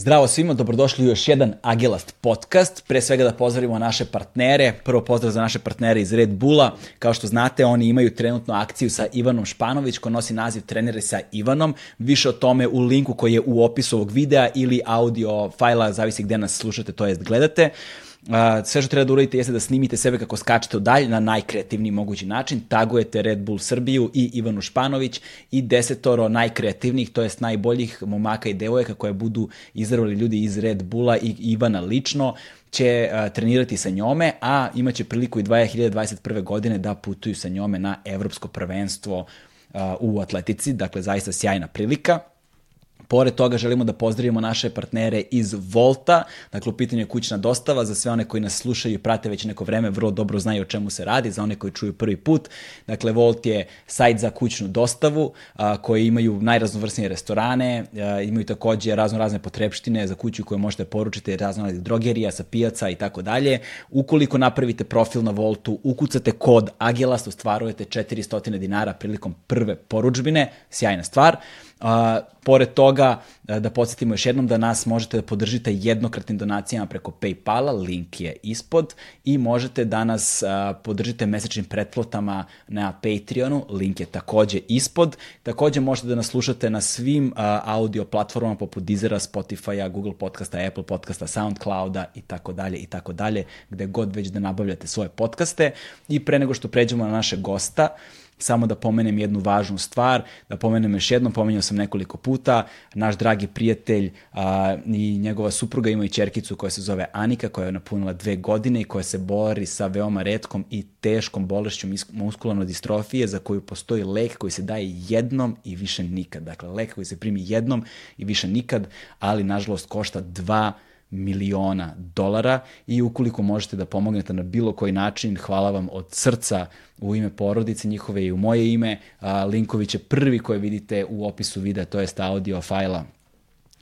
Zdravo svima, dobrodošli u još jedan Agilast podcast. Pre svega da pozdravimo naše partnere. Prvo pozdrav za naše partnere iz Red Bulla. Kao što znate, oni imaju trenutno akciju sa Ivanom Španović, ko nosi naziv trenere sa Ivanom. Više o tome u linku koji je u opisu ovog videa ili audio fajla, zavisi gde nas slušate, to jest gledate. Uh, sve što treba da uradite jeste da snimite sebe kako skačete u dalj na najkreativniji mogući način, tagujete Red Bull Srbiju i Ivanu Španović i desetoro najkreativnijih, to jest najboljih momaka i devojaka koje budu izravili ljudi iz Red Bulla i Ivana lično će uh, trenirati sa njome, a imaće priliku i 2021. godine da putuju sa njome na evropsko prvenstvo uh, u atletici, dakle zaista sjajna prilika. Pored toga želimo da pozdravimo naše partnere iz Volta, dakle u pitanju je kućna dostava, za sve one koji nas slušaju i prate već neko vreme, vrlo dobro znaju o čemu se radi, za one koji čuju prvi put. Dakle, Volt je sajt za kućnu dostavu, a, koji imaju najraznovrsnije restorane, a, imaju takođe razno razne potrebštine za kuću koje možete poručiti, razno razne drogerija sa pijaca i tako dalje. Ukoliko napravite profil na Voltu, ukucate kod Agilast, ostvarujete 400 dinara prilikom prve poručbine, sjajna stvar. A, pored toga, da podsjetimo još jednom da nas možete da podržite jednokratnim donacijama preko Paypala, link je ispod, i možete da nas a, podržite mesečnim pretplotama na Patreonu, link je takođe ispod. Takođe možete da nas slušate na svim a, audio platformama poput Deezera, Spotify-a, Google podcasta, Apple podcasta, Soundclouda i tako dalje i tako dalje, gde god već da nabavljate svoje podcaste. I pre nego što pređemo na naše gosta, samo da pomenem jednu važnu stvar, da pomenem još jednom, pomenjao sam nekoliko puta, naš dragi prijatelj a, i njegova supruga imaju čerkicu koja se zove Anika, koja je napunila dve godine i koja se bori sa veoma redkom i teškom bolešću muskularne distrofije za koju postoji lek koji se daje jednom i više nikad. Dakle, lek koji se primi jednom i više nikad, ali nažalost košta 2 miliona dolara i ukoliko možete da pomognete na bilo koji način, hvala vam od srca u ime porodice njihove i u moje ime. Linkovi će prvi koje vidite u opisu videa, to jest audio fajla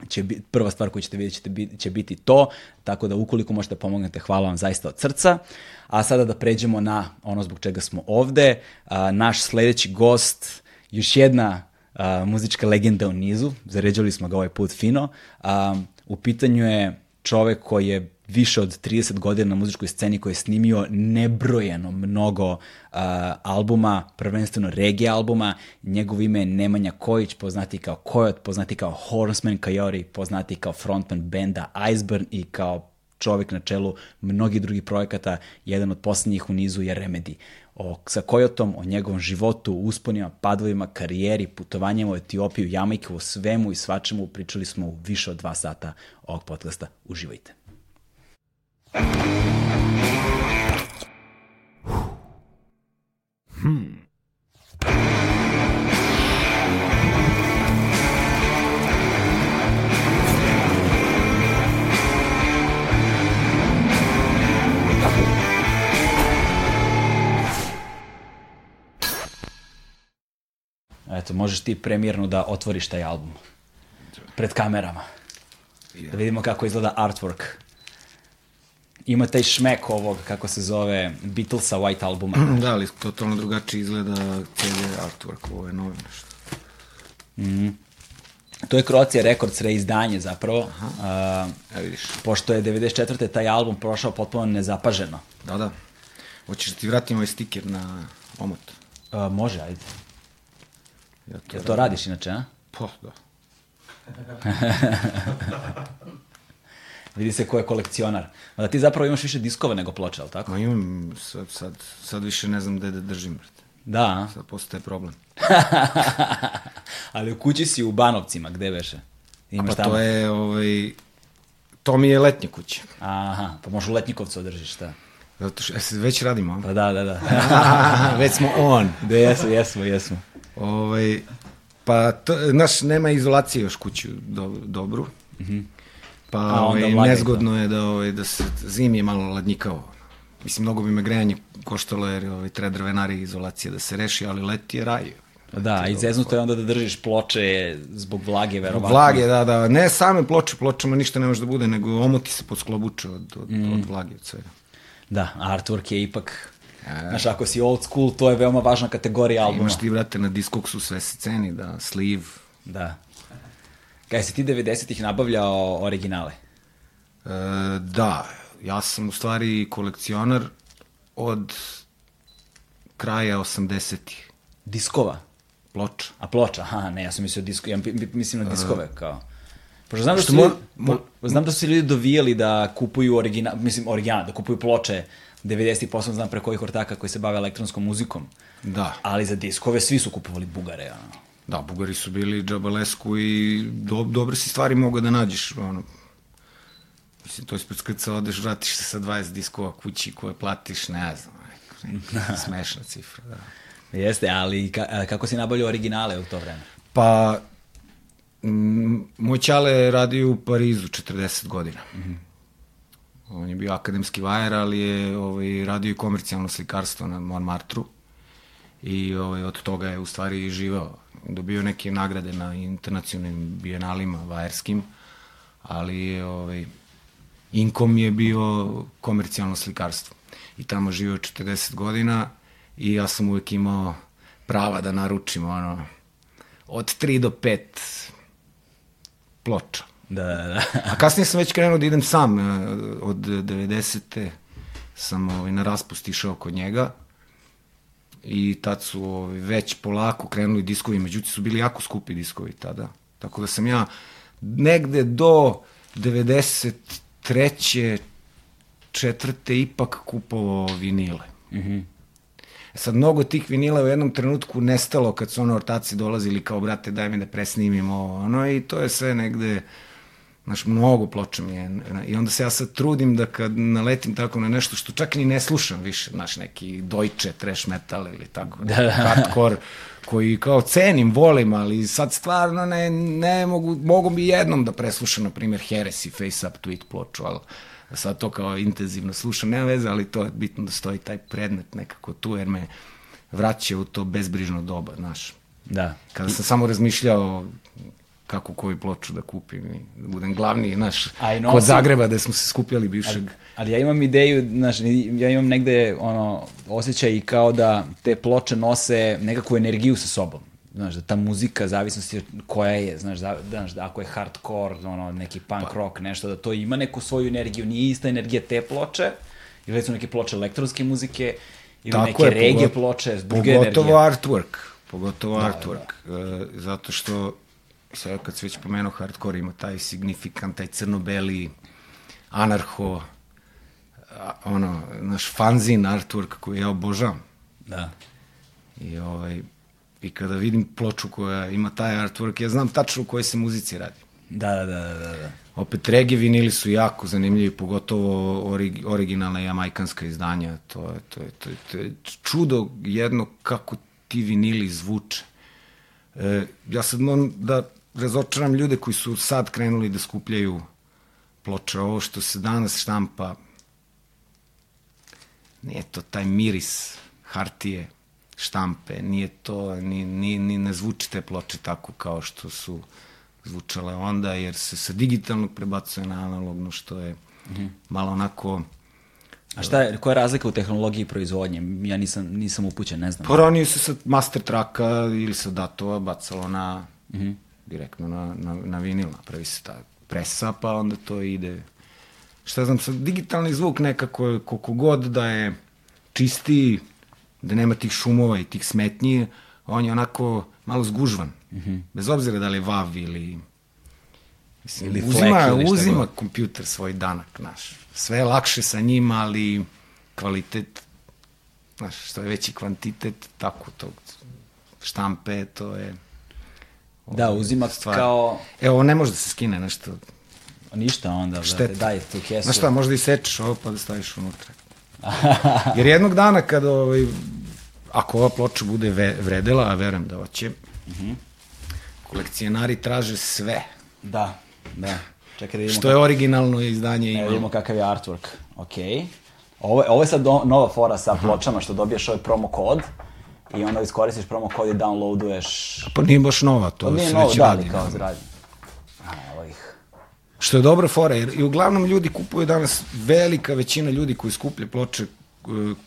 će biti, prva stvar koju ćete vidjeti ćete biti, će biti to, tako da ukoliko možete da pomognete, hvala vam zaista od srca. A sada da pređemo na ono zbog čega smo ovde. A, naš sledeći gost, još jedna a, muzička legenda u nizu, zaređali smo ga ovaj put fino. A, u pitanju je čovek koji je više od 30 godina na muzičkoj sceni koji je snimio nebrojeno mnogo uh, albuma, prvenstveno reggae albuma. Njegov ime je Nemanja Kojić, poznati kao Kojot, poznati kao Horseman Kajori, poznati kao frontman benda Iceburn i kao čovek na čelu mnogih drugih projekata. Jedan od poslednjih u nizu je Remedy. O, sa Kojotom, o njegovom životu, usponima, padovima, karijeri, putovanjima u Etiopiju, Jamajku, o svemu i svačemu pričali smo u više od dva sata ovog podcasta. Uživajte. Hmm. Eto, možeš ti premijerno da otvoriš taj album. Pred kamerama. Da vidimo kako izgleda artwork. Ima taj šmek ovog, kako se zove, Beatlesa White albuma. Da, ali totalno drugačije izgleda CD artwork, ovo je novo nešto. Mm. To je Croatia Records reizdanje zapravo. Aha, uh, ja vidiš. pošto je 94. taj album prošao potpuno nezapaženo. Da, da. Hoćeš da ti vratim ovaj stiker na omot? Uh, može, ajde. Ja Jel to radiš inače, a? Pa, da. Vidi se ko je kolekcionar. Da ti zapravo imaš više diskova nego ploča, ali tako? Ma imam, sad, sad, sad više ne znam gde da držim, brate. Da, a? Sad postaje problem. ali u kući si u Banovcima, gde veše? Imaš pa to je, ovaj, to mi je letnja kuća. Aha, pa možeš u Letnjikovcu održiš, šta? Zato što, e, već radimo, a? Pa da, da, da. već smo on. da, jesmo, jesmo, jesmo. Ovaj, pa, to, naš, nema izolacije još kuću do, dobru. Mm -hmm. Pa A, ovaj, nezgodno je da, ovaj, da se zimi je malo ladnjikavo. Mislim, mnogo bi me grejanje koštalo jer ovaj, treba drvenari izolacije da se reši, ali leti je raj. Da, i zeznuto je onda da držiš ploče zbog vlage, verovatno. Vlage, da, da. Ne same ploče, pločama ništa ne može da bude, nego omoti se podsklobuče od, od, mm. od vlage, od svega. Da, artwork je ipak Znaš, ako si old school, to je veoma važna kategorija albuma. Imaš ti, brate, na Discogsu sve se ceni, da, sleeve. Da. Kaj si ti 90-ih nabavljao originale? E, da, ja sam u stvari kolekcionar od kraja 80-ih. Diskova? Ploča. A ploča? Aha, ne, ja sam mislio disko, ja mislim na diskove, kao. Pošto znam da su, mo- ljudi, mo- po- znam da su se ljudi dovijali da kupuju original, mislim original, da kupuju ploče 90-ih, posebno znam preko ovih ortaka koji se bave elektronskom muzikom. Da, Ali za diskove svi su kupovali bugare, ono. da, Bugari su bili džabalesku i do, dobre si stvari mogao da nađeš, ono, Mislim, to ispred skrca odeš, vratiš se sa 20 diskova kući koje platiš, ne znam, neka smešna cifra, da. Jeste, ali ka, kako si nabavljao originale u to vreme? Pa, moj čale je radio u Parizu 40 godina. Mm -hmm. On je bio akademski vajar, ali je ovaj, radio i komercijalno slikarstvo na Montmartru. I ovaj, od toga je u stvari i živao. Dobio neke nagrade na internacionalnim bienalima vajarskim, ali je ovaj, inkom je bio komercijalno slikarstvo. I tamo živio 40 godina i ja sam uvek imao prava da naručim ono, od 3 do 5 ploča. Da, da, da. A kasnije sam već krenuo da idem sam. e, Od 90. sam ovaj, na raspust išao kod njega i tad su ovaj, već polako krenuli diskovi, međutim su bili jako skupi diskovi tada. Tako da sam ja negde do 93. četvrte ipak kupovao vinile. Mm -hmm. Sad, mnogo tih vinila u jednom trenutku nestalo kad su ono ortaci dolazili kao, brate, daj mi da presnimim ovo, ono, i to je sve negde, znaš, mnogo ploča mi je. I onda se ja sad trudim da kad naletim tako na nešto što čak ni ne slušam više, znaš, neki Deutsche trash metal ili tako, da, da. hardcore, koji kao cenim, volim, ali sad stvarno ne, ne mogu, mogu bi jednom da preslušam, na primjer, Heresy, Face Up, Tweet ploču, ali sad to kao intenzivno slušam, nema veze, ali to je bitno da stoji taj predmet nekako tu, jer me vraća u to bezbrižno doba, znaš. Da. Kada sam samo razmišljao kako koju ploču da kupim i da budem glavni, znaš, kod Zagreba gde smo se skupljali bivšeg. Ali ja imam ideju, znaš, ja imam negde ono, osjećaj i kao da te ploče nose nekakvu energiju sa sobom. Znaš, da ta muzika, zavisnosti koja je, znaš, da, znaš, da ako je hardcore, ono, neki punk Pa. rock, nešto, da to ima neku svoju energiju, nije ista energija te ploče, ili recimo neke ploče elektronske muzike, ili neke je, reggae pogot- ploče, druge Pogotovo energije. artwork. Pogotovo Da, artwork. E, zato što, sad kad se već pomenuo hardcore, ima taj signifikant, taj crno-beli, anarho, ono, naš fanzin artwork koji ja obožavam. Da. I, ovaj, I kada vidim ploču koja ima taj artwork, ja znam tačno u kojoj se muzici radi. Da, da, da, da, da. Opet regi vinili su jako zanimljivi, pogotovo orig, originalna jamajkanska izdanja. To je, to, je, to, je, to je čudo jedno kako ti vinili zvuče. E, ja sad moram da razočaram ljude koji su sad krenuli da skupljaju ploče. Ovo što se danas štampa, nije to taj miris hartije štampe, nije to, ni, ni, ni ne zvuči te ploče tako kao što su zvučale onda, jer se sa digitalnog prebacuje na analogno, što je mm -hmm. malo onako... A šta je, koja je razlika u tehnologiji proizvodnje? Ja nisam, nisam upućen, ne znam. Pa ranije se sa master traka ili sa datova bacalo na, mm -hmm. Direktno na, na, na vinil, napravi se ta presa, pa onda to ide... Šta znam, sad digitalni zvuk nekako, koliko god da je čistiji, da nema tih šumova i tih smetnji, on je onako malo zgužvan. Mm -hmm. Bez obzira da li je vav ili... Mislim, Ili uzima, ili uzima god. kompjuter svoj danak, znaš. Sve je lakše sa njim, ali kvalitet, znaš, što je veći kvantitet, tako tog štampe, to je... Da, uzima stvar. kao... Evo, ovo ne može da se skine nešto. Ništa onda, brate, daj tu kesu. Znaš šta, možda i sečeš ovo pa da staviš unutra. Jer jednog dana kada, ovaj, ako ova ploča bude ve, vredela, a verujem da hoće, mm. -hmm. kolekcionari traže sve. Da, da. Čekaj da vidimo, Što je originalno izdanje Evo ima. vidimo kakav je artwork. Ok. Ovo, je- ovo je sad do, nova fora sa pločama što dobiješ ovaj promo kod i onda iskoristiš promo kod i downloaduješ... Pa nije baš nova, to pa se novo, već da, radi. kao zrađen. A, evo ih. Što je dobra fora, jer i uglavnom ljudi kupuju danas, velika većina ljudi koji skuplje ploče, e,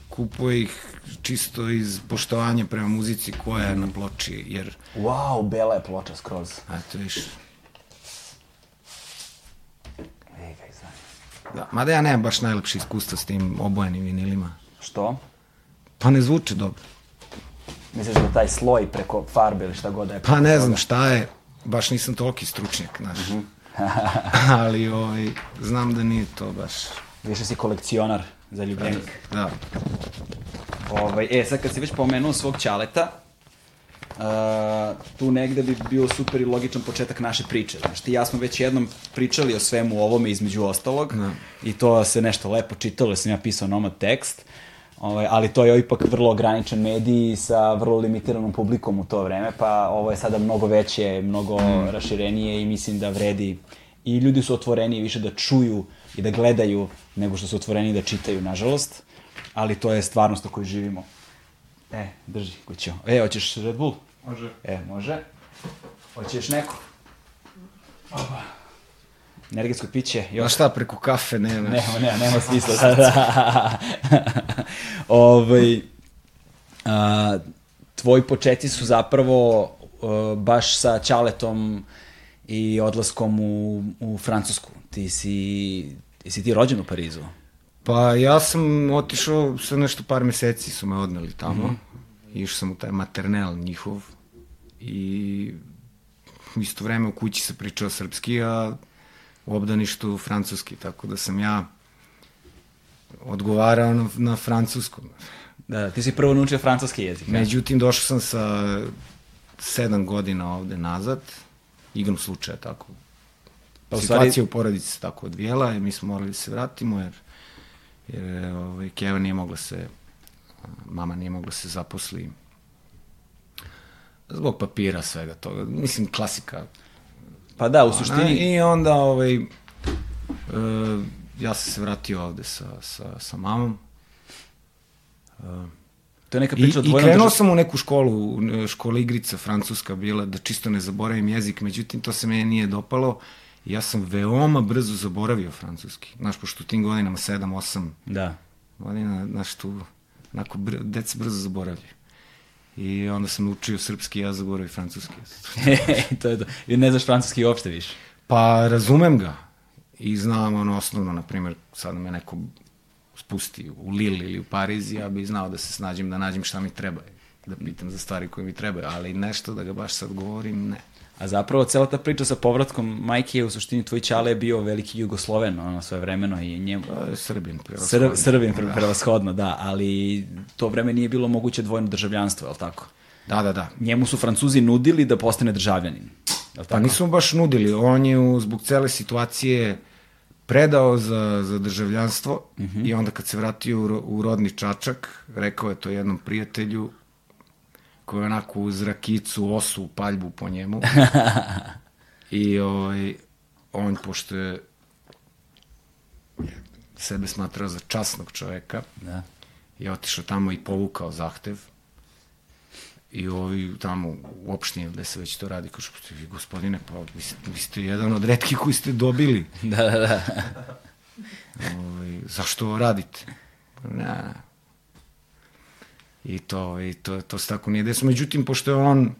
kupuje ih čisto iz poštovanja prema muzici koja je na ploči, jer... Wow, bela je ploča skroz. A to viš. Da, mada ja nemam baš najlepše iskustva s tim obojenim vinilima. Što? Pa ne zvuče dobro. Misliš da taj sloj preko farbe ili šta god da je? Pa ne znam šta je, baš nisam toliki stručnjak, znaš. Ali ovaj, znam da nije to baš... Više si kolekcionar za ljubljenik. Da. Ovaj, e, sad kad si već pomenuo svog ćaleta, uh, tu negde bi bio super i logičan početak naše priče. Znaš, ti i ja smo već jednom pričali o svemu ovome između ostalog Da. i to se nešto lepo čitalo, jer sam ja pisao nomad tekst, ovaj, ali to je ipak vrlo ograničen medij sa vrlo limitiranom publikom u to vreme, pa ovo je sada mnogo veće, mnogo raširenije i mislim da vredi i ljudi su otvoreni više da čuju i da gledaju nego što su otvoreni da čitaju, nažalost. Ali to je stvarnost u kojoj živimo. E, drži, kućo. E, hoćeš Red Bull? Može. E, može. Hoćeš neko? Opa. Energetsko piće. Još šta, preko kafe nema. Nema, nema, nema smisla. Da, da. ovaj, a, tvoji početi su zapravo a, baš sa Ćaletom i odlaskom u, u Francusku. Ti si, si ti rođen u Parizu? Pa ja sam otišao, sa nešto par meseci su me odneli tamo. Mm -hmm. Išao sam u taj maternel njihov i isto vreme u kući se pričao srpski, a u obdaništu francuski, tako da sam ja odgovarao na, na francuskom. Da, ti si prvo naučio francuski jezik. ne? Međutim, došao sam sa sedam godina ovde nazad, igram slučaja tako. Pa u Situacija stvari- u porodici se tako odvijela i mi smo morali da se vratimo jer, jer ovaj, Keva nije mogla se, mama nije mogla se zaposli zbog papira svega toga. Mislim, klasika. Pa da, u suštini... I onda ovaj, e, ja sam se vratio ovde sa, sa, sa mamom. To je neka I, priča I dvojnom krenuo držav- sam u neku školu, škola igrica francuska bila, da čisto ne zaboravim jezik, međutim to se meni nije dopalo. I ja sam veoma brzo zaboravio francuski. Znaš, pošto u tim godinama 7, 8 Da. godina, znaš, tu, onako, br deca brzo zaboravljaju. I onda sam učio srpski, ja zaboravio francuski. to je to. I ne znaš francuski uopšte više. Pa razumem ga i znam ono osnovno, na primjer, sad me neko spusti u Lille ili u Pariz, ja bih znao da se snađem, da nađem šta mi treba, da pitam za stvari koje mi trebaju, ali nešto da ga baš sad govorim, ne. A zapravo cela ta priča sa povratkom majke je u suštini tvoj čale je bio veliki Jugosloven ono svoje vremeno i njemu je Srbin, Sr, prevashodno. Srbin pre, prevashodno, da, ali to vreme nije bilo moguće dvojno državljanstvo, je li tako? Da, da, da. Njemu su Francuzi nudili da postane državljanin. Je Pa nisu mu baš nudili, on je u- zbog cele situacije predao za, za državljanstvo mm -hmm. i onda kad se vratio u, u rodni Čačak, rekao je to jednom prijatelju koji onako uz rakicu, osu, paljbu po njemu. I ovaj, on, pošto je sebe smatrao za časnog čoveka, Da. je otišao tamo i povukao zahtev i ovi tamo u opštini gde se već to radi, kao što vi gospodine, pa vi ste, vi ste jedan od redkih koji ste dobili. Da, da, da. Ovaj, zašto ovo radite? Ne. I to, i to, to se tako nije desilo. Međutim, pošto je on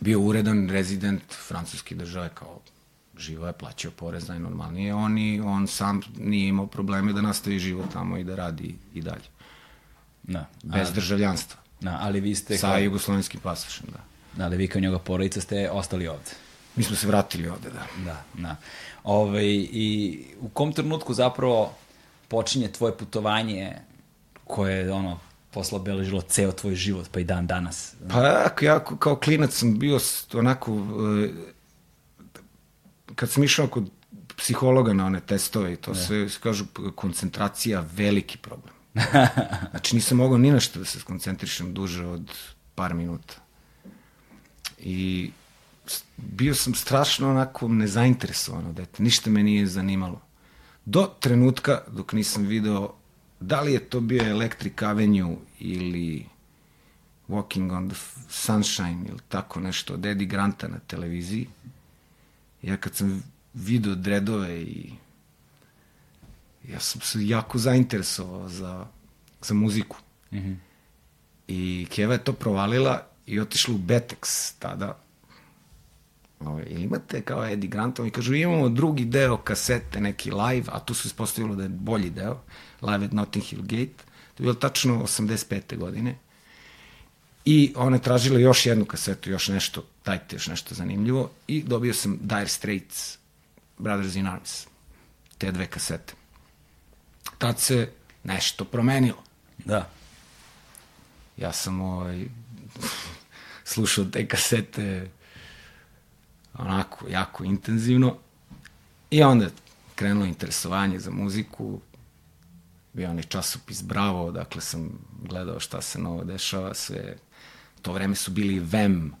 bio uredan rezident francuske države, kao živo je plaćao porez najnormalnije, on, i, on sam nije imao probleme da nastavi život tamo i da radi i dalje. da. Bez A, državljanstva. da, ali vi ste, Sa kao, jugoslovenskim pasošem, da. da, ali vi kao njegova porodica ste ostali ovde. Mi smo se vratili ovde, da. Da, da. Ove, I u kom trenutku zapravo počinje tvoje putovanje koje je ono posle obeležilo ceo tvoj život, pa i dan danas. Pa ja, ja kao klinac sam bio onako, e, kad sam išao kod psihologa na one testove i to sve, kažu koncentracija veliki problem. Znači nisam mogao ni na što da se skoncentrišem duže od par minuta. I bio sam strašno onako nezainteresovan od dete, ništa me nije zanimalo. Do trenutka dok nisam video da li je to bio Electric Avenue ili Walking on the Sunshine ili tako nešto od Eddie Granta na televiziji. Ja kad sam video dredove i ja sam se jako zainteresovao za, za muziku. Mm -hmm. I Keva je to provalila i otišla u Betex tada ovaj, ili imate kao Eddie Grantom i kažu imamo drugi deo kasete, neki live, a tu se ispostavilo da je bolji deo, live at Notting Hill Gate, to je bilo tačno 85. godine. I ona je tražila još jednu kasetu, još nešto, dajte još nešto zanimljivo i dobio sam Dire Straits, Brothers in Arms, te dve kasete. Tad se nešto promenilo. Da. Ja sam ovaj, slušao te kasete onako jako intenzivno i onda krenulo interesovanje za muziku, bio onaj časopis Bravo, dakle sam gledao šta se novo dešava, sve, to vreme su bili VEM,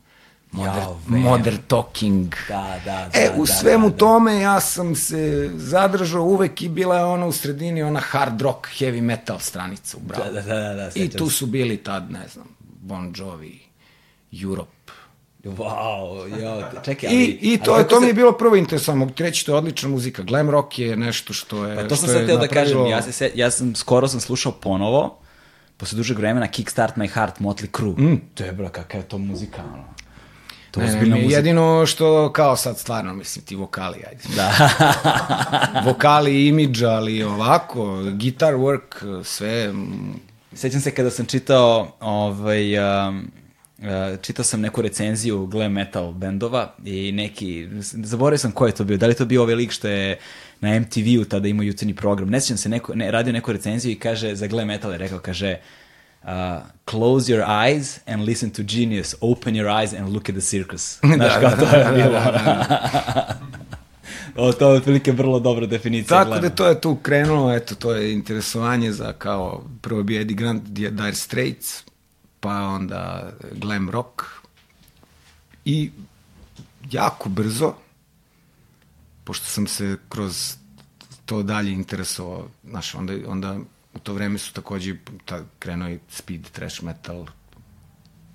Modern, Jao, Vem. modern Talking. Da, da, da. E, u da, svemu da, da. tome ja sam se zadržao uvek i bila je ona u sredini, ona hard rock, heavy metal stranica u Bravo. Da, da, da, da, da, I tu su bili tad, ne znam, Bon Jovi, Europe, Wow, jo, čekaj, ali... I, i to, ali to mi se- je bilo prvo interesantno. Mogu ti reći, to je odlična muzika. Glam rock je nešto što je... Pa to sam sad teo da kažem, ja, se, ja sam, skoro sam slušao ponovo, posle dužeg vremena, Kickstart My Heart, Motley Crue. Mm. To je, bro, kakva je to muzika, ono. To je Ne, mi muzika. jedino što, kao sad stvarno, mislim, ti vokali, ajde. Da. vokali, imidž, ali ovako, guitar work, sve... mm, Sećam se kada sam čitao, ovaj, um, čitao sam neku recenziju glam metal bendova i neki, zaboravio sam ko je to bio, da li to bio ovaj lik što je na MTV-u tada imao jutarnji program, ne sjećam se, neko, ne, radio neku recenziju i kaže, za glam metal je rekao, kaže, uh, close your eyes and listen to genius, open your eyes and look at the circus. Znaš Da, kao da, to je da, bilo. da, da, o, to je otprilike vrlo dobra definicija. Tako glama. da to je tu krenulo, eto, to je interesovanje za kao, prvo bio Eddie Grant, Dire Straits, pa onda glam rock i jako brzo, pošto sam se kroz to dalje interesovao, znaš, onda, onda u to vreme su takođe ta, krenuo i speed, trash metal,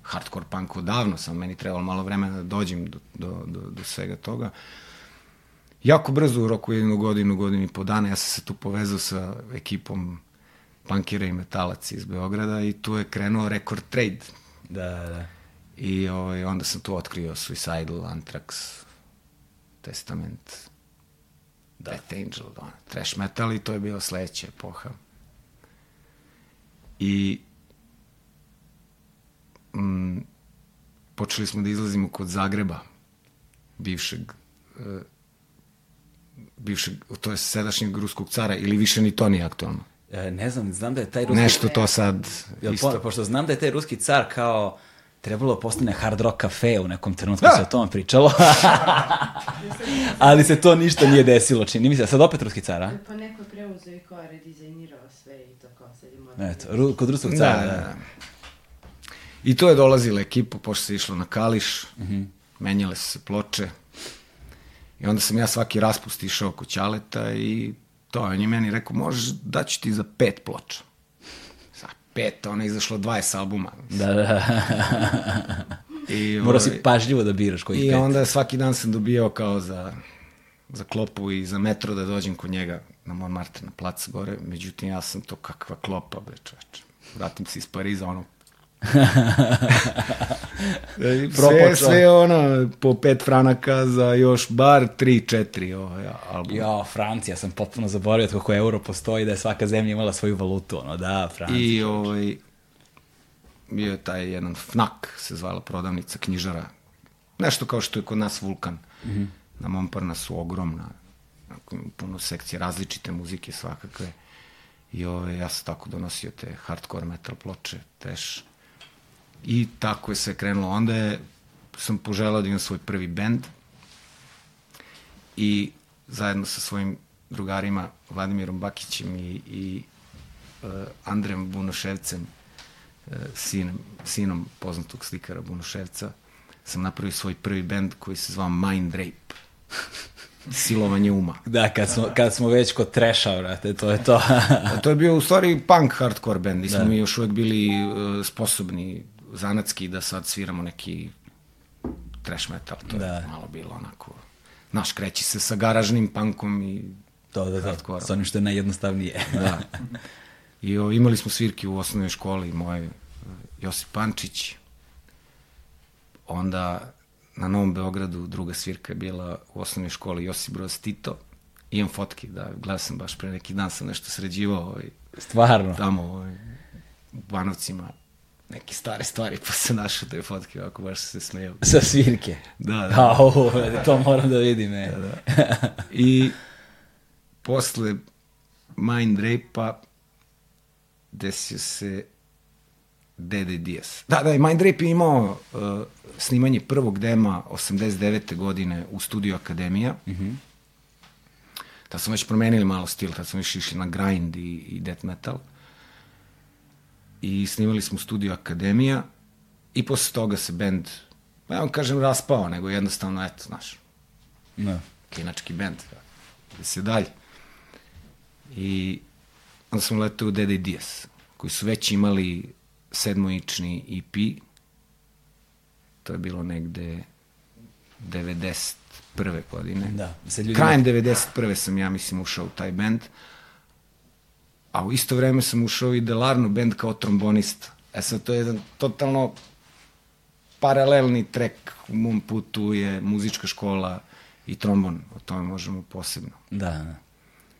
hardcore punk odavno, samo meni trebalo malo vremena da dođem do, do, do, do svega toga. Jako brzo u roku jednu godinu, godinu i po dana, ja sam se tu povezao sa ekipom punkira i metalaca iz Beograda i tu je krenuo Record Trade. Da, da. I ovaj, onda sam tu otkrio Suicidal, Anthrax, Testament, da. Death Angel, da, trash metal i to je bila sledeća epoha. I mm, počeli smo da izlazimo kod Zagreba, bivšeg e, bivšeg, to je sadašnjeg ruskog cara, ili više ni to nije aktualno. E, ne znam, znam da je taj ruski... Nešto to sad Jel, isto. po, pošto znam da je taj ruski car kao trebalo da postane hard rock kafe u nekom trenutku Da. se o tome pričalo. Ali se to ništa nije desilo, čini mi se. Sad opet ruski car, a? Pa neko je preuzeo i kao redizajnirao sve i to kao sad je moderno. Eto, ru, kod ruskog Da, cara, da, da. da. I to je dolazila ekipa, pošto se išlo na Kališ, mm Mhm. -hmm. menjale su se ploče. I onda sam ja svaki raspust išao kod Ćaleta i to, on je meni rekao, možeš, daću ti za pet ploča. Sa pet, ona je izašlo 20 albuma. Da, da. I, Morao si ovaj, pažljivo da biraš koji I pet. onda svaki dan sam dobijao kao za, za klopu i za metro da dođem kod njega na Montmartre, na plac gore. Međutim, ja sam to kakva klopa, bre čoveče. Vratim se iz Pariza, ono, sve, sve ono, po pet franaka za još bar tri, četiri ovaj, album. Jo, Francija, sam potpuno zaboravio od kako euro postoji, da je svaka zemlja imala svoju valutu, ono, da, Francija. I ovaj, bio je taj jedan FNAK, se zvala prodavnica knjižara. Nešto kao što je kod nas Vulkan. Mm -hmm. Na Montparnasu ogromna, puno sekcije, različite muzike svakakve. I ovaj, ja sam tako donosio te hardcore metal ploče, trash. I tako je sve krenulo. Onda je, sam poželao da imam svoj prvi bend i zajedno sa svojim drugarima Vladimirom Bakićem i, i uh, Andrem Bunoševcem, uh, sinom, sinom poznatog slikara Bunoševca, sam napravio svoj prvi bend koji se zvao Mind Rape. Silovanje uma. Da, kad smo, kad smo već kod treša, vrate, to je to. To je bio u stvari punk hardcore band. Nismo da. mi još uvek bili uh, sposobni zanatski da sad sviramo neki trash metal. To da. Je malo bilo onako... Naš kreći se sa garažnim punkom i to, da, da, Hardcore. s onim što je najjednostavnije. da. I o, imali smo svirke u osnovnoj školi, moj e, Josip Pančić, onda na Novom Beogradu, druga svirka je bila u osnovnoj školi Josip Broz Tito. Imam fotke, da, gledao sam baš pre neki dan, sam nešto sređivao ovaj, Stvarno. tamo ovaj, u Banovcima neke stare stvari, pa se našao te fotke, ovako baš se smejao. Sa svirke. Da, da. Da, ovo, to moram da vidim, e. I posle Mind Rape-a desio se Dede Diaz. Da, da, i Mind Rape je imao uh, snimanje prvog dema 89. godine u studiju Akademija. Mm -hmm. Tad smo već promenili malo stil, tad smo više išli na grind i, i death metal. I snimali smo u studiju Akademija i posle toga se bend, ja vam kažem raspao, nego jednostavno, eto, znaš, Da. klinački bend. Ide se dalje. I onda smo leteli u Dede Diaz, koji su već imali sedmoični EP. To je bilo negde 91. godine. Da, se ljudi... Krajem 91. sam ja, mislim, ušao u taj bend. A u isto vreme sam ušao i Delarno bend kao trombonista. E sad, to je jedan totalno paralelni trek u mom putu je muzička škola i trombon. O tome možemo posebno. Da, da.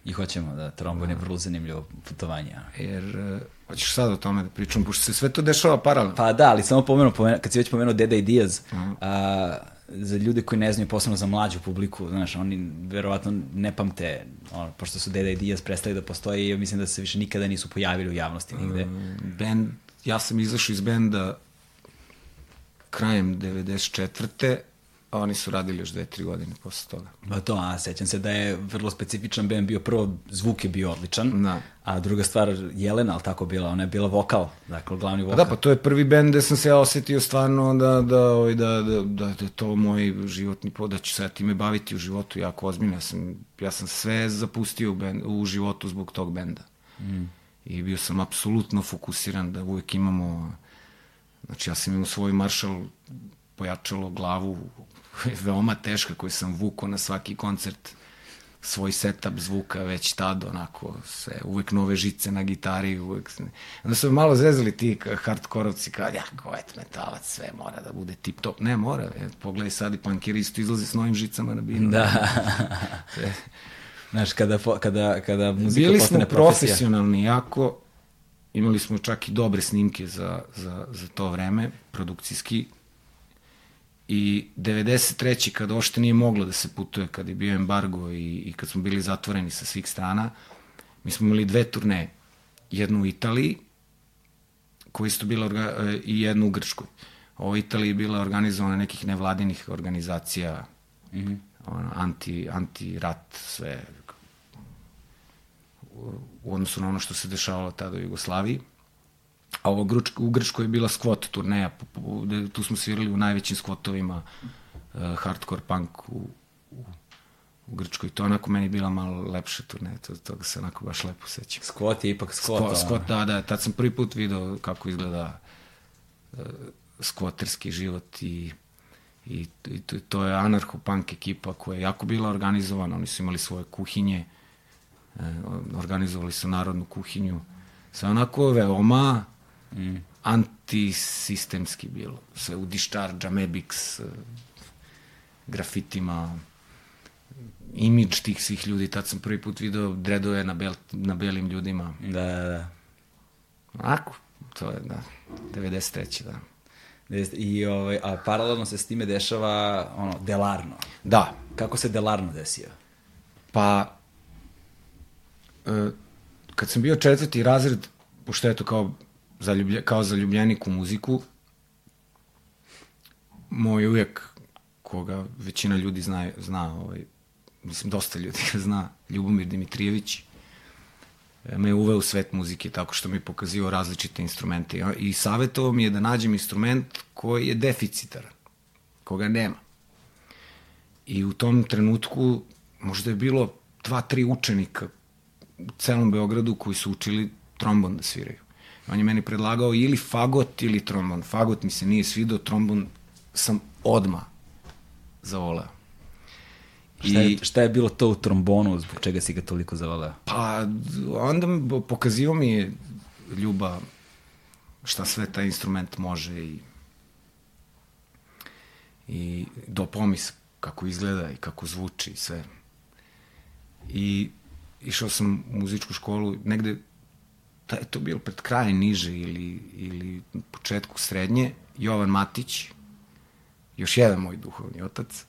I hoćemo da trombon je vrlo zanimljivo putovanje. Jer, uh, hoćeš sad o tome da pričam, pošto se sve to dešava paralelno. Pa da, ali samo pomenu, pomenu kad si već pomenuo Deda i Diaz, a, za ljude koji ne znaju, posebno za mlađu publiku, znaš, oni verovatno ne pamte, ono, pošto su Deda i Diaz prestali da postoje i mislim da se više nikada nisu pojavili u javnosti nigde. bend, ja sam izašao iz benda krajem 94. a oni su radili još dve, tri godine posle toga. Pa to, a sećam se da je vrlo specifičan band bio, prvo zvuk je bio odličan, Da. a druga stvar, Jelena, ali tako bila, ona je bila vokal, dakle, glavni vokal. da, pa to je prvi bend gde sam se ja osetio stvarno da, da, ovaj, da, da, da, da to moj životni pod, da ću se ja time baviti u životu jako ozbiljno. Ja sam, ja sam sve zapustio u, bend, u životu zbog tog benda. Mm. I bio sam apsolutno fokusiran da uvek imamo, znači ja sam imao svoj maršal pojačalo glavu, veoma teška koju sam vukao na svaki koncert svoj setup zvuka već tad, onako, sve, uvek nove žice na gitari, uvek... se- Onda su malo zezali ti hardkorovci, kao, ja, koet metalac, sve mora da bude tip top. Ne, mora, e, pogledaj sad i punkiri isto izlaze s novim žicama na binu. Da. Sve. Znaš, kada, kada, kada muzika Bili smo profesionalni jako, imali smo čak i dobre snimke za, za, za to vreme, produkcijski, i 93. kada ošte nije moglo da se putuje, kad je bio embargo i, i kad smo bili zatvoreni sa svih strana, mi smo imali dve turneje. Jednu u Italiji, koja isto bila orga, e, i jednu u Grčkoj. Ovo Italiji je bila organizovana nekih nevladinih organizacija, mm -hmm. ono, anti, anti-rat, sve u, u odnosu na ono što se dešavalo tada u Jugoslaviji. A ovo u Grčkoj je bila skvot turneja, tu smo svirali u najvećim skvotovima uh, hardcore punk u, u, u Grčkoj. To onako meni bila malo lepša turneja, to, toga se onako baš lepo sećam. Skvot je ipak. Skvot, ono. skvot, da, da, tad sam prvi put video kako izgleda uh, skvoterski život i i, i to, to je anarcho-punk ekipa koja je jako bila organizovana, oni su imali svoje kuhinje, e, organizovali su narodnu kuhinju, sve onako veoma mm. antisistemski bilo, sve u discharge, Amebix, e, grafitima, imidž tih svih ljudi, tad sam prvi put video dredove na, bel, na belim ljudima, Da, da, da. onako, to je, da, 93. da. I, ovaj, a paralelno se s time dešava ono, Delarno. Da, Kako se Delarno desio? Pa, e, kad sam bio četvrti razred, pošto je to kao, zaljublje, kao zaljubljenik u muziku, moj uvijek, koga većina ljudi zna, zna ovaj, mislim, dosta ljudi ga zna, Ljubomir Dimitrijević, e, me je uveo u svet muzike tako što mi je pokazio različite instrumente i- savjetovao mi je da nađem instrument koji je deficitaran, koga nema. I u tom trenutku možda je bilo dva, tri učenika u celom Beogradu koji su učili trombon da sviraju. On je meni predlagao ili fagot ili trombon. Fagot mi se nije svidao, trombon sam odma zavoleo. Šta je, šta je bilo to u trombonu, zbog čega si ga toliko zavoleo? Pa onda pokazivao mi je Ljuba šta sve taj instrument može i I dopao mi se kako izgleda i kako zvuči i sve. I išao sam u muzičku školu, negde, da je to bilo pred krajem niže ili, ili početku srednje, Jovan Matić, još jedan moj duhovni otac,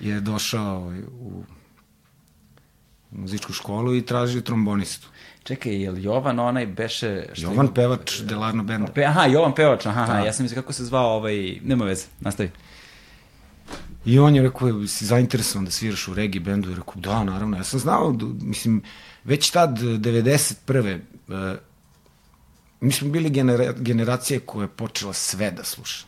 je došao ovaj, u muzičku školu i tražio trombonistu. Čekaj, je li Jovan onaj beše... Što Jovan pevač Delarno benda. Pe, aha, Jovan pevač, aha, aha, Da. ja sam mislio kako se zvao ovaj... Nema veze, nastavi. I on je rekao, si zainteresovan da sviraš u regi bendu? I rekao, da, naravno. Ja sam znao, da, mislim, već tad, 91. Uh, mi smo bili genera generacija koja je počela sve da sluša.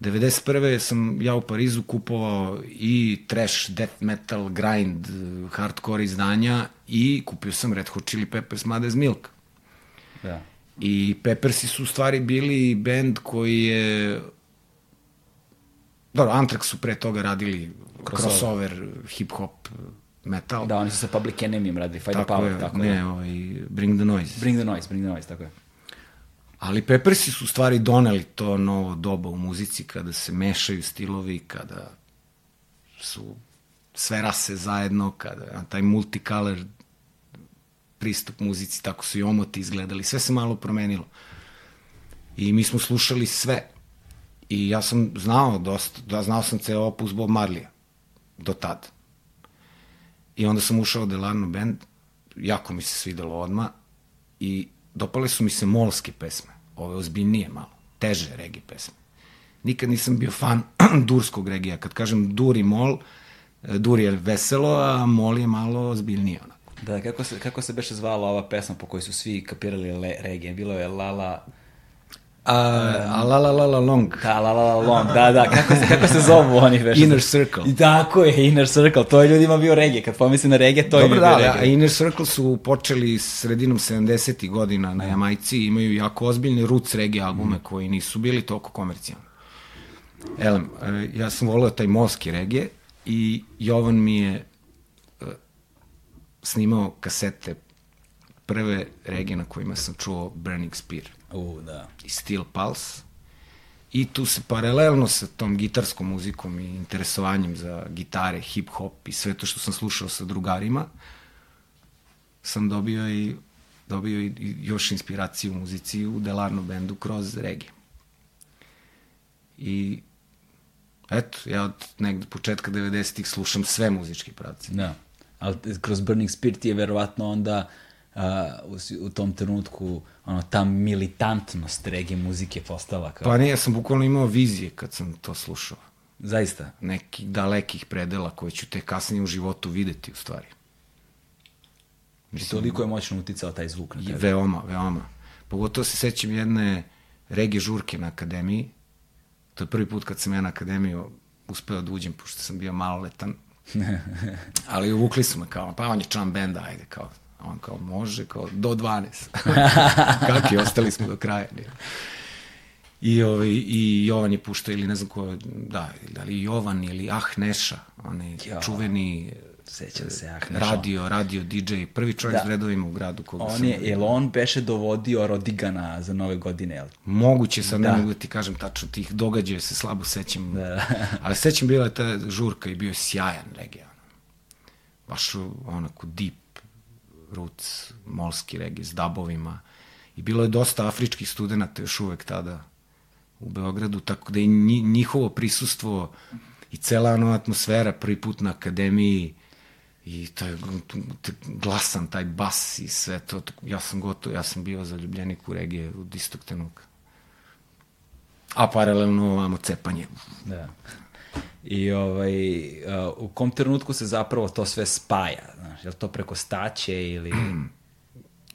91. sam ja u Parizu kupovao i trash, death metal, grind, hardcore izdanja i kupio sam Red Hot Chili Peppers Mother's Milk. Da. I Peppersi su u stvari bili bend koji je... Dobro, Anthrax su pre toga radili Crossover. crossover, hip-hop, metal. Da, oni su sa Public Enemyjem radili, Fight the tako Power, je, tako ne, je. ovaj, Bring the Noise. Bring the noise, bring the noise, tako je. Ali Peppersi su u stvari doneli to novo doba u muzici kada se mešaju stilovi, kada su sve rase zajedno, kada taj multicolor pristup muzici, tako su i omoti izgledali, sve se malo promenilo. I mi smo slušali sve. I ja sam znao dosta, da znao sam ceo opus Bob Marlija do tad. I onda sam ušao u Delarno band, jako mi se svidelo odma i dopale su mi se molske pesme, ove ozbiljnije malo, teže regi pesme. Nikad nisam bio fan durskog regija. Kad kažem dur i mol, e, dur je veselo, a mol je malo ozbiljnije. Onako. Da, kako se, kako se beše zvala ova pesma po kojoj su svi kapirali le, regije? Bilo je Lala... A, a la la la la long. Da, La La La Long, da, da, kako se, kako se zovu oni beše? Inner Circle. I tako je, Inner Circle, to je ljudima bio regije, kad pomislim na regije, to Dobro, je da, bio ali, a regije. Inner Circle su počeli sredinom 70. godina na Jamajci, imaju jako ozbiljne roots reggae albume koji nisu bili toliko komercijalni. Elem, e, ja sam voleo taj molski reggae i Jovan mi je e, snimao kasete prve reggae na kojima sam čuo Burning Spear U, da. i Steel Pulse. I tu se paralelno sa tom gitarskom muzikom i interesovanjem za gitare, hip-hop i sve to što sam slušao sa drugarima, sam dobio i dobio i, još inspiraciju u muzici u Delarno bendu kroz reggae. I eto, ja od negde početka 90-ih slušam sve muzičke pravce. Da. Ali kroz Burning Spear ti je verovatno onda uh, u, u tom trenutku ono, ta militantnost regije muzike postala kao... Pa ne, ja sam bukvalno imao vizije kad sam to slušao. Zaista. nekih dalekih predela koje ću te kasnije u životu videti u stvari. I toliko je moćno uticao taj zvuk na tebe. veoma, veoma. Pogotovo se sećam jedne rege žurke na akademiji. To je prvi put kad sam ja na akademiju uspeo da uđem, pošto sam bio maloletan. Ali uvukli su me kao, pa on je član benda, ajde, kao, a on kao, može, kao, do 12. Kakvi, ostali smo do kraja. Nije. I, ovaj, I Jovan je puštao, ili ne znam ko, da, da li Jovan ili Ah Neša, onaj Ja. čuveni Sećam se, ah, radio, radio DJ, prvi čovjek Da. s redovima u gradu koga On sam... je, jel on beše dovodio Rodigana za nove godine, jel? Moguće, sad Da. ne mogu da ti kažem tačno, tih događaja se slabo sećam. Da. Ali sećam bila je ta žurka i bio je sjajan regija. Baš onako deep roots, molski regija s dabovima. I bilo je dosta afričkih studenta još uvek tada u Beogradu, tako da i nji- njihovo prisustvo i cela ona atmosfera prvi put na akademiji i taj glasan taj bas i sve to, ja sam gotov, ja sam bio zaljubljenik u regije od istog. A paralelno ovamo cepanje. Da. I ovaj, uh, u kom trenutku se zapravo to sve spaja? Znaš, je li to preko staće ili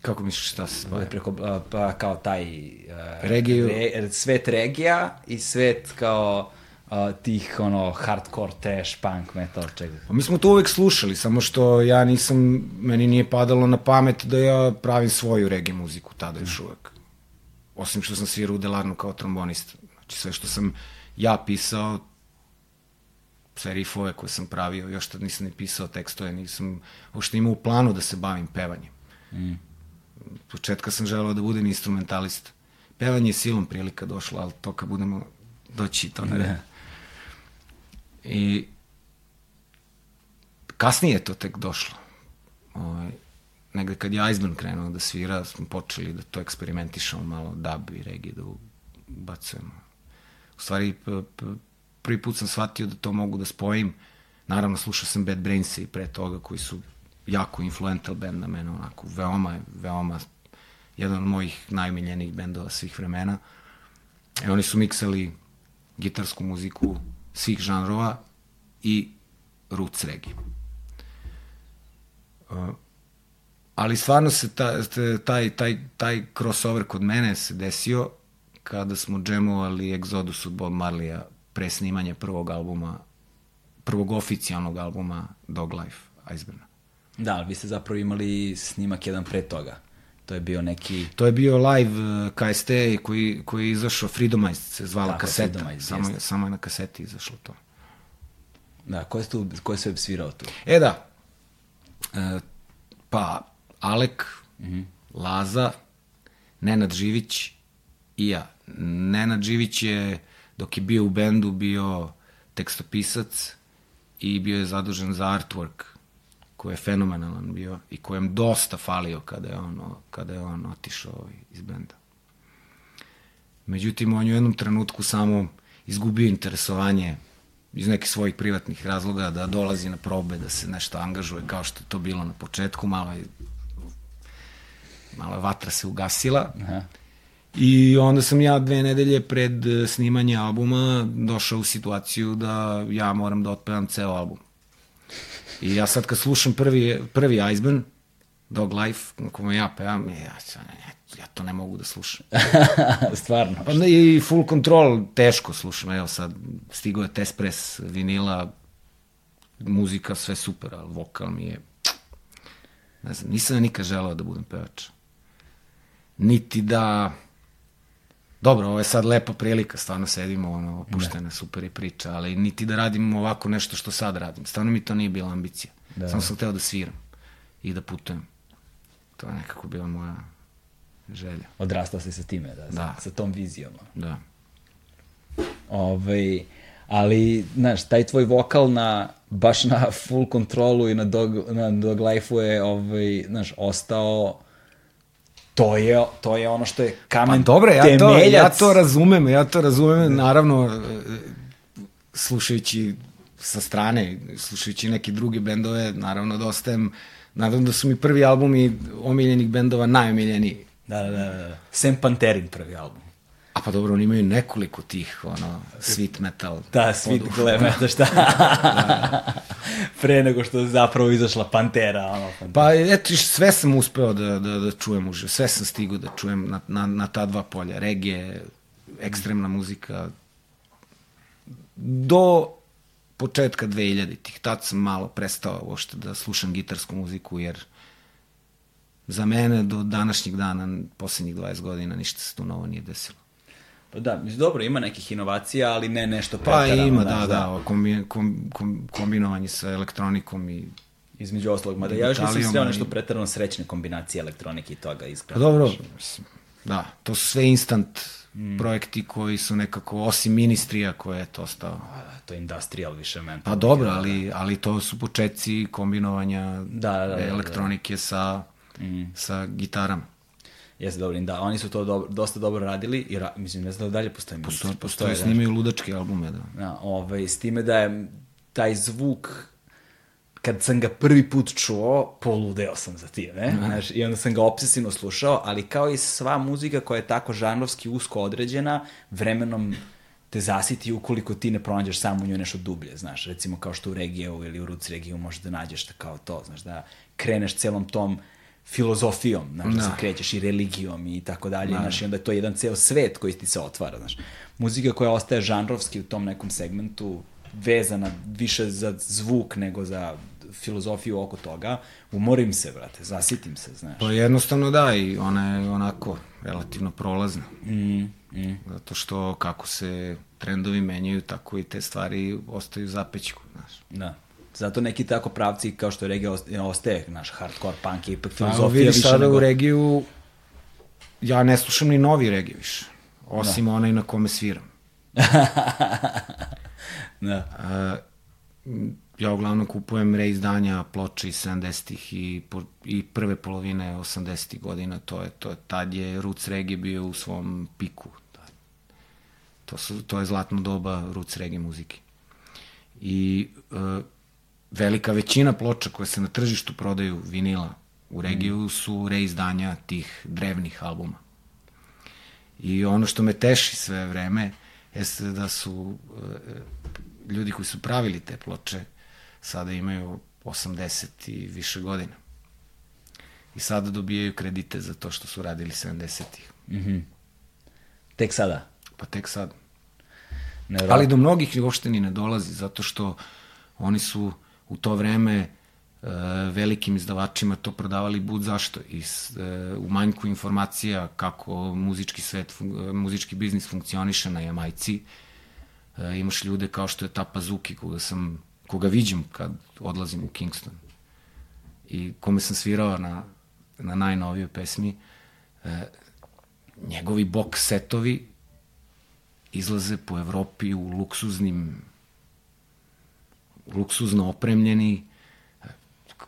Kako misliš šta se spaja? preko, uh, pa kao taj uh, Regiju. re, svet regija i svet kao uh, tih ono hardcore, trash, punk, metal, čega. Pa mi smo to uvek slušali, samo što ja nisam, meni nije padalo na pamet da ja pravim svoju reggae muziku tada još uvek. Osim što sam svirao u Delarnu kao trombonista. Znači sve što sam ja pisao, sve rifove koje sam pravio, još tad nisam ni pisao tekstove, nisam uopšte imao u planu da se bavim pevanjem. Mm. Početka sam želeo da budem instrumentalista. Pevanje je silom prilika došlo, ali to kad budemo doći to na red. I kasnije je to tek došlo. Ovaj, negde kad je Iceburn krenuo da svira, smo počeli da to eksperimentišemo malo, dub i reggae da ubacujemo. U stvari, prvi put sam shvatio da to mogu da spojim. Naravno, slušao sam Bad Brains i pre toga koji su jako influental band na mene, onako, veoma, veoma, jedan od mojih najmiljenijih bendova svih vremena. E, oni su miksali gitarsku muziku svih žanrova i roots reggae. Uh, ali stvarno se ta, taj, taj, taj crossover kod mene se desio kada smo džemovali Exodus od Bob Marleya pre snimanja prvog albuma, prvog oficijalnog albuma Dog Life Iceburna. Da, ali vi ste zapravo imali snimak jedan pre toga. To je bio neki... To je bio live uh, KST koji, koji je izašao, Freedomized se zvala Tako, kaseta, samo, je, samo je na kaseti izašlo to. Da, ko je, tu, ko je sve svirao tu? E da, e, pa Alek, mm -hmm. Laza, Nenad Živić i ja. Nenad Živić je, dok je bio u bendu, bio tekstopisac i bio je zadužen za artwork, koji je fenomenalan bio i kojem dosta falio kada je on, kada je on otišao iz benda. Međutim, on je u jednom trenutku samo izgubio interesovanje iz nekih svojih privatnih razloga da dolazi na probe, da se nešto angažuje kao što je to bilo na početku, malo je, malo je vatra se ugasila. Aha. I onda sam ja dve nedelje pred eh, snimanje albuma došao u situaciju da ja moram da otpevam ceo album. I ja sad kad slušam prvi, prvi Iceburn, Dog Life, na kome ja pevam, ja, ja, ja to ne mogu da slušam. Stvarno. Pa ne, i full control teško slušam, evo sad stigao je test press vinila, muzika sve super, ali vokal mi je, ne znam, nisam nikad želeo da budem pevač. Niti da, dobro, ovo je sad lepa prilika, stvarno sedimo, ono, opuštena, super je priča, ali niti da radim ovako nešto što sad radim. Stvarno mi to nije bila ambicija. Da. Da. Samo sam hteo da sviram i da putujem. To je nekako bila moja želja. Odrastao si sa time, da, da. Sa, Da. sa tom vizijom. Da. Ovaj, ali, znaš, taj tvoj vokal na, baš na full kontrolu i na dog, na dog life-u je, ovaj, znaš, ostao to je, to je ono što je Pa kamen dobro, ja to, temeljac. ja to razumem, ja to razumem, naravno, e, slušajući sa strane, slušajući neke druge bendove, naravno da ostajem, naravno da su mi prvi albumi omiljenih bendova najomiljeniji. Da, da, da, da. Sam Panterin prvi album. A pa dobro, oni imaju nekoliko tih, ono, sweet metal. Da, svi poduhvata. gleme, da šta. Pre nego što je zapravo izašla Pantera, ono. Pantera. Pa eto, sve sam uspeo da, da, da čujem uživo, sve sam stigao da čujem na, na, na ta dva polja, regije, ekstremna muzika, do početka 2000-ih, tad sam malo prestao uopšte da slušam gitarsku muziku, jer za mene do današnjeg dana, poslednjih 20 godina, ništa se tu novo nije desilo. Pa da, mislim, dobro, ima nekih inovacija, ali ne nešto Pa pretarano. ima, znaš, da, da, kombi, kom, kom, kombinovanje sa elektronikom i Između ostalog, mada ja još nisam sreo nešto pretarano srećne kombinacije elektronike i toga, Pa iskreno. dobro, mislim, da, to su sve instant mm. projekti koji su nekako, osim ministrija koje je to ostao. To je industrial više men. Pa dobro, ali, ali to su početci kombinovanja Da, da, da, da. elektronike sa, mm. sa gitarama. Jeste dobro, da, oni su to dobro, dosta dobro radili i ra, mislim, ne znam da dalje postoje. Postoje, postoje, da. snimaju ludačke albume, da. Da, ovaj, s time da je taj zvuk kad sam ga prvi put čuo, poludeo sam za time, znaš, i onda sam ga obsesivno slušao, ali kao i sva muzika koja je tako žanrovski usko određena, vremenom te zasiti ukoliko ti ne pronađeš samo u njoj nešto dublje, znaš, recimo kao što u regiju ili u roots regiju možeš da nađeš da kao to, znaš, da kreneš celom tom filozofijom, znaš, da, se krećeš i religijom i tako dalje, znaš, i onda je to jedan ceo svet koji ti se otvara, znaš. Muzika koja ostaje žanrovski u tom nekom segmentu, vezana više za zvuk nego za filozofiju oko toga, umorim se, brate, zasitim se, znaš. Pa jednostavno da, i ona je onako relativno prolazna. Mm, mm. Zato što kako se trendovi menjaju, tako i te stvari ostaju zapećku, znaš. Da. Zato neki tako pravci kao što je regija ost- ostaje, naš hardcore punk je ipak Pa filozofija više sada nego... u regiju, ja ne slušam ni novi regiju više, osim da. onaj na kome sviram. da. A, m, ja uglavnom kupujem reizdanja ploče iz 70-ih i, po- i prve polovine 80-ih godina, to je, to je, tad je Roots Reggae bio u svom piku. To, su, to je zlatno doba Roots Reggae muzike. I e, velika većina ploča koje se na tržištu prodaju vinila u regiju su reizdanja tih drevnih albuma. I ono što me teši sve vreme jeste da su e, ljudi koji su pravili te ploče sada imaju 80 i više godina. I sada dobijaju kredite za to što su radili 70-ih. Tek sada. Pa tek sad. Nevjerojatno. Ali do mnogih uopšte ni ne dolazi, zato što oni su u to vreme e, velikim izdavačima to prodavali bud zašto i e, u manjku informacija kako muzički svet, e, muzički biznis funkcioniše na Jamajci. Imaš ljude kao što je Tapa Zuki, koga sam koga viđem kad odlazim u Kingston i kome sam svirao na, na najnovijoj pesmi, njegovi box setovi izlaze po Evropi u luksuznim luksuzno opremljeni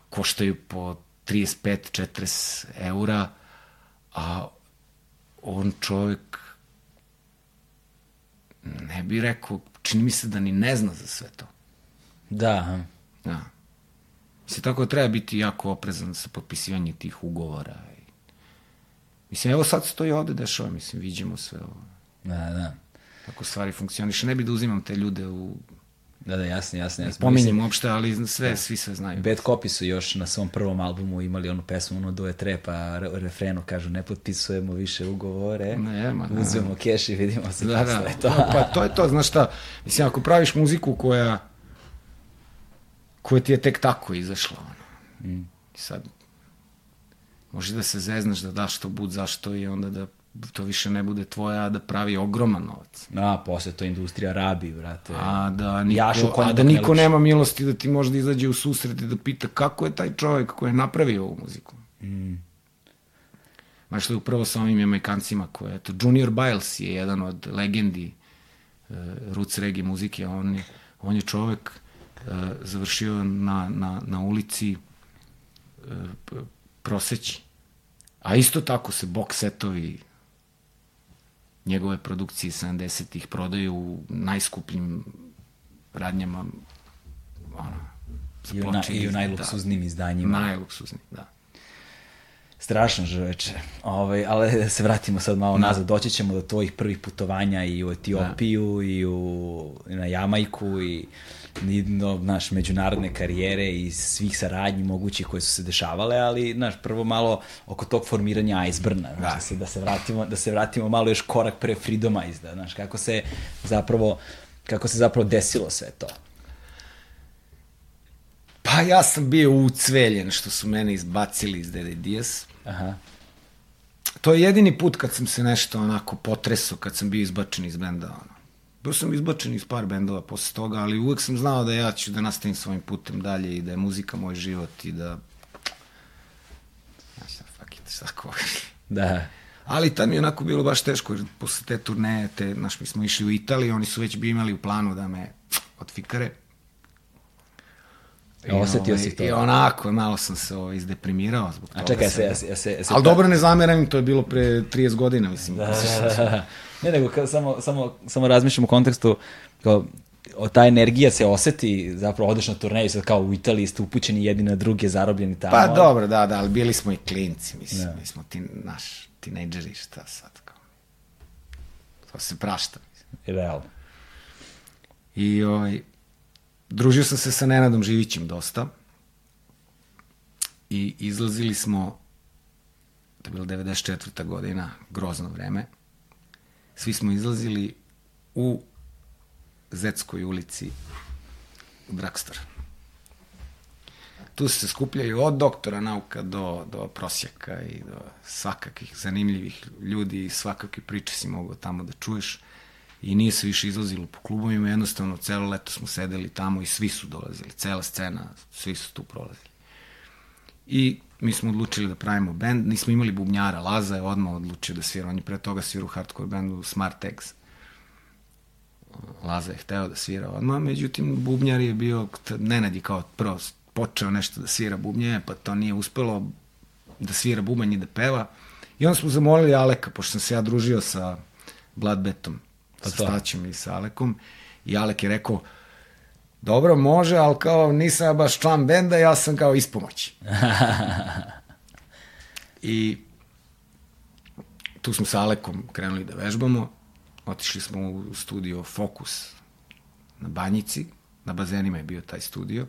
koštaju po 35-40 eura a on čovek ne bi rekao čini mi se da ni ne zna za sve to Da. Da. Mislim, tako da treba biti jako oprezan sa potpisivanjem tih ugovora. Mislim, evo sad se to i ovde dešava, mislim, vidimo sve ovo. da, da. Tako stvari funkcioniše. Ne bi da uzimam te ljude u... Da, da, jasno, jasno. jasno. Pominjem uopšte, ali sve, svi sve znaju. Bad Copy su još na svom prvom albumu imali onu pesmu Uno, dvoje, tre, pa re- u refrenu kažu ne potpisujemo više ugovore, Ne, ma, da. uzmemo keš i vidimo se Da, da, posle. to. pa to je to, znaš šta, mislim, ako praviš muziku koja koja ti je tek tako izašla, ono, mm. sad, može da se zeznaš da daš to bud zašto i onda da to više ne bude tvoja, da pravi ogroman novac. A, posle to industrija rabi, brate. A da Jašu niko, konj a da niko nema milosti da ti možda izađe u susret i da pita kako je taj čovjek koji je napravio ovu muziku. Mm. Znaš što je upravo sa ovim Jamajkancima koje, eto, Junior Biles je jedan od legendi uh, roots reggae muzike, on je, on je čovek uh, završio na, na, na ulici uh, proseći. A isto tako se box setovi njegove produkcije 70-ih prodaju u najskupljim radnjama ono, I u, na, i u najluksuznim izdanjima. Da, najluksuzni, da. Strašno žoveče. Ovaj, ali da se vratimo sad malo Da. nazad. Doći ćemo do tvojih prvih putovanja i u Etiopiju i, u, i na Jamajku i do, naš, međunarodne karijere i svih saradnji mogućih koje su se dešavale, ali, znaš, prvo malo oko tog formiranja Iceburna, znaš, da. se, da, se vratimo, da se vratimo malo još korak pre Freedom Ice, znaš, kako se zapravo, kako se zapravo desilo sve to. Pa ja sam bio ucveljen što su mene izbacili iz Dede Dias. Aha. To je jedini put kad sam se nešto onako potresao, kad sam bio izbačen iz benda. Ono. Bio sam izbačen iz par bendova posle toga, ali uvek sam znao da ja ću da nastavim svojim putem dalje i da je muzika moj život i da... Znaš šta, fuck it, šta ko... Da. Ali tad mi je onako bilo baš teško, jer posle te turneje, te, znaš, mi smo išli u Italiju, oni su već bi imali u planu da me odfikare. I, Osetio ovaj, si to? I onako, malo sam se ovaj, izdeprimirao zbog toga. A čekaj, ja sam- se, ja se, ja se, ja se Ali dobro ne zameram, to je bilo pre 30 godina, mislim. Da, da, da. Ne, nego kao samo, samo, samo razmišljam u kontekstu kao, o, ta energija se oseti, zapravo odeš na turneju, sad kao u Italiji ste upućeni jedni na druge, zarobljeni tamo. Pa dobro, da, da, ali bili smo i klinci, mislim, Da. mi smo ti, naš, tinejdžeri, šta sad, kao. To se prašta, mislim. Realno. I ovaj, družio sam se sa Nenadom Živićem dosta i izlazili smo, to je bilo 94. godina, grozno vreme, svi smo izlazili u Zetskoj ulici u Dragstor. Tu se skupljaju od doktora nauka do, do prosjaka i do svakakih zanimljivih ljudi i svakakve priče si mogao tamo da čuješ i nije se više izlazilo po klubovima, jednostavno celo leto smo sedeli tamo i svi su dolazili, cela scena, svi su tu prolazili. I mi smo odlučili da pravimo bend, nismo imali bubnjara, Laza je odmah odlučio da svira, on je pre toga svira u hardcore bendu Smart Eggs. Laza je hteo da svira odmah, međutim, bubnjar je bio, Nenad je kao prvo počeo nešto da svira bubnje, pa to nije uspelo da svira bubanj i da peva. I onda smo zamolili Aleka, pošto sam se ja družio sa Bloodbetom, Pa sa. Staćem i sa Alekom, i Alek je rekao, dobro, može, ali kao nisam ja baš član benda, ja sam kao ispomoć. I tu smo sa Alekom krenuli da vežbamo, otišli smo u studio Focus na Banjici, na bazenima je bio taj studio,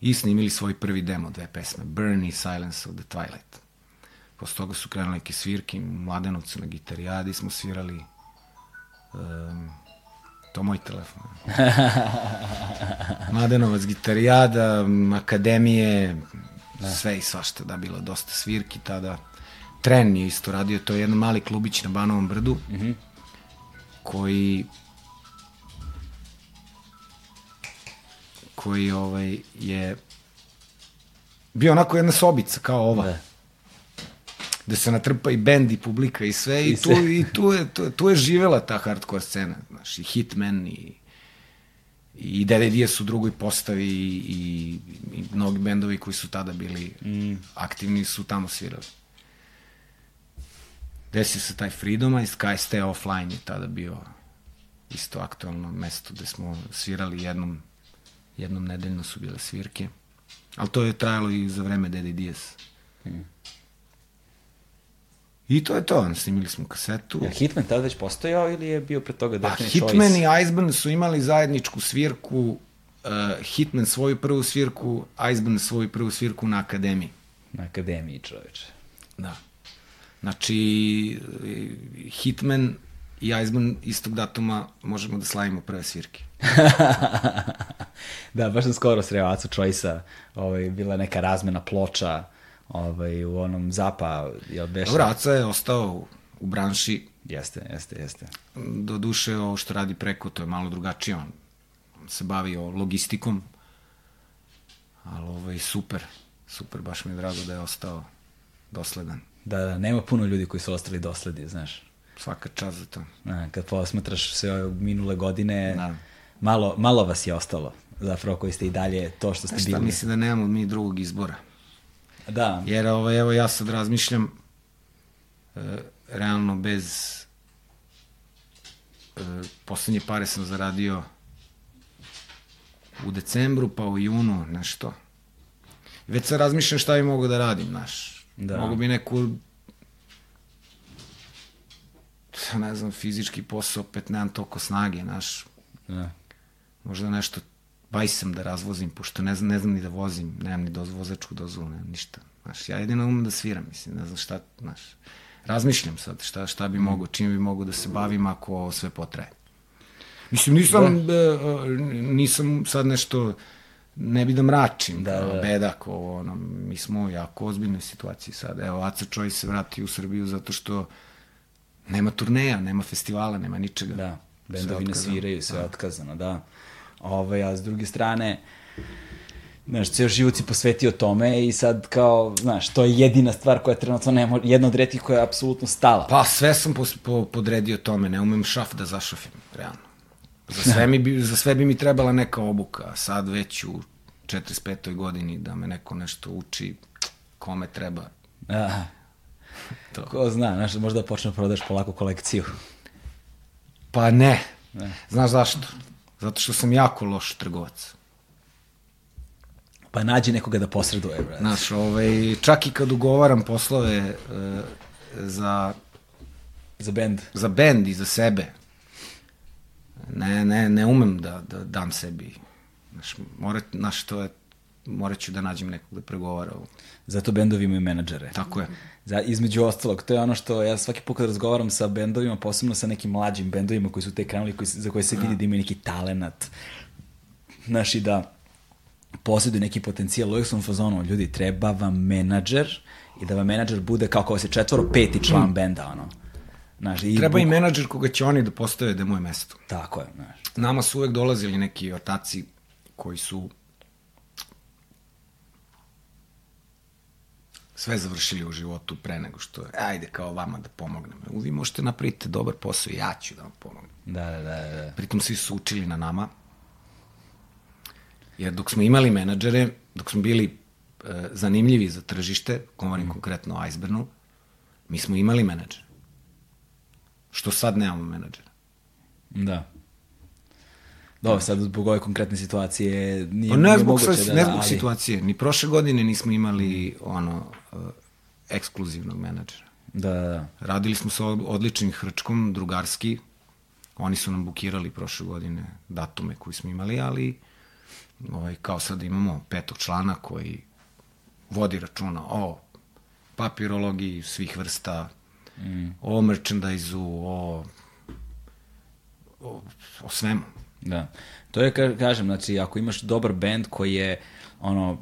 i snimili svoj prvi demo, dve pesme, Burn i Silence of the Twilight. Posle toga su krenuli neke svirke, Mladenovcu na gitarijadi smo svirali, um, to moj telefon. Mladenovac, gitarijada, akademije, sve i svašta, da, bilo dosta svirki tada. Tren je isto radio, to je jedan mali klubić na Banovom brdu, koji koji ovaj je bio onako jedna sobica kao ova. Da. Da se natrpa i bend i publika i sve i, I tu, sve. i tu, je, tu, tu je živela ta hardcore scena, znaš, i Hitman i i Dede Diaz u drugoj postavi i, i, i mnogi bendovi koji su tada bili mm. aktivni su tamo svirali. Desio se taj Freedom, a i Sky Stay Offline je tada bio isto aktualno mesto gde smo svirali jednom, jednom nedeljno su bile svirke. Ali to je trajalo i za vreme Dede Diaz. Mm. I to je to, snimili smo kasetu. Je Hitman tada već postojao ili je bio pre toga Pa Definite Hitman Choice? i Iceburn su imali zajedničku svirku, uh, Hitman svoju prvu svirku, Iceburn svoju prvu svirku na akademiji. Na akademiji, čoveče. Da. Znači, Hitman i Iceburn istog datuma možemo da slavimo prve svirke. da, baš sam skoro sreo Acu Choice-a, ovaj, bila neka razmena ploča ovaj, u onom Zapa, jel beše? Dobro, Aca je ostao u, branši, Jeste, jeste, jeste. do duše ovo što radi preko, to je malo drugačije, on, se bavi o logistikom, ali ovaj, super, super, baš mi je drago da je ostao dosledan. Da, da, nema puno ljudi koji su ostali dosledi, znaš. Svaka čast za to. A, kad posmatraš sve ove minule godine, Da. malo, malo vas je ostalo, zapravo koji ste i dalje to što ste Šta bili. mislim da nemamo mi drugog izbora. Da, Jer ovaj, evo ja sad razmišljam e, realno bez e, poslednje pare sam zaradio u decembru pa u junu nešto. Već sad razmišljam šta bi mogo da radim, znaš. Da. Mogu bi neku ne znam, fizički posao, opet nemam toliko snage, znaš. da. Možda nešto bajsam da razvozim, pošto ne znam, ne znam ni da vozim, nemam ni doz, vozačku dozvolu, nemam ništa. Znaš, ja jedino umem da sviram, mislim, ne znam šta, znaš. Razmišljam sad šta, šta bi mogo, čim bi mogo da se bavim ako sve potraje. Mislim, nisam, da. e, nisam sad nešto, ne bi da mračim, Da, da, da. bedak, ovo, ono, mi smo u jako ozbiljnoj situaciji sad. Evo, Aca Čoj se vrati u Srbiju zato što nema turneja, nema festivala, nema ničega. Da, bendovi ne sviraju, sve je otkazano, da. Ove, a s druge strane, znaš, ceo život si posvetio tome i sad kao, znaš, to je jedina stvar koja trenutno ne može, jedna od retkih koja je apsolutno stala. Pa sve sam pos, po, podredio tome, ne umem šaf da zašafim, realno. Za sve, mi bi, za sve bi mi trebala neka obuka, sad već u 45. godini da me neko nešto uči, kome treba. A, To. ko zna, znaš, možda počne da prodaš polako kolekciju. Pa ne. Ne. Znaš zašto? Zato što sam jako loš trgovac. Pa nađi nekoga da posreduje, brate. Znaš, ovaj, čak i kad ugovaram poslove e, za, Za bend. za bend i za sebe, ne, ne, ne umem da, da dam sebi. Znaš, morat, znaš, to je, morat ću da nađem nekog da pregovara. ovo. Zato bendovi imaju menadžere. Tako je. Za, između ostalog, to je ono što ja svaki put kad razgovaram sa bendovima, posebno sa nekim mlađim bendovima koji su te krenuli, koji, za koje se vidi da imaju neki talenat, znaš i da posjeduju neki potencijal, uvijek sam fazonu, ljudi, treba vam menadžer i da vam menadžer bude kao kao se četvoro peti član benda, ono. Znaš, i Treba i menadžer koga će oni da postave da je moje mesto. Tako je, znaš. Nama su uvek dolazili neki ortaci koji su sve završili u životu pre nego što je, ajde kao vama da pomognem. Vi možete napraviti dobar posao, ja ću da vam pomognem. Da, da, da, da. Pritom svi su učili na nama. Jer dok smo imali menadžere, dok smo bili e, zanimljivi za tržište, govorim mm. konkretno o Icebernu, mi smo imali menadžere. Što sad nemamo menadžera. Da. Dobro, sad zbog ove konkretne situacije nije, Pa ne nije zbog, moguće sve, da... ne zbog ali- situacije. Ni prošle godine nismo imali ono ekskluzivnog menadžera. Da, da, da. Radili smo sa od- odličnim hrčkom, drugarski. Oni su nam bukirali prošle godine datume koji smo imali, ali ovaj, kao sad imamo petog člana koji vodi računa o papirologiji svih vrsta, mm. o merchandise-u, o, o, o svemu. Da. To je, ka- kažem, znači, ako imaš dobar band koji je, ono,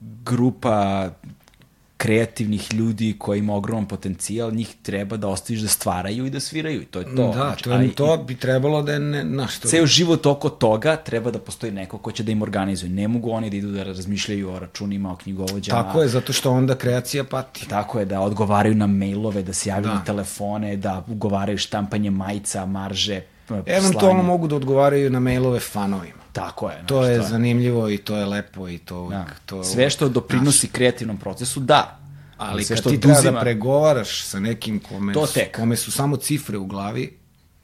grupa kreativnih ljudi koji ima ogroman potencijal, njih treba da ostaviš da stvaraju i da sviraju i to je to. Da, Znači, to, je, to bi trebalo da je, ne, na što... ceo život oko toga treba da postoji neko ko će da im organizuje. Ne mogu oni da idu da razmišljaju o računima, o knjigovođama. Tako je, zato što onda kreacija pati. Tako je, da odgovaraju na mailove, da se javljaju Da. na telefone, da ugovaraju štampanje majica, marže, Eventualno slanje. mogu da odgovaraju na mailove fanovima. Tako je. To je zanimljivo i to je lepo i to... Da. to Sve što doprinosi kreativnom procesu, da. Ali sve kad što ti treba oduzima- da pregovaraš sa nekim kome, To tek. kome su samo cifre u glavi,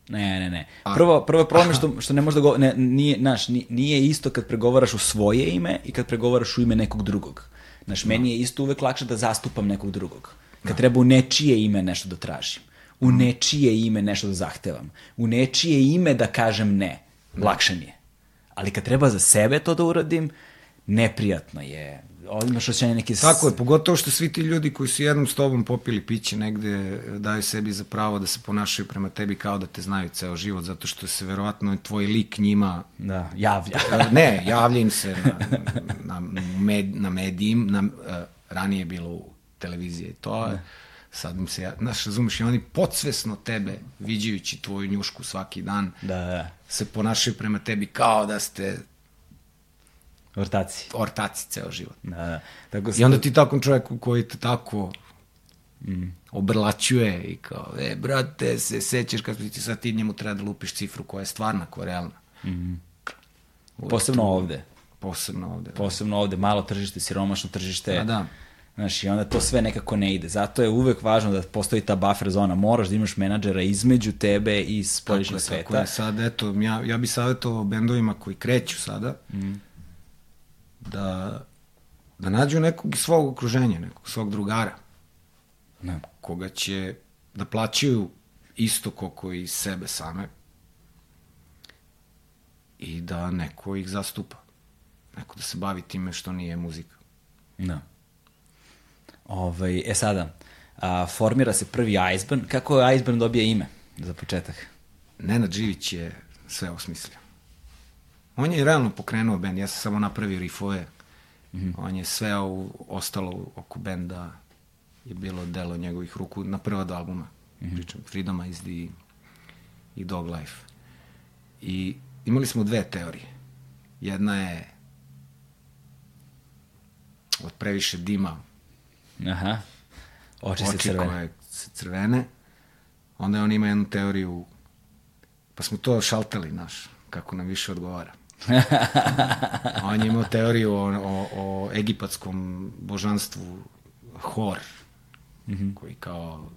Ne, ne, ne. Prvo, prvo je problem što, što ne možeš da go, ne, nije, znaš, ni- nije isto kad pregovaraš u svoje ime i kad pregovaraš u ime nekog drugog. Znaš, meni je isto uvek lakše da zastupam nekog drugog. Kad treba u nečije ime nešto da tražim. U nečije ime nešto da zahtevam. U nečije ime da kažem ne. Lakše mi je. Ali kad treba za sebe to da uradim, neprijatno je. Ovdje imaš osjećanje neke... s- Tako je, pogotovo što svi ti ljudi koji su jednom s tobom popili piće negde daju sebi za pravo da se ponašaju prema tebi kao da te znaju ceo život, zato što se verovatno tvoj lik njima Da, javlja. ne, javlja im se na, na, med, na medijim, na, uh, ranije je bilo u televiziji i to je, sad im se, ja- znaš, razumeš, i oni podsvesno tebe, viđajući tvoju njušku svaki dan, da, da. se ponašaju prema tebi kao da ste Ortaci. ortaci ceo život. Da, da. Tako I onda ti takvom čovjeku koji te tako mm. obrlaćuje i kao, e, brate, se sećaš kad ti sad ti njemu treba da lupiš cifru koja je stvarna, koja je realna. Posebno ovde. Posebno ovde. Posebno ovde, malo tržište, siromašno tržište. Da, da. Znaš, i onda to sve nekako ne ide. Zato je uvek važno da postoji ta buffer zona. Moraš da imaš menadžera između tebe i spolješnjeg je, sveta. tako je. Sad, eto, ja, ja bih savjetovao bendovima koji kreću sada mm. da, da nađu nekog iz svog okruženja, nekog svog drugara, Da. koga će da plaćaju isto koliko i sebe same i da neko ih zastupa. Neko da se bavi time što nije muzika. Da. Ovaj, e sada, a, formira se prvi Iceburn. Kako je Iceburn dobija ime, za početak? Nenad Živić je sve osmislio. On je realno pokrenuo bend, ja sam samo napravio rifove. Mm -hmm. On je sve u, ostalo oko benda je bilo delo njegovih ruku na prva dva albuma. Mm -hmm. Pričam, Freedom is the i Dog Life. I imali smo dve teorije. Jedna je od previše dima Aha. Oči se oči crvene. koje se crvene. Onda on ima jednu teoriju, pa smo to šaltali, naš, kako nam više odgovara. on je imao teoriju o, o, o egipatskom božanstvu Hor, mm -hmm. koji kao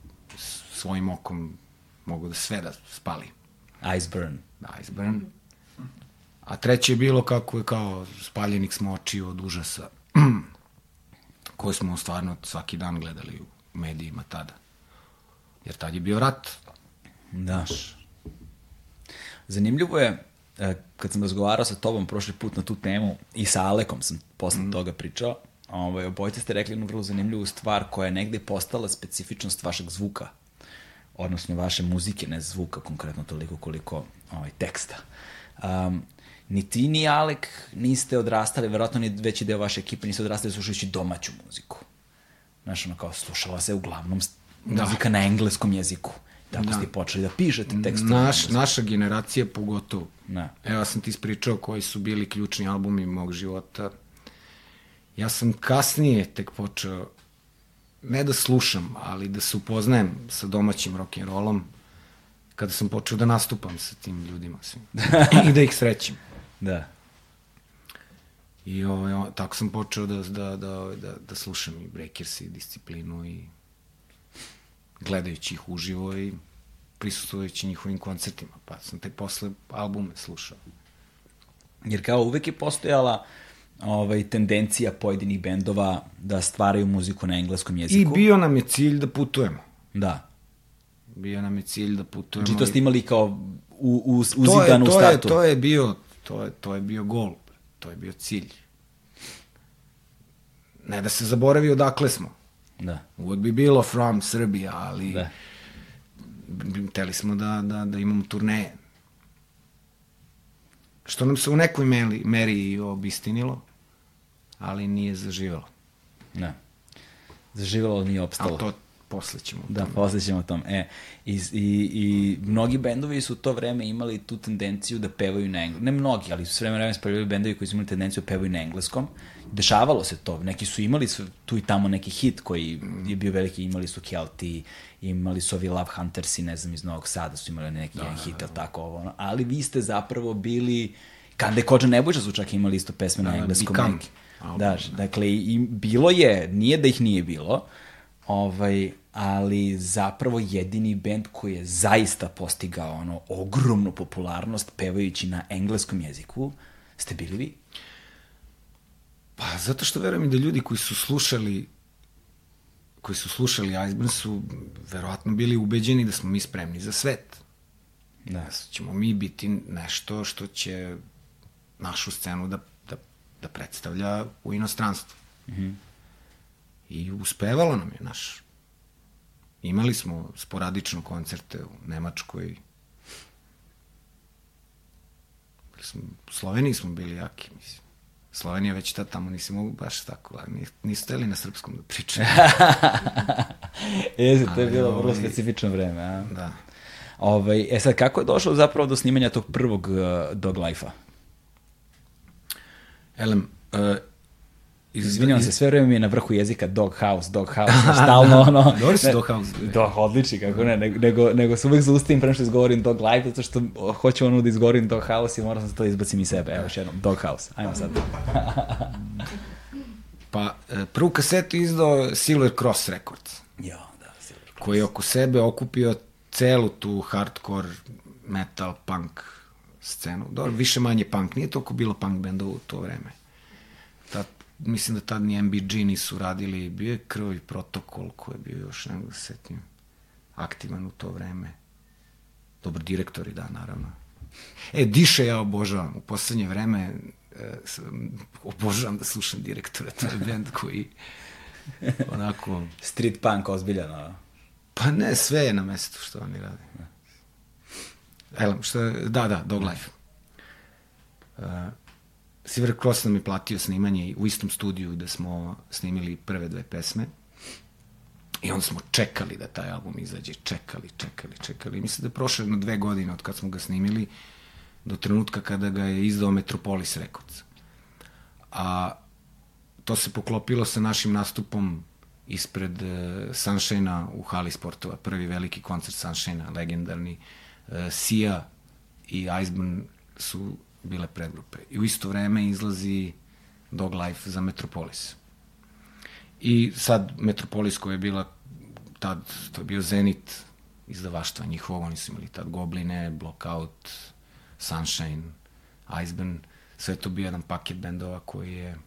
svojim okom mogu da sve da spali. Iceburn. Da, Iceburn. A treće je bilo kako je kao spaljenik smo očiju od užasa koje smo stvarno svaki dan gledali u medijima tada. Jer tad je bio rat. Da. Zanimljivo je, e, kad sam razgovarao sa tobom prošli put na tu temu i sa Alekom sam posle mm. toga pričao, ovaj, obojice ste rekli jednu vrlo zanimljivu stvar koja je negde postala specifičnost vašeg zvuka, odnosno vaše muzike, ne zvuka konkretno toliko koliko ovaj, teksta. Um, ni ti ni Alek niste odrastali, verovatno ni veći deo vaše ekipe niste odrastali slušajući domaću muziku. Znaš, ono kao slušala se uglavnom Da. muzika na engleskom jeziku. Tako Da. ste počeli da pišete tekstove. Naš, naša generacija pogotovo. Da. Evo, ja sam ti ispričao koji su bili ključni albumi mog života. Ja sam kasnije tek počeo ne da slušam, ali da se upoznajem sa domaćim rock'n'rollom kada sam počeo da nastupam sa tim ljudima svim. I da ih srećem. Da. I ovaj, o- tako sam počeo da, da, da, da, da slušam i Breakers i Disciplinu i gledajući ih uživo i prisustujući njihovim koncertima. Pa sam te posle albume slušao. Jer kao uvek je postojala ovaj, tendencija pojedinih bendova da stvaraju muziku na engleskom I jeziku. bio nam je cilj da putujemo. Da. Bio nam je cilj da putujemo. Znači to ste i- imali kao u, u, to je, u to je, startu. to je bio, to je, to je bio gol, to je bio cilj. Ne da se zaboravi odakle smo. Da. Uvek bi bilo from Srbija, ali Da. hteli smo da, da, da imamo turneje. Što nam se u nekoj meri, meri obistinilo, ali nije zaživelo. Da. Zaživalo nije opstalo. Ali to posle ćemo. o Da, tome. posle ćemo o tom. E, i, i, I mnogi bendovi su u to vreme imali tu tendenciju da pevaju na engleskom. Ne mnogi, ali su sve vreme spavljali bendovi koji su imali tendenciju da pevaju na engleskom. Dešavalo se to. Neki su imali su tu i tamo neki hit koji je bio veliki. Imali su Kelti, imali su ovi Love Hunters i ne znam iz Novog Sada su imali neki da, jedan hit, da, tako ovo. Ono. Ali vi ste zapravo bili... Kande Kođa Nebojša su čak imali isto pesme na Da, engleskom. Become. neki. Da, dakle, i, bilo je, nije da ih nije bilo, ovaj, ali zapravo jedini bend koji je zaista postigao ono ogromnu popularnost pevajući na engleskom jeziku ste bili vi. Pa zato što verujem da ljudi koji su slušali koji su slušali Iceburn su verovatno bili ubeđeni da smo mi spremni za svet. Da. Da ćemo mi biti nešto što će našu scenu da, da, da predstavlja u inostranstvu. Mm -hmm. I uspevalo nam je naš. Imali smo sporadično koncerte u Nemačkoj. U Sloveniji smo bili jaki, mislim. Slovenija već tad tamo nisi mogu baš tako, ali nis- nisu teli na srpskom da pričaju. Jeste, to je bilo vrlo ovaj, specifično vreme. A? da. Ovaj, e sad, kako je došlo zapravo do snimanja tog prvog uh, Dog Life-a? Elem, uh, Izvinjavam se, sve vreme mi je na vrhu jezika Dog House, Dog House, stalno ono... Dobri su ne- Dog House. Da, odlični, kako ne, nego, nego, se uvek zaustavim pre što izgovorim Dog Life, zato što hoću ono da izgovorim Dog House i moram sam to da izbacim iz sebe. Evo još jednom, Dog House. Ajmo sad. Pa, e, prvu kasetu izdao Silver Cross Records, Jo, da, Silver Cross. koji je oko sebe okupio celu tu hardcore, metal, punk scenu. Dobro, više manje punk, nije toliko bilo punk bendova u to vreme. Mislim da tad ni MBG nisu radili, bio je krvavi protokol koji je bio još, ne mogu da se setim, aktivan u to vreme. Dobro, direktori, da, naravno. E, Diše ja obožavam. U poslednje vreme e, sam, obožavam da slušam direktora. To je bend koji onako... Street punk, ozbiljan, ono. Pa ne, sve je na mestu što oni rade. Elem, što je, da, da, Dog Life. Uh, Silver Cross nam je platio snimanje u istom studiju gde smo snimili prve dve pesme. I onda smo čekali da taj album izađe, čekali, čekali, čekali. Mislim da je prošlo jedno dve godine od kad smo ga snimili do trenutka kada ga je izdao Metropolis Records. A to se poklopilo sa našim nastupom ispred uh, Sunshine-a u hali sportova. Prvi veliki koncert Sunshine-a, legendarni. Uh, Sia i Iceburn su bile predgrupe. I u isto vreme izlazi Dog Life za Metropolis. I sad Metropolis koja je bila tad, to je bio Zenit izdavaštva njihovog, oni su imali tad Gobline, Blockout, Sunshine, Iceburn, sve to bio jedan paket bendova koji je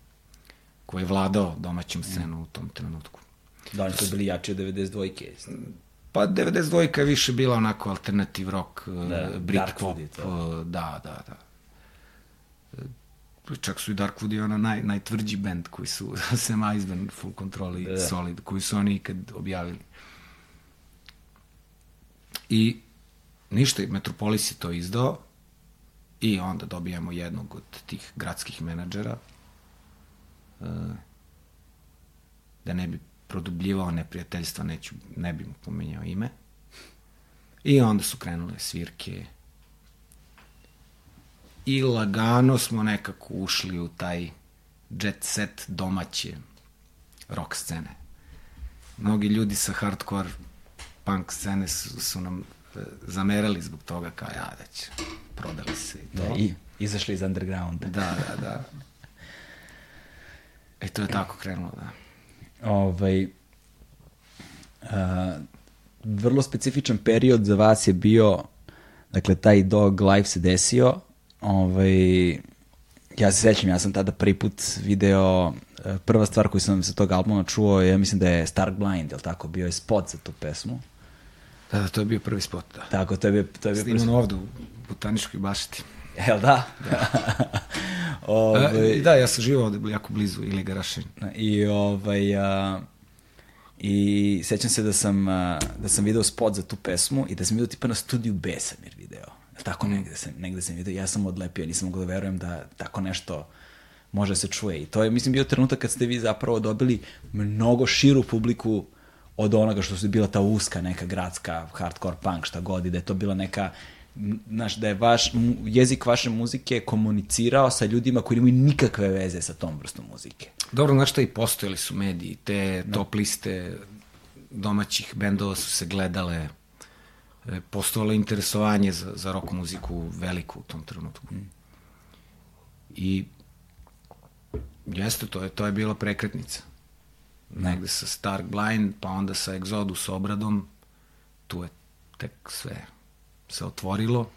koji je vladao domaćom scenom u tom trenutku. Da, oni su bili jači od 92-ke. Pa 92 je više bila onako alternative rock, Da, Britpop, da, da, da. E, Čak su i Darkwood i ono naj, najtvrđi band koji su, sem Iceburn, Full Control i Da. da. Solid, koji su oni ikad objavili. I ništa, Metropolis je to izdao i onda dobijamo jednog od tih gradskih menadžera uh, da ne bi produbljivao neprijateljstva, neću, ne bi mu pomenjao ime. I onda su krenule svirke. I lagano smo nekako ušli u taj jet set domaće rock scene. mnogi ljudi sa hardcore punk scene su, su nam e, zamerali zbog toga kao ja već prodali se i to. Da, i izašli iz undergrounda. Da, da, da. E, to je tako krenulo, da. Ovaj, a, vrlo specifičan period za vas je bio, dakle, taj dog life se desio, ovaj, ja se sećam, ja sam tada prvi put video, e, prva stvar koju sam sa tog albuma čuo, ja mislim da je Stark Blind, je tako? Bio je spot za tu pesmu. Da, da, to je bio prvi spot, da. Tako, to je bio, to je bio prvi Sniman ovde u Botaničkoj bašti. Jel da? ovaj, E, da, ja sam živao ovde jako blizu ili Garašin. I ovaj a, i sećam se da sam a, da sam video spot za tu pesmu i da sam video tipa na studiju B sam jer video. Tako negde sam negde sam video. Ja sam odlepio, nisam mogao da verujem da tako nešto može da se čuje. I to je mislim bio trenutak kad ste vi zapravo dobili mnogo širu publiku od onoga što su bila ta uska neka gradska hardcore punk šta god i da je to bila neka znaš, da je vaš, jezik vaše muzike komunicirao sa ljudima koji nemaju nikakve veze sa tom vrstom muzike. Dobro, znaš šta i postojali su mediji, te top liste domaćih bendova su se gledale, postojalo je interesovanje za, za rock muziku veliko u tom trenutku. I jeste, to je, to je bila prekretnica. Negde sa Stark Blind, pa onda sa Exodus obradom, tu je tek sve se otvorilo,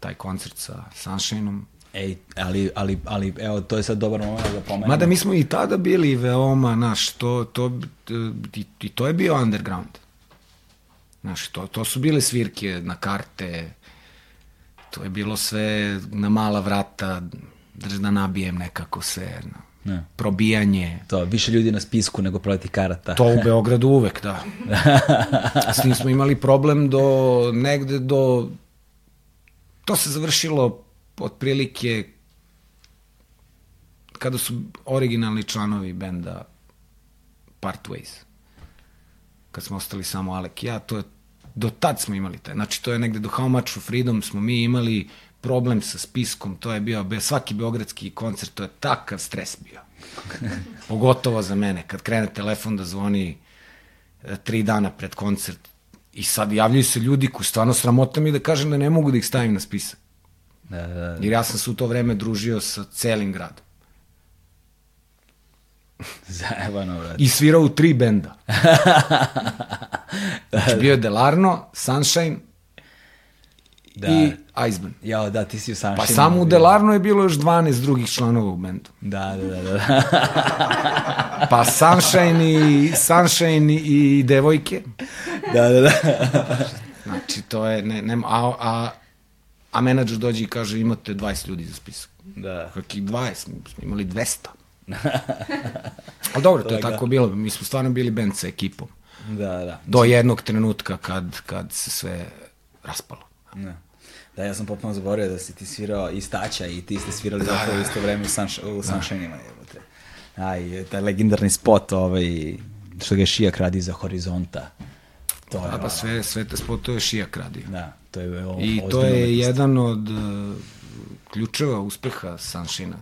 taj koncert sa Sunshineom, Ej, ali, ali, ali, evo, to je sad dobar moment da pomenemo. Mada mi smo i tada bili veoma, naš, to, to, i, i to je bio underground. Znaš, to, to su bile svirke na karte, to je bilo sve na mala vrata, drž da nabijem nekako sve, na, Ne. probijanje. To, više ljudi na spisku nego proleti karata. To u Beogradu uvek, da. S tim smo imali problem do negde do... To se završilo otprilike kada su originalni članovi benda part ways. Kad smo ostali samo Alek i ja, to je, do tad smo imali taj. Znači, to je negde do How Much for Freedom smo mi imali problem sa spiskom, to je bio, be, svaki beogradski koncert, to je takav stres bio. Pogotovo za mene, kad krene telefon da zvoni e, tri dana pred koncert i sad javljaju se ljudi koji stvarno sramota mi da kažem da ne mogu da ih stavim na spisak. Da, da, da. Jer ja sam se u to vreme družio sa celim gradom. Zajebano, brate. I svirao u tri benda. Znači bio je Delarno, Sunshine Da. i Iceman. Jao, da, ti si u Sunshine. Pa samo u Delarno je bilo još 12 drugih članova u bendu. Da, da, da, da. Pa Sunshine i, Sunshine i devojke. da, da, da. Znači, to je, ne, nema, a, a, a menadžer dođe i kaže imate 20 ljudi za spisak. da. Kakih 20, mi smo imali 200. Ali dobro, to je tako bilo. Mi smo stvarno bili band sa ekipom. Da, da. Do jednog trenutka kad, kad se sve raspalo. Da. Da, ja sam potpuno zaboravio da si ti svirao i Staća i ti ste svirali da, zapravo u isto vreme u, sunsh u Sunshineima. jebote. Aj, taj legendarni spot, ovaj, što ga je Šijak radi za Horizonta. To je, A pa sve, sve te spotove Šijak radio. Da, to je o, I to je umetnost. jedan od uh, ključeva uspeha Sunshina.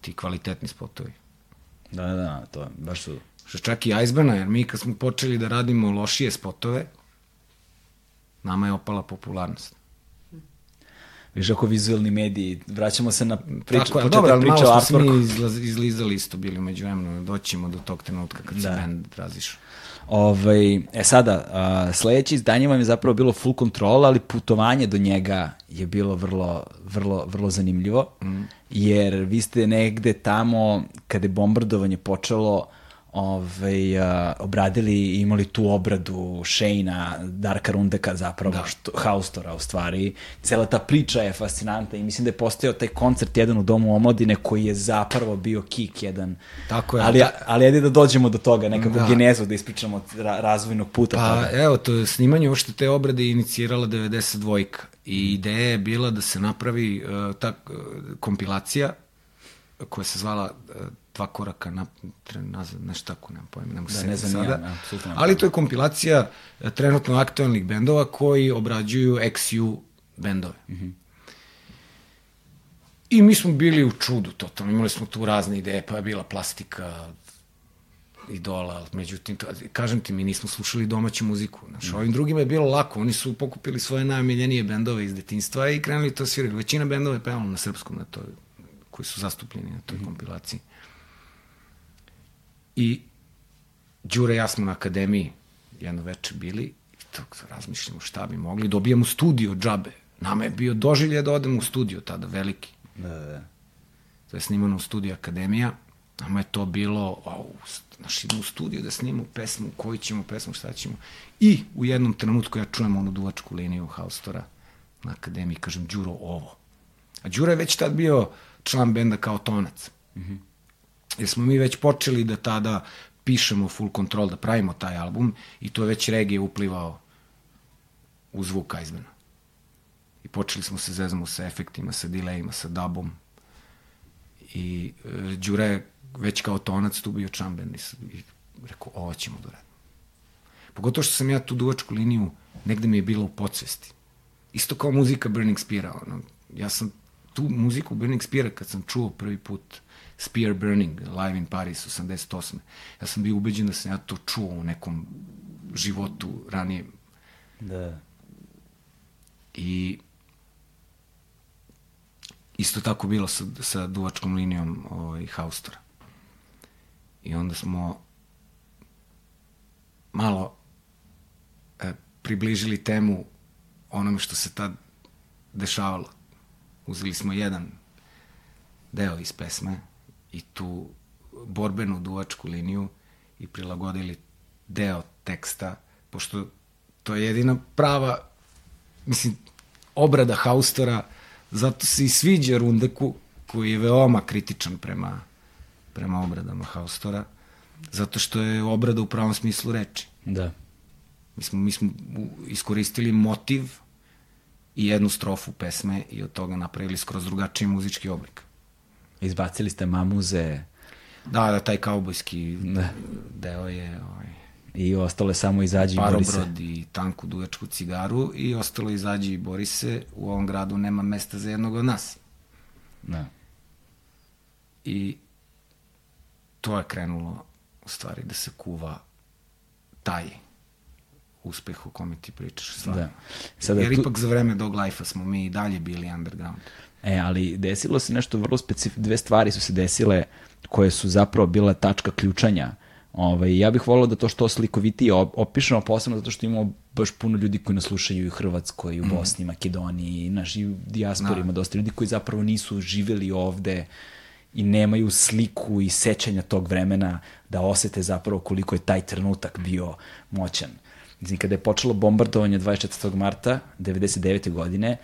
Ti kvalitetni spotovi. Da, da, da, to je, baš su... Što čak i Icebana, jer mi kad smo počeli da radimo lošije spotove, nama je opala popularnost. Viš ako vizualni mediji, vraćamo se na priču, Tako početak dobro, ali priče o malo smo se artworku. mi izlizali isto bili među vremenu, doćemo do tog trenutka kad se Da. band razišao. Ovaj, e sada, a, sledeće izdanje vam je zapravo bilo full control, ali putovanje do njega je bilo vrlo, vrlo, vrlo zanimljivo, mm. jer vi ste negde tamo, kada je bombardovanje počelo, ovaj, a, obradili i imali tu obradu Shane-a, Darka Rundeka zapravo, da. što, Haustora u stvari. Cela ta priča je fascinantna i mislim da je postojao taj koncert jedan u Domu omladine koji je zapravo bio kik jedan. Tako je. Ali, ali ajde da dođemo do toga, nekako Da. genezu da ispričamo od ra razvojnog puta. Pa toga. evo, to je snimanje uopšte te obrade je inicirala 92-ka i ideja je bila da se napravi uh, ta uh, kompilacija koja se zvala uh, dva koraka na, nazad, nešto tako, nemam pojma, ne mogu Da, se ne znam sada. ja, nemam Ali to je kompilacija uh, trenutno aktualnih bendova koji obrađuju XU bendove. Mhm. I mi smo bili u čudu totalno, imali smo tu razne ideje, pa je bila plastika, idola, međutim, to, kažem ti, mi nismo slušali domaću muziku. Znaš, ovim drugima je bilo lako, oni su pokupili svoje najomiljenije bendove iz detinstva i krenuli to svirati. Većina bendova je pevala na srpskom, na to, koji su zastupljeni na toj mm. kompilaciji. I Đure i ja smo na akademiji jedno veče bili i to razmišljamo šta bi mogli. Dobijamo studio džabe. Nama je bio doživlje da odemo u studio tada, veliki. Da, da, da. To je snimano u studiju Akademija. Nama je to bilo, au, znaš, idemo u studiju da snimamo pesmu, koju ćemo pesmu, šta ćemo. I u jednom trenutku ja čujem onu duvačku liniju Haustora na Akademiji, kažem, Đuro, ovo. A Đuro je već tad bio član benda kao tonac. Mm -hmm. Jer smo mi već počeli da tada pišemo Full Control, da pravimo taj album i to je već regije uplivao u zvuk Aizmena. I počeli smo se zezamo sa efektima, sa delayima, sa dubom. I e, Đure je već kao tonac tu bio čamben i, i rekao, ovo ćemo da radimo. Pogotovo što sam ja tu duvačku liniju, negde mi je bila u podsvesti. Isto kao muzika Burning Speara. Ono, ja sam tu muziku Burning Speara kad sam čuo prvi put, Spear Burning, live in Paris 88. Ja sam bio ubeđen da sam ja to čuo u nekom životu ranije. Da. I isto tako bilo sa, sa duvačkom linijom ovaj, Haustora. I onda smo malo e, približili temu onome što se tad dešavalo. Uzeli smo jedan deo iz pesme i tu borbenu duvačku liniju i prilagodili deo teksta, pošto to je jedina prava, mislim, obrada Haustora, zato se i sviđa Rundeku, koji je veoma kritičan prema, prema obradama Haustora, zato što je obrada u pravom smislu reči. Da. Mi smo, mi smo iskoristili motiv i jednu strofu pesme i od toga napravili skroz drugačiji muzički oblik. Izbacili ste mamuze. Da, da, taj kaubojski da. deo je... Ovaj, I ostalo je samo izađi i bori se. Parobrod i tanku duvačku cigaru i ostalo izađi i bori se. U ovom gradu nema mesta za jednog od nas. Da. I to je krenulo u stvari da se kuva taj uspeh o kome ti pričaš. Stvarno. Da. Sada Jer tu... ipak za vreme Dog Life-a smo mi i dalje bili underground. E, ali desilo se nešto vrlo specifično, dve stvari su se desile koje su zapravo bile tačka ključanja. Ovaj, ja bih volao da to što slikovitije opišemo, posebno zato što imamo baš puno ljudi koji nas slušaju i u Hrvatskoj, i u mhm. Bosni, mm. Makedoniji, i, naš, i u dijasporima, da. dosta ljudi koji zapravo nisu živeli ovde i nemaju sliku i sećanja tog vremena da osete zapravo koliko je taj trenutak bio moćan. Znači, kada je počelo bombardovanje 24. marta 99. godine,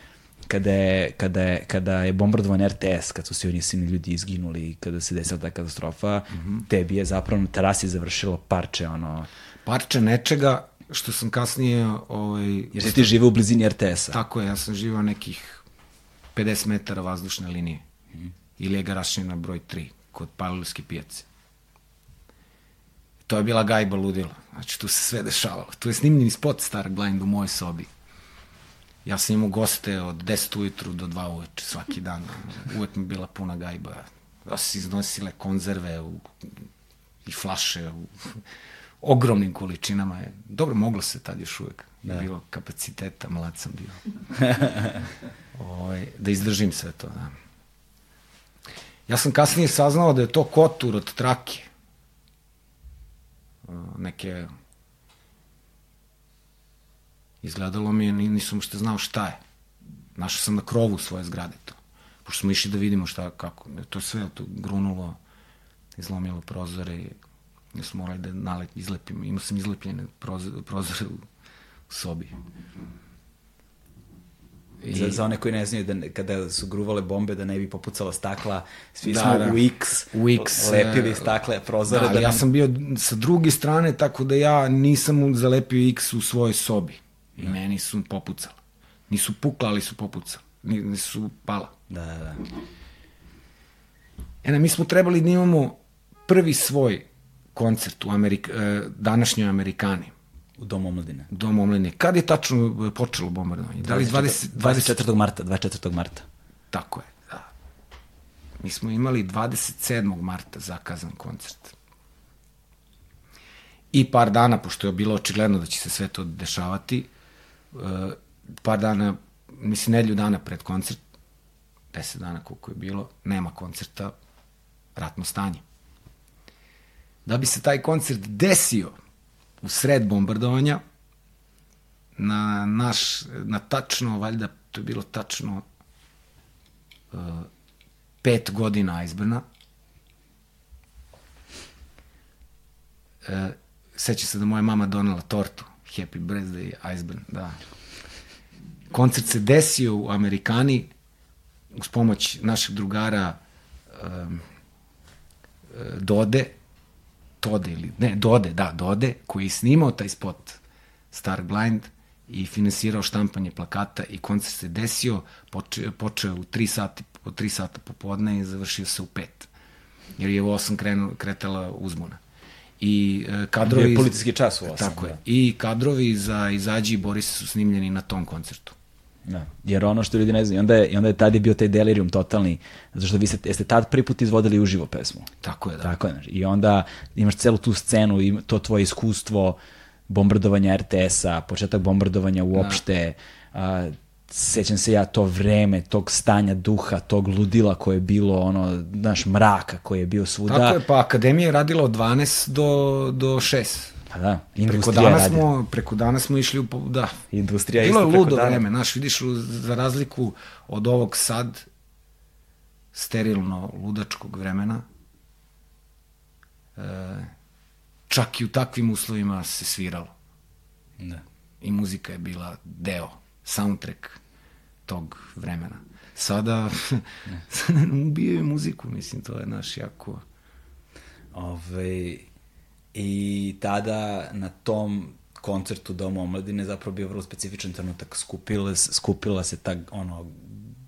kada je, kada je, kada je bombardovan RTS, kad su svi oni sini ljudi izginuli, kada se desila ta katastrofa, mm -hmm. tebi je zapravo na terasi završilo parče, ono... Parče nečega što sam kasnije... Ovaj, Jer si ti žive u blizini RTS-a. Tako je, ja sam živao nekih 50 metara vazdušne linije. Mm -hmm. Ili je garašnjena broj 3, kod Pavlovske pijace. To je bila gajba ludila. Znači, tu se sve dešavalo. Tu je snimljeni spot Star Blind u mojoj sobi. Ja sam imao goste od 10 ujutru do 2 uveče svaki dan. Uvek mi bila puna gajba. Su se iznosile konzerve u, i flaše u ogromnim količinama. Je. Dobro, moglo se tad još uvek. Da. Bilo kapaciteta, mlad sam bio. Oj, ovaj, da izdržim sve to, da. Ja sam kasnije saznao da je to kotur od trake. Neke Izgledalo mi je, nisam što znao šta je. Našao sam na krovu svoje zgrade to. Pošto smo išli da vidimo šta, kako. To je sve to grunulo, izlomilo prozore ja smo morali da nalet, izlepimo. Imao sam izlepljene prozore, prozore u, sobi. I... Za, za one koji ne znaju da kada su gruvale bombe da ne bi popucala stakla, svi da, smo da. u X, u X lepili e, stakle, prozore. Da, da nam... ja sam bio sa druge strane, tako da ja nisam zalepio X u svojoj sobi. I da. meni su popucala. Nisu pukla, ali su popucala. Nisu pala. Da, da, da. Ena, mi smo trebali da imamo prvi svoj koncert u Amerik, e, današnjoj Amerikani. U Domu omladine. Domu omladine. Kad je tačno počelo bombardovanje? Da li 20, 24. marta, 24. marta. Tako je, da. Mi smo imali 27. marta zakazan koncert. I par dana, pošto je bilo očigledno da će se sve to dešavati, uh, par dana, mislim, nedlju dana pred koncert, deset dana koliko je bilo, nema koncerta, ratno stanje. Da bi se taj koncert desio u sred bombardovanja, na naš, na tačno, valjda, to je bilo tačno uh, pet godina Iceburna. Uh, seća se da moja mama donela tortu, Happy Birthday Iceburn, da. Koncert se desio u Amerikani uz pomoć našeg drugara um, Dode, Tode ili, ne, Dode, da, Dode, koji je snimao taj spot Star Blind i finansirao štampanje plakata i koncert se desio, poče, počeo u 3 sata, po 3 sata popodne i završio se u 5. Jer je u 8 krenu, kretala uzbuna. I e, kadrovi... Je policijski čas u 8. Tako je. da. I kadrovi za Izađi i Boris su snimljeni na tom koncertu. Da. Jer ono što ljudi ne znaju, onda je, i onda je tad je bio taj delirium totalni, zato što vi ste, jeste tad prvi put izvodili uživo pesmu. Tako je, da. Tako je. I onda imaš celu tu scenu i to tvoje iskustvo bombardovanja RTS-a, početak bombardovanja uopšte, a, sećam se ja to vreme, tog stanja duha, tog ludila koje je bilo, ono, znaš, mraka koji je bio svuda. Tako je, pa Akademija je radila od 12 do, do 6. Pa da, Preko industrija dana, radi. smo, preko dana smo išli u... Da, Industrija Bilo je isto preko ludo dana. vreme, znaš, vidiš, za razliku od ovog sad, sterilno ludačkog vremena, e, čak i u takvim uslovima se sviralo. Da. I muzika je bila deo, soundtrack tog vremena. Sada ubijaju muziku, mislim, to je naš jako... Ove, I tada na tom koncertu Doma omladine zapravo bio vrlo specifičan trenutak. Skupila, skupila se ta ono,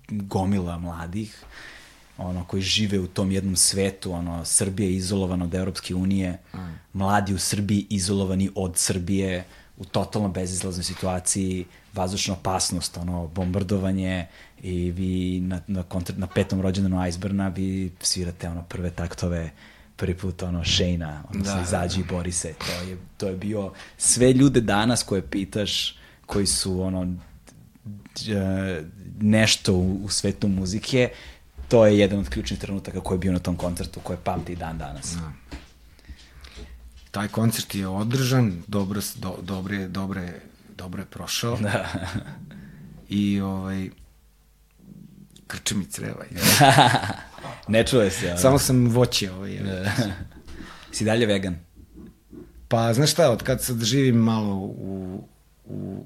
gomila mladih ono, koji žive u tom jednom svetu, ono, Srbija je izolovana od Evropske unije, mladi u Srbiji izolovani od Srbije, u totalno bezizlaznoj situaciji, vazdušna opasnost, ono, bombardovanje i vi na, na, koncert, na petom rođendanu Iceburna vi svirate ono prve taktove prvi put ono Shane-a, odnosno Da, da, da, izađi i bori se. To je, to je bio sve ljude danas koje pitaš koji su ono d- nešto u, u svetu muzike, to je jedan od ključnih trenutaka koji je bio na tom koncertu koje pamti dan danas. Da. Taj koncert je održan, dobro, do, dobro, je, dobro, je, dobro je prošao. Da. I ovaj, krče mi creva. ne čuje se. Ali. Samo sam voće ovaj. Da. si dalje vegan? Pa, znaš šta, od kad sad živim malo u, u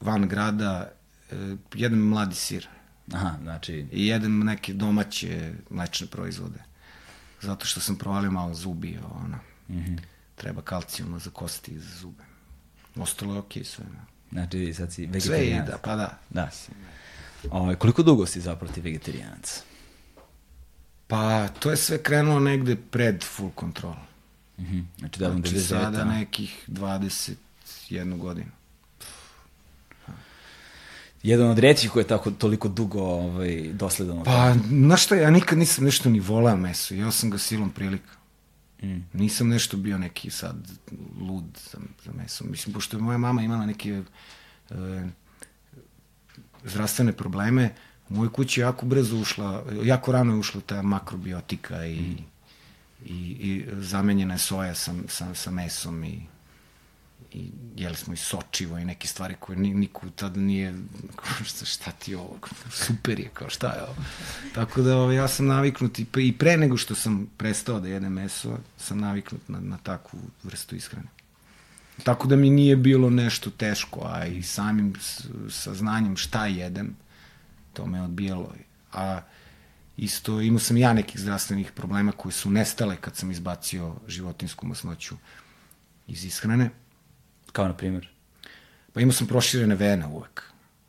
van grada, e, jedem mladi sir Aha, znači, i jedem neke domaće mlečne proizvode. Zato što sam provalio malo zubi, ono. Mm -hmm. Treba kalcijuma za kosti i za zube. Ostalo je okej sve. ne. znači sad si Sve vegetarijanac. da, pa da. Da. O, koliko dugo si zapravo ti vegetarijanac? Pa, to je sve krenulo negde pred full control. Mhm. Znači, da vam Znači, 99. sada nekih 21 godinu. Jedan od rećih koji je tako toliko dugo ovaj, dosledan. Pa, znaš šta, ja nikad nisam nešto ni voleo meso, jeo sam ga silom prilika. Mm. Nisam nešto bio neki sad lud za, za meso. Mislim, pošto je moja mama imala neke e, zdravstvene probleme, u mojoj kući je jako brzo ušla, jako rano je ušla ta makrobiotika i, mm. i, i zamenjena je soja sa, sa, sa mesom i i jeli smo i sočivo i neke stvari koje ni, niko tada nije, šta, šta ti ovo, super je, kao šta je ovo. Tako da ovaj, ja sam naviknut i pre, i pre nego što sam prestao da jedem meso, sam naviknut na, na takvu vrstu ishrane. Tako da mi nije bilo nešto teško, a i samim saznanjem šta jedem, to me odbijalo. A isto imao sam ja nekih zdravstvenih problema koji su nestale kad sam izbacio životinsku masnoću iz ishrane. Kao na primjer? Pa imao sam proširene vene uvek.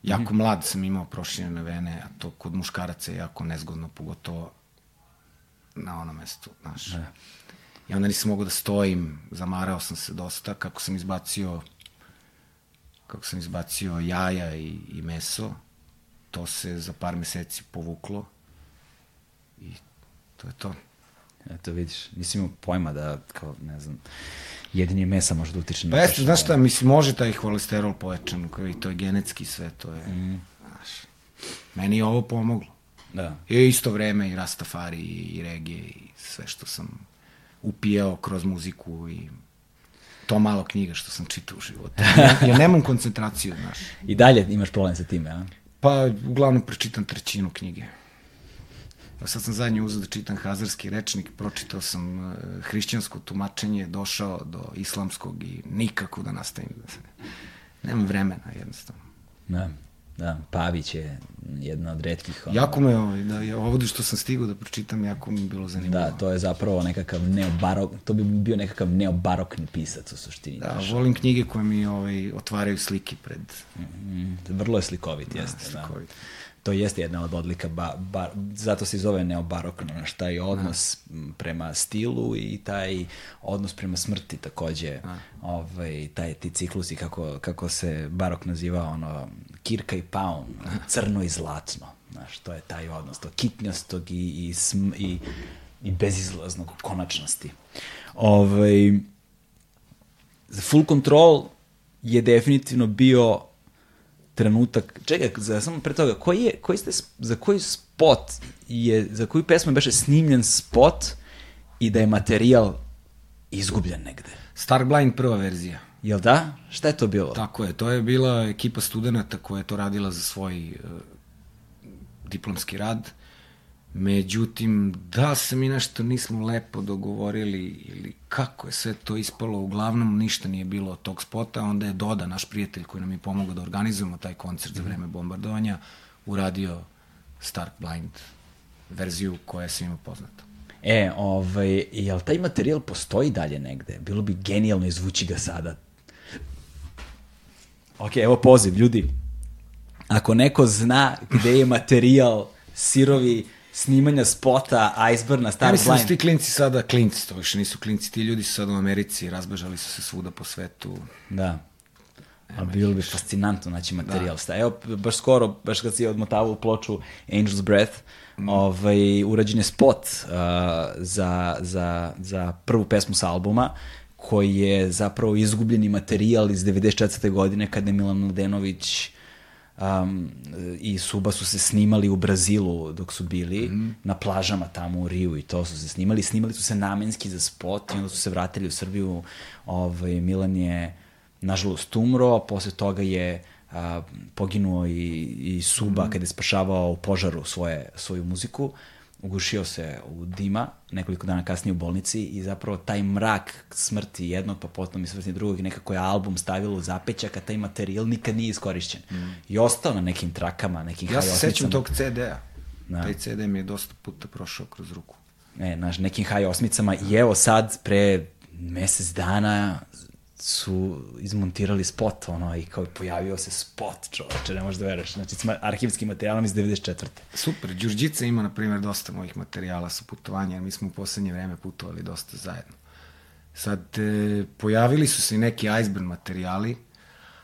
Jako mm -hmm. mlad sam imao proširene vene, a to kod muškaraca je jako nezgodno, pogotovo na onom mestu, znaš. Da. I onda nisam mogao da stojim, zamarao sam se dosta, kako sam izbacio kako sam izbacio jaja i, i meso, to se za par meseci povuklo i to je to. Eto vidiš, nisi imao pojma da, kao, ne znam, Jedini mesa može da utiče na Pa jeste, znaš šta, mislim, može taj holesterol povećan, koji to je genetski sve, to je, Mm. znaš, meni je ovo pomoglo. Da. I isto vreme i Rastafari i regije i sve što sam upijao kroz muziku i to malo knjiga što sam čitao u životu. Ja, ja nemam koncentraciju, znaš. I dalje imaš problem sa time, a? Pa, uglavnom pročitam trećinu knjige. Evo Sad sam zadnji uzeo da čitam Hazarski rečnik, pročitao sam uh, hrišćansko tumačenje, došao do islamskog i nikako da nastavim. Nemam vremena, jednostavno. Da, da. Pavić je jedna od redkih... ono- Jako me, ovaj, da, je ovde što sam stigao da pročitam, jako mi je bilo zanimljivo. Da, to je zapravo nekakav neobarok, to bi bio nekakav neobarokni pisac u suštini. Da, znaš. volim knjige koje mi ovaj, otvaraju slike pred Mm, vrlo je slikovit, jeste. Da, slikovit. To jeste jedna od odlika, ba, ba, zato se i zove neobarokno, znaš, taj odnos m, prema stilu i taj odnos prema smrti takođe, ovaj, taj ti ciklusi, kako, kako se barok naziva, ono, kirka i paun, crno i zlatno, znaš, to je taj odnos, to kitnjastog i, i, sm, i, i bezizlaznog konačnosti. Ovaj, Full Control je definitivno bio trenutak, čekaj, za, samo pre toga, koji je, koji ste, za koji spot je, za koju pesmu je beše snimljen spot i da je materijal izgubljen negde? Stark Blind prva verzija. Jel da? Šta je to bilo? Tako je, to je bila ekipa studenta koja je to radila za svoj uh, diplomski rad. Međutim, da se mi nešto nismo lepo dogovorili ili kako je sve to ispalo, uglavnom ništa nije bilo od tog spota, onda je Doda, naš prijatelj koji nam je pomogao da organizujemo taj koncert za vreme bombardovanja, uradio Stark Blind verziju koja je svima poznata. E, ovaj, jel taj materijal postoji dalje negde? Bilo bi genijalno izvući ga sada. Ok, evo poziv, ljudi. Ako neko zna gde je materijal sirovi snimanja spota Iceberg na Ja Star mislim da Blind, su ti klinci sada klinci, to više nisu klinci, ti ljudi su sada u Americi, razbežali su se svuda po svetu. Da. Ali bilo bi fascinantno naći materijal. Da. Evo, baš skoro, baš kad si odmotavao u ploču Angel's Breath, mm. ovaj, urađen je spot uh, za, za, za prvu pesmu sa albuma, koji je zapravo izgubljeni materijal iz 94. godine kada je Milan Mladenović um, i Suba su se snimali u Brazilu dok su bili mm. na plažama tamo u Riju i to su se snimali. Snimali su se namenski za spot i onda su se vratili u Srbiju. Ovaj, Milan je nažalost umro, a posle toga je a, poginuo i, i Suba mm. kada je spašavao u požaru svoje, svoju muziku. Ugušio se u dima nekoliko dana kasnije u bolnici i zapravo taj mrak smrti jednog pa potom i smrti drugog i nekako je album stavilo u zapećak, a taj materijal nikad nije iskorišćen. Mm. I ostao na nekim trakama, nekim Ja se high sećam osmicama. tog CD-a. Da. Taj CD mi je dosta puta prošao kroz ruku. ne, naš, nekim high osmicama i evo sad pre mesec dana su izmontirali spot, ono, i kao pojavio se spot, čoveče, ne možeš da veruješ. Znači, s arhivskim materijalom iz 94. Super, Đurđica ima, na primjer, dosta mojih materijala sa putovanja, jer mi smo u poslednje vreme putovali dosta zajedno. Sad, e, pojavili su se i neki iceberg materijali,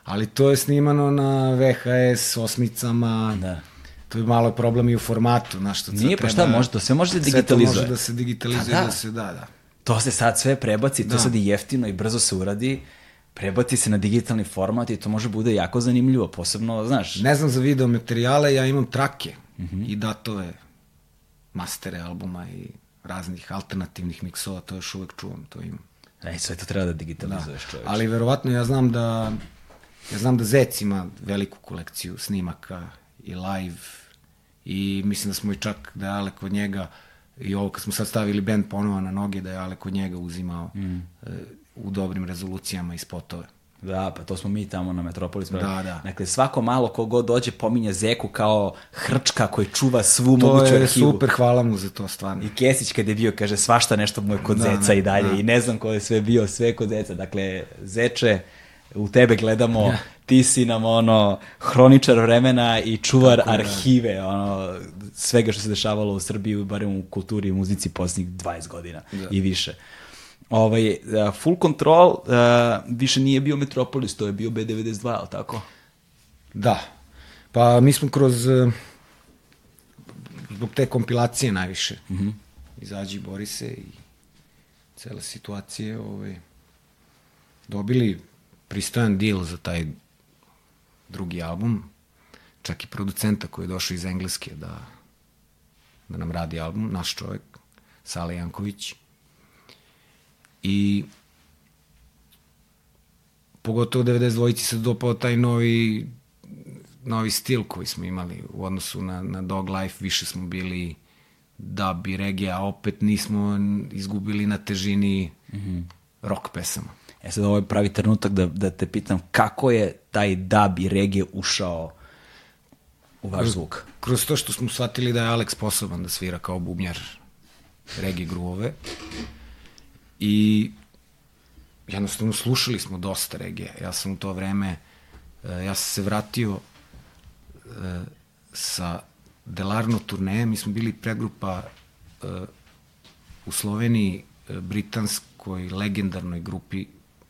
ali to je snimano na VHS osmicama, Da. to je malo problem i u formatu, znaš što Nije, pa šta, može, to sve može da se Sve to digitalizuje. može da se digitalizuje, Pa da. da se, da, da. To se sad sve prebaci, to Da. sad i jeftino i brzo se uradi, prebaci se na digitalni format i to može bude jako zanimljivo, posebno, znaš, Ne znam za video materijale, ja imam trake mm. -hmm. i datove, mastere albuma i raznih alternativnih miksova, to još uvek čuvam, to imam. Ej, sve to treba da digitalizuješ, Da. čoveče. Ali verovatno ja znam da ja znam da Zec ima veliku kolekciju snimaka i live i mislim da smo i čak da je Ale kod njega i ovo kad smo sad stavili band ponovo na noge da je Ale kod njega uzimao mm. e, u dobrim rezolucijama i spotove. Da, pa to smo mi tamo na Metropolis. Da, da. Dakle, svako malo ko god dođe pominje Zeku kao hrčka koji čuva svu To moguću je arhivu. super, hvala mu za to stvarno. I Kesić kad je bio, kaže, svašta nešto mu je kod Da, Zeca da, i dalje. da. I ne znam ko je sve bio, sve kod Zeca. Dakle, Zeče, u tebe gledamo, ti si nam ono hroničar vremena i čuvar Tako da. arhive, ono svega što se dešavalo u Srbiji, barem u kulturi i muzici posljednjih 20 godina Da. i više. Ovaj, uh, full Control uh, više nije bio Metropolis, to je bio B92, ali tako? Da. Pa mi smo kroz eh, zbog te kompilacije najviše. Mm -hmm. Izađi i bori se i cele situacije, ovaj, dobili pristojan deal za taj drugi album, čak i producenta koji je došao iz Engleske da, da nam radi album, naš čovjek, Sale Janković. I pogotovo 92-ci se dopao taj novi novi stil koji smo imali u odnosu na, na Dog Life, više smo bili da bi regija, a opet nismo izgubili na težini mm -hmm. rock pesama. E sad ovo je pravi trenutak da, da te pitam kako je taj dub i regije ušao u vaš zvuk? Kroz to što smo shvatili da je Alex sposoban da svira kao bubnjar regije gruvove i jednostavno slušali smo dosta regije. Ja sam u to vreme, e, ja sam se vratio e, sa Delarno turneje, mi smo bili predgrupa e, u Sloveniji britanskoj legendarnoj grupi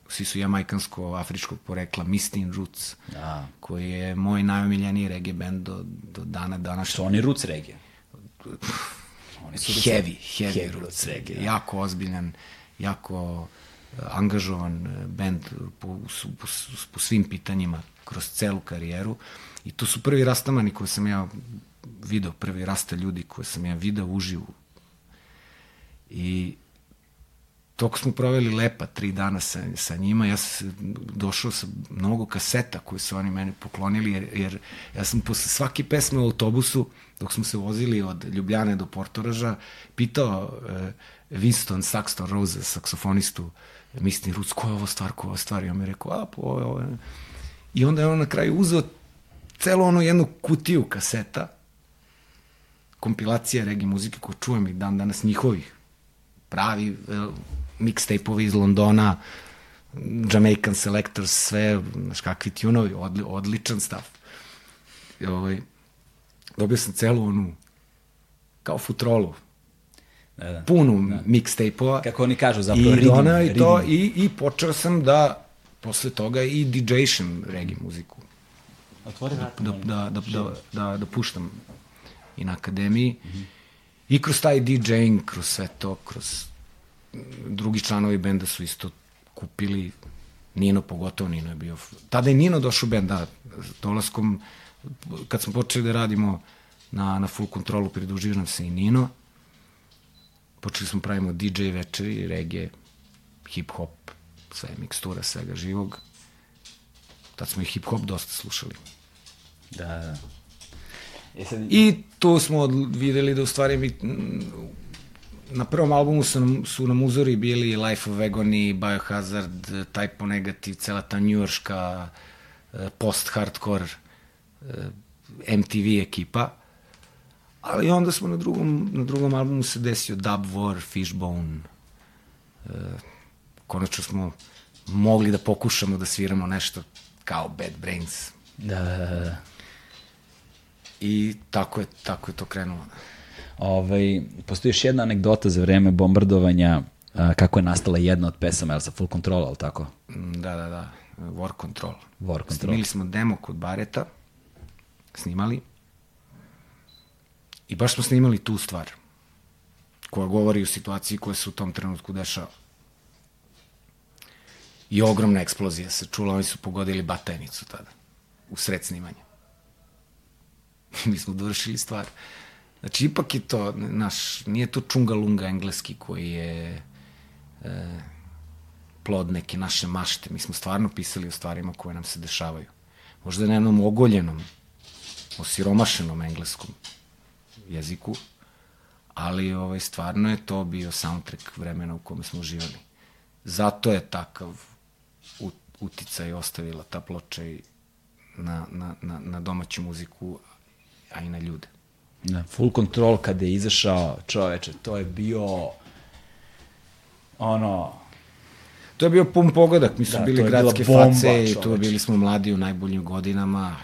svi su jamajkansko-afričkog porekla, Mistin Roots, da. koji je moj najomiljeniji reggae band do, do dana današnjeg. Su oni Roots reggae? Oni su heavy, heavy, heavy Roots reggae. Da. Jako ozbiljan, jako angažovan eh, band po, po, po svim pitanjima kroz celu karijeru i to su prvi rastamani koje sam ja video, prvi rasta ljudi koje sam ja video uživo. I toko smo proveli lepa tri dana sa, sa njima, ja sam došao sa mnogo kaseta koje su oni meni poklonili, jer, jer ja sam posle svake pesme u autobusu, dok smo se vozili od Ljubljane do Portoraža, pitao eh, Winston Saxton Rose, saksofonistu, mislim, Ruc, koja je ovo stvar, koja je ovo stvar? I on mi je rekao, a, po, ovo, ovo. I onda je on na kraju uzeo celu onu jednu kutiju kaseta, kompilacija regi muzike koju čujem i dan danas njihovih, pravi mixtape-ovi iz Londona, Jamaican Selectors, sve, znaš, kakvi tunovi, odli, odličan stav. I, ovaj, dobio sam celu onu, kao futrolu, da, da. punu da. mixtape-ova. Kako oni kažu, zapravo, I dona i to, i, i počeo sam da, posle toga, i DJ-šem reggae muziku. Otvori da, da, da, da, da, da, da puštam i na akademiji. Mm -hmm. I kroz taj DJ-ing, kroz sve to, kroz drugi članovi benda su isto kupili Nino pogotovo, Nino je bio... Tada je Nino došao u bend, da, dolaskom, kad smo počeli da radimo na, na full kontrolu, pridružio nam se i Nino. Počeli smo pravimo DJ večeri, reggae, hip-hop, sve mikstura, svega živog. Tad smo i hip-hop dosta slušali. Da, da. E. I tu smo videli da u stvari mi na prvom albumu su nam, su nam uzori bili Life of Agony, Biohazard, Typo Negative, cela ta njujorška eh, post-hardcore eh, MTV ekipa. Ali onda smo na drugom, na drugom albumu se desio Dub War, Fishbone. E, konačno smo mogli da pokušamo da sviramo nešto kao Bad Brains. Da, da, da. da. I tako je, tako je to krenulo. Ovaj, postoji još jedna anegdota za vreme bombardovanja a, kako je nastala jedna od pesama, je sa Full Control, ali tako? Mm, da, da, da. War Control. War Control. Snimili smo demo kod Bareta, snimali, I baš smo snimali tu stvar, koja govori o situaciji koja se u tom trenutku dešava. I ogromna eksplozija se čula, oni su pogodili batajnicu tada, u sred snimanja. Mi smo dovršili stvar. Znači, ipak je to, naš, nije to čungalunga engleski koji je e, plod neke naše mašte. Mi smo stvarno pisali o stvarima koje nam se dešavaju. Možda na jednom ogoljenom, osiromašenom engleskom jeziku, ali ovaj, stvarno je to bio soundtrack vremena u kome smo živali. Zato je takav uticaj ostavila ta ploča i na, na, na, na domaću muziku, a i na ljude. Na full control kada je izašao čoveče, to je bio ono... To je bio pun pogodak, mi su da, bili gradske bomba, face i tu bili smo mladi u najboljim godinama,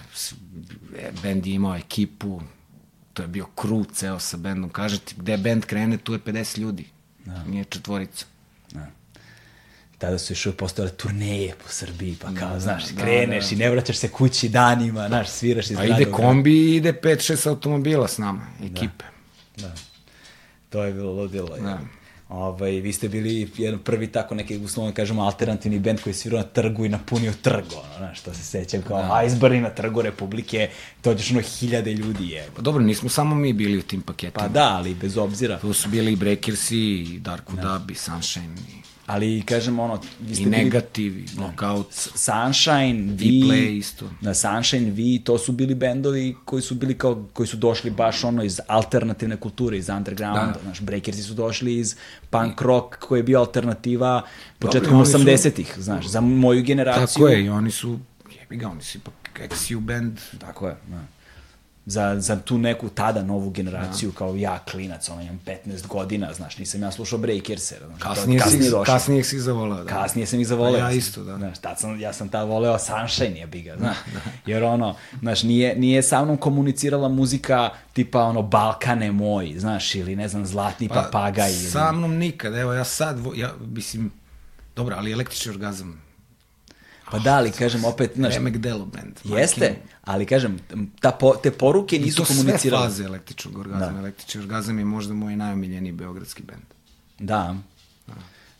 bend je imao ekipu, to je bio crew ceo sa bendom. Kažete, gde bend krene, tu je 50 ljudi. Da. Nije četvorica. Da. Tada su još postojale turneje po Srbiji, pa kao, da, znaš, da, kreneš da. i ne vraćaš se kući danima, znaš, sviraš iz A ide kombi i ide 5-6 automobila s nama, ekipe. Da. da. To je bilo ludilo. Da. Ovaj, vi ste bili jedan prvi tako neki, uslovno da kažemo, alternativni band koji je svirao na trgu i napunio trg, ono, znaš, to se sećam kao da. Iceberg na trgu Republike, dođeš ono hiljade ljudi je. Pa dobro, nismo samo mi bili u tim paketima. Pa da, ali bez obzira. Tu su bili i Breakersi, i Dark da. Dub, i Sunshine, i ali kažem ono vi ste i negativ i knockout Sunshine vi play isto. na Sunshine vi to su bili bendovi koji su bili kao koji su došli baš ono iz alternativne kulture iz undergrounda da. znaš breakersi su došli iz punk rock koji je bio alternativa početkom 80-ih znaš za moju generaciju. Tako je i oni su jebi ga oni su ipak XU band. Tako je da za, za tu neku tada novu generaciju da. kao ja, klinac, ono imam 15 godina, znaš, nisam ja slušao Breakers. Znaš, kasnije, to, kasnije, si, kasnije si ih zavoleo, da. Kasnije sam ih zavoleo. ja isto, da. Znaš, tad sam, ja sam tad voleo Sunshine, je biga, znaš. Da. Jer ono, znaš, nije, nije sa mnom komunicirala muzika tipa ono Balkane moj, znaš, ili ne znam, Zlatni pa, papagaj. Ili... Sa mnom nikad, evo ja sad, ja, mislim, dobro, ali električni orgazam, Pa da, ali kažem opet, znaš... Remek Delo band. Jeste, ali kažem, ta po, te poruke nisu komunicirale. I to sve faze električnog orgazma. Da. Električni orgazam je možda moj najomiljeniji beogradski band. Da. da.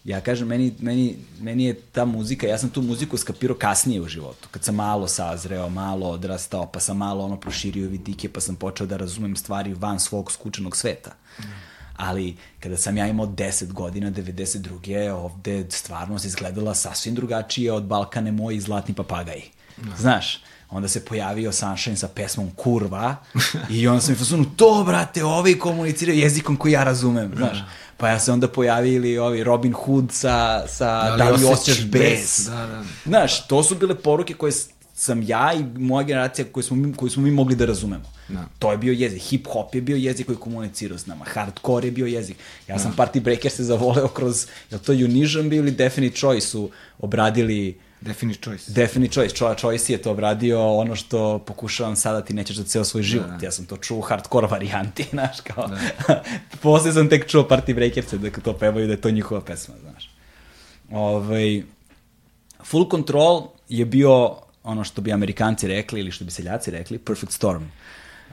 Ja kažem, meni, meni, meni je ta muzika, ja sam tu muziku skapirao kasnije u životu, kad sam malo sazreo, malo odrastao, pa sam malo ono proširio vidike, pa sam počeo da razumem stvari van svog skučenog sveta. Mm ali kada sam ja imao 10 godina, 92. ovde stvarno se izgledala sasvim drugačije od Balkane moj i Zlatni papagaj. No. Znaš, onda se pojavio Sunshine sa pesmom Kurva i onda sam mi fazonu, to brate, ovi komuniciraju jezikom koji ja razumem, znaš. Pa ja se onda pojavili ovi Robin Hood sa, sa da li, da li osjećaš bes. Da, da. Znaš, to su bile poruke koje sam ja i moja generacija koju smo, mi, koju smo mi mogli da razumemo. Da. To je bio jezik. Hip hop je bio jezik koji komunicirao s nama. Hardcore je bio jezik. Ja sam da. Party Breaker se zavoleo kroz, je to Unision bio ili Definite Choice su obradili Definite Choice. Definite Choice. Choice, Choice je to obradio ono što pokušavam sada ti nećeš za ceo svoj da, život. Da, da. Ja sam to čuo u hardcore varijanti, znaš, kao. Da. Posle sam tek čuo Party Breakerse da to pevaju da je to njihova pesma, znaš. Ovaj, Full Control je bio ono što bi Amerikanci rekli ili što bi seljaci rekli, perfect storm.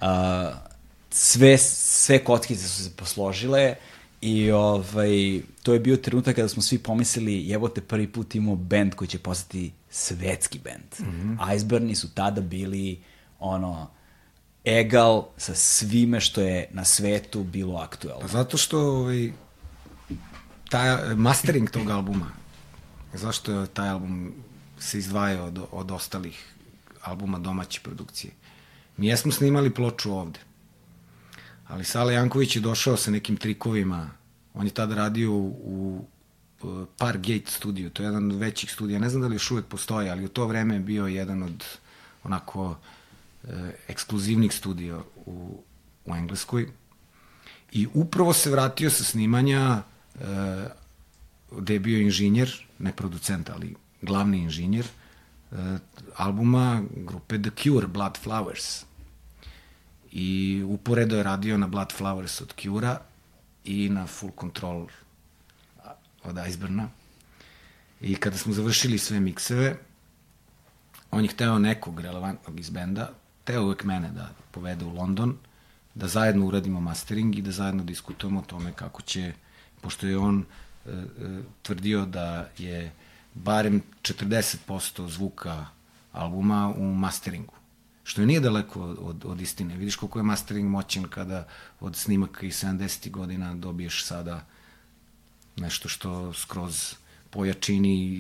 Uh, sve, sve kockice su se posložile i ovaj, to je bio trenutak kada smo svi pomislili jevo te prvi put imamo band koji će postati svetski band. Mm -hmm. Iceberni su tada bili ono egal sa svime što je na svetu bilo aktuelno. Pa zato što ovaj, taj mastering tog albuma, zašto je taj album se izdvajao od, od ostalih albuma domaće produkcije. Mi jesmo snimali ploču ovde, ali Sale Janković je došao sa nekim trikovima. On je tada radio u, u Pargate studiju, to je jedan od većih studija. Ne znam da li još uvek postoji, ali u to vreme je bio jedan od onako e, ekskluzivnih studija u, u Engleskoj. I upravo se vratio sa snimanja e, gde je bio inženjer, ne producent, ali glavni inženjer albuma grupe The Cure, Blood Flowers. I uporedo je radio na Blood Flowers od Cure-a i na Full Control od Iceburna. I kada smo završili sve mikseve, on je hteo nekog relevantnog iz benda, teo uvek mene da povede u London, da zajedno uradimo mastering i da zajedno diskutujemo o tome kako će, pošto je on e, e, tvrdio da je barem 40% zvuka albuma u masteringu. Što je nije daleko od, od, od istine. Vidiš koliko je mastering moćan kada od snimaka iz 70. godina dobiješ sada nešto što skroz pojačini i,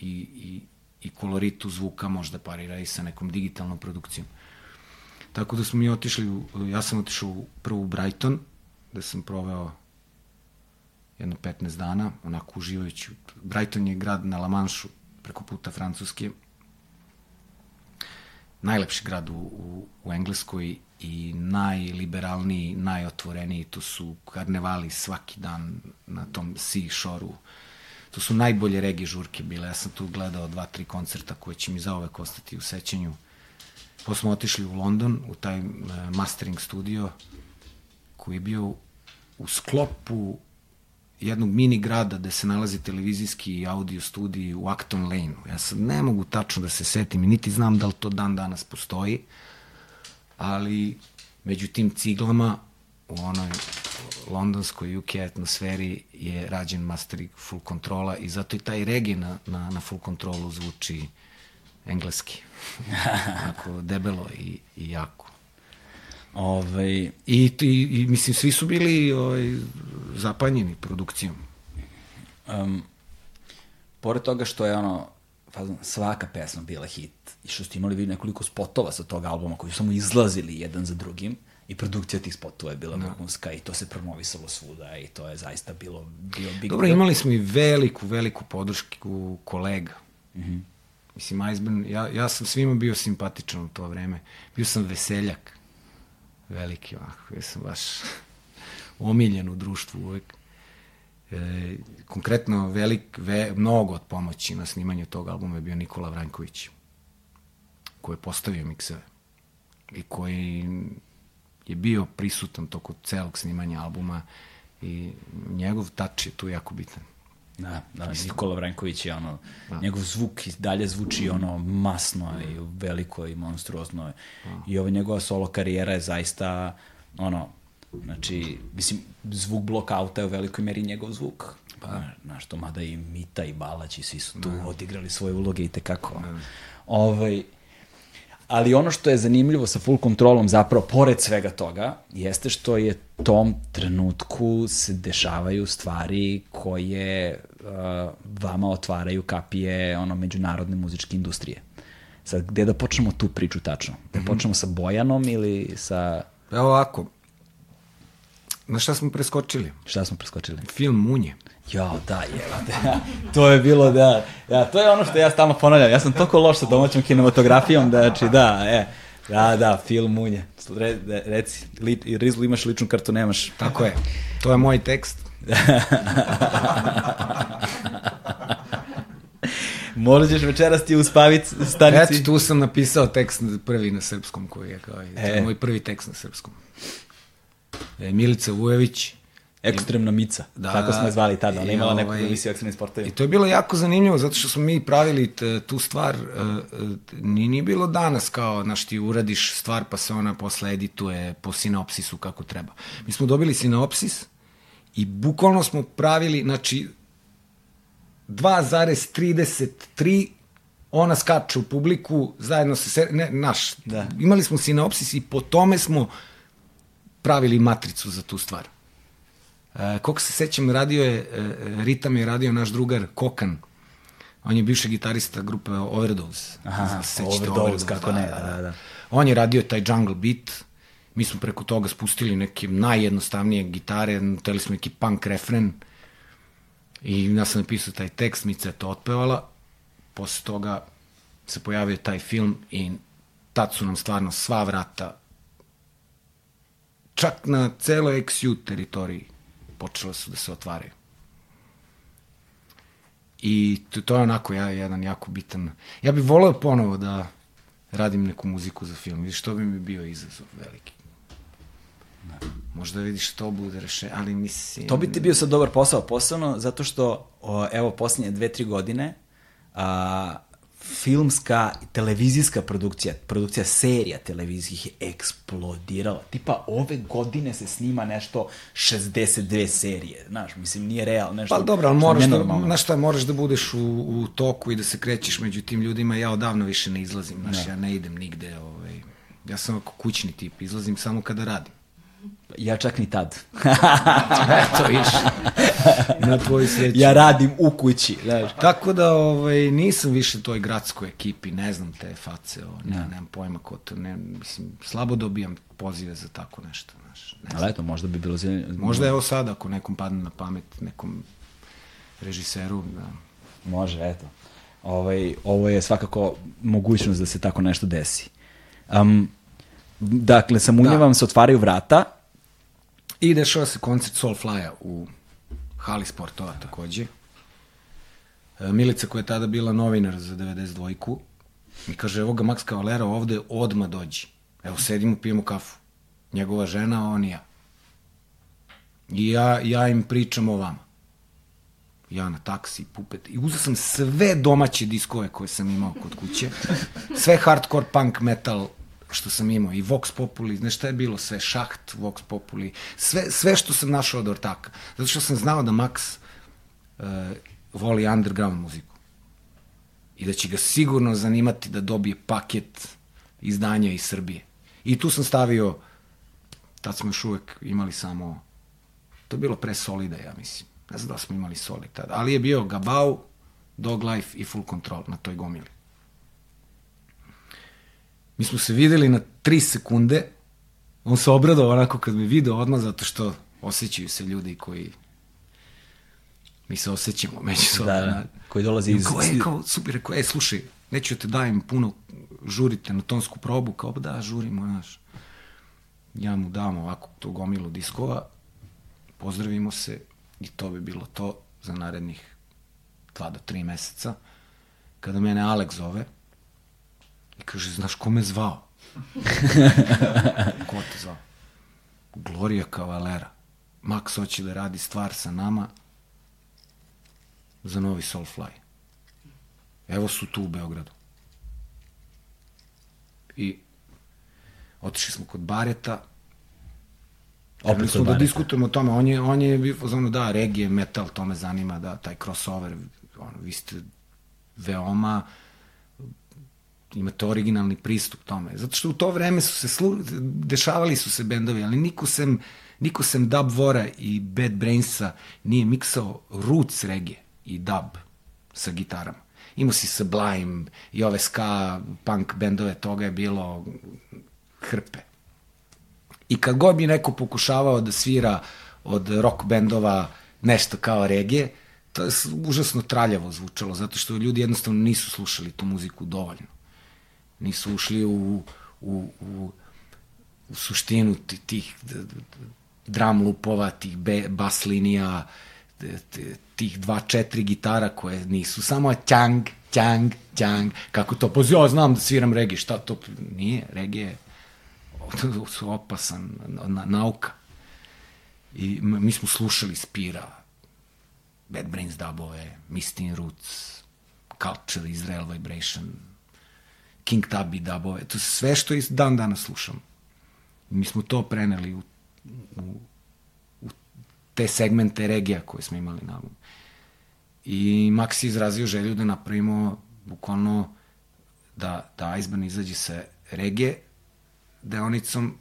i, i, i koloritu zvuka možda parira i sa nekom digitalnom produkcijom. Tako da smo mi otišli, ja sam otišao prvo u Brighton, da sam proveo jedno 15 dana, onako uživajući. Brighton je grad na La Manšu, preko puta Francuske. Najlepši grad u, u, u Engleskoj i najliberalniji, najotvoreniji. Tu su karnevali svaki dan na tom sea shore-u. To su najbolje regi žurke bile. Ja sam tu gledao dva, tri koncerta koje će mi zaovek ostati u sećanju. Posle smo otišli u London, u taj uh, mastering studio, koji je bio u sklopu jednog mini grada gde se nalazi televizijski i audio studij u Acton Lane. Ja sad ne mogu tačno da se setim i niti znam da li to dan danas postoji, ali među tim ciglama u onoj londonskoj UK atmosferi je rađen mastering full kontrola i zato i taj regi na, na, na full kontrolu zvuči engleski. Onako debelo i, i jako. Ovaj, I, i, i mislim, svi su bili ovaj, zapanjeni produkcijom. um, pored toga što je ono, fazon, svaka pesma bila hit i što ste imali vi nekoliko spotova sa tog albuma koji su samo izlazili jedan za drugim i produkcija tih spotova je bila Da. vrhunska i to se promovisalo svuda i to je zaista bilo bio big Dobro, deal. imali smo i veliku, veliku podršku kolega. Mm -hmm. Mislim, Iceburn, ja, ja sam svima bio simpatičan u to vreme. Bio sam veseljak. Veliki, ovako. Ja sam baš omiljen u društvu uvek. E, konkretno, velik, ve, mnogo od pomoći na snimanju tog albuma je bio Nikola Vranković, koji je postavio mikseve i koji je bio prisutan toko celog snimanja albuma i njegov tač je tu jako bitan. Da, da, Nikola Vranković je ono, da. njegov zvuk i dalje zvuči ono masno i veliko i monstruozno. I ova njegova solo karijera je zaista ono, znači, mislim, zvuk blokauta je u velikoj meri njegov zvuk. Pa, znaš, to mada i Mita i Balać i svi su tu odigrali svoje uloge i tekako. Ovaj, ali ono što je zanimljivo sa full kontrolom zapravo, pored svega toga, jeste što je tom trenutku se dešavaju stvari koje uh, vama otvaraju kapije ono međunarodne muzičke industrije. Sad, gde da počnemo tu priču tačno? Da počnemo sa Bojanom ili sa... Evo ovako, na šta smo preskočili? Šta smo preskočili? Film Munje. Jo, da, je, to je bilo, da, da, to je ono što ja stalno ponavljam, ja sam toliko loš sa domaćom kinematografijom, da, znači, da, e, da, da, film Munje, Re, reci, li, Rizlu imaš ličnu kartu, nemaš. Tako je, to je moj tekst. Možda ćeš večeras ti uspaviti stanici. Eto, tu sam napisao tekst prvi na srpskom koji je kao, e. moj prvi tekst na srpskom. E, Milica Vujović, Ekstremna mica, da, tako smo je zvali tada, ona imala neku emisiju o ekstremnim sportovima. I to je bilo jako zanimljivo, zato što smo mi pravili t, tu stvar, uh, ni nije bilo danas kao, znaš, ti uradiš stvar pa se ona posle edituje po sinopsisu kako treba. Mi smo dobili sinopsis i bukvalno smo pravili, znači, 2,33 ona skače u publiku zajedno sa se, ne, naš. Da. Imali smo sinopsis i po tome smo pravili matricu za tu stvar. E, koliko se sećam, radio je, e, ritam je radio naš drugar Kokan. On je bivši gitarista grupe Overdose. Aha, Overdose, Overdose, kako ne, da, da, da. On je radio taj jungle beat, mi smo preko toga spustili neke najjednostavnije gitare, teli smo neki punk refren. I ja sam napisao taj tekst, Mica je to otpevala, posle toga se pojavio taj film i tad su nam stvarno sva vrata čak na celoj XU teritoriji počela su da se otvaraju. I to, to je onako ja, jedan jako bitan... Ja bih voleo ponovo da radim neku muziku za film. Vidiš, to bi mi bio izazov veliki. Možda vidiš to bude rešenje, ali mislim... To bi ti bio sad dobar posao, posebno zato što, o, evo, poslednje dve, tri godine, a, filmska televizijska produkcija, produkcija serija televizijskih je eksplodirala. Tipa, ove godine se snima nešto 62 serije, znaš, mislim, nije realno, nešto Pa dobro, ali moraš da, znaš šta, moraš da budeš u, u toku i da se krećeš među tim ljudima, ja odavno više ne izlazim, znaš, Ne. ja ne idem nigde, ovaj, ja sam kućni tip, izlazim samo kada radim. Ja čak ni tad. Eto, viš, na tvoju sreću. ja radim u kući, znaš. Tako da ovaj, nisam više toj gradskoj ekipi, ne znam te face, o, ne, nemam pojma ko to, ne, mislim, slabo dobijam pozive za tako nešto, znaš, ne znam. Ali eto, možda bi bilo... Možda evo sad, ako nekom padne na pamet, nekom režiseru, da, Može, eto. Ovaj, ovo je svakako mogućnost da se tako nešto desi. Um, dakle, sa Munje Da. vam se otvaraju vrata. I dešava se koncert Soulfly-a u hali sportova takođe. E, Milica koja je tada bila novinar za 92-ku mi kaže, evo ga Max Cavalera ovde, odma dođi. Evo, sedimo, pijemo kafu. Njegova žena, on i ja. I ja, ja im pričam o vama. Ja na taksi, pupet. I uzeo sam sve domaće diskove koje sam imao kod kuće. Sve hardcore, punk, metal, što sam imao, i Vox Populi, znaš šta je bilo sve, Šaht, Vox Populi, sve, sve što sam našao od ortaka. Zato što sam znao da Max uh, voli underground muziku. I da će ga sigurno zanimati da dobije paket izdanja iz Srbije. I tu sam stavio, tad smo još uvek imali samo, to je bilo pre Solida, ja mislim. Ne znam da smo imali Solid tada, ali je bio Gabau, Dog Life i Full Control na toj gomili. Mi smo se videli na 3 sekunde, on se obradao onako kad me video odmah, zato što osjećaju se ljudi koji mi se osjećamo međusobno. Da, da, koji dolazi iz... Ko je, kao, super, rekao, e, slušaj, neću te dajem puno, žurite na tonsku probu, kao, da, žurimo, znaš. Ja mu dam ovako tu gomilu diskova, pozdravimo se i to bi bilo to za narednih dva do tri meseca. Kada mene Alek zove i kaže, znaš ko me zvao? ko te zvao? Gloria Cavalera. Max hoće da radi stvar sa nama za novi Soulfly. Evo su tu u Beogradu. I otišli smo kod Bareta, Opet smo da diskutujemo o tome. On je, on je bio ono, da, regije, metal, to me zanima, da, taj crossover, ono, vi ste veoma imate originalni pristup tome. Zato što u to vreme su se slu, dešavali su se bendovi, ali niko sem, niko sem Dub Vora i Bad Brainsa nije miksao roots regije i dub sa gitarama. Imao si Sublime i ove ska punk bendove, toga je bilo hrpe. I kad god bi neko pokušavao da svira od rock bendova nešto kao regije, to je užasno traljavo zvučalo, zato što ljudi jednostavno nisu slušali tu muziku dovoljno. Nisu ušli u, u, u, u suštinu ti- tih d- d- d- drum lupova, tih be, bas linija, tih dva, četiri gitara koje nisu samo ćang, ćang, ćang, kako to, pa ja znam da sviram regije, šta to, nije, regije je su opasan na, nauka. I mi smo slušali Spira, Bad Brains dubove, Mistin Roots, Culture, Israel Vibration, King Tubby dubove, to sve što i dan danas slušam. Mi smo to preneli u, u, u te segmente regija koje smo imali na albumu. I Max je izrazio želju da napravimo bukvalno da, da Iceburn izađe sa regije deonicom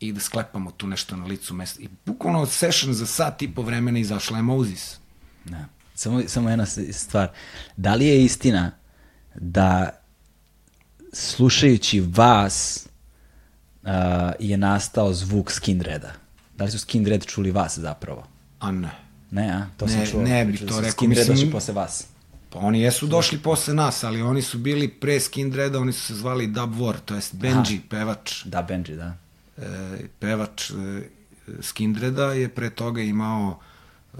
i da sklepamo tu nešto na licu mesta. I bukvalno session za sat i po vremena izašla je Moses. Da. Samo, samo jedna stvar. Da li je istina da slušajući vas uh, je nastao zvuk Skindreda? Da li su Skindred čuli vas zapravo? A ne. Ne, a? To Ne, sam čuo. ne bih Čuo to da rekao, Skindred mislim- došli posle vas. Pa oni jesu došli posle nas, ali oni su bili pre Skindreda, oni su se zvali Dub War, to jest Benji, pevač. Da, Benji, da. E, pevač e, Skindreda je pre toga imao e,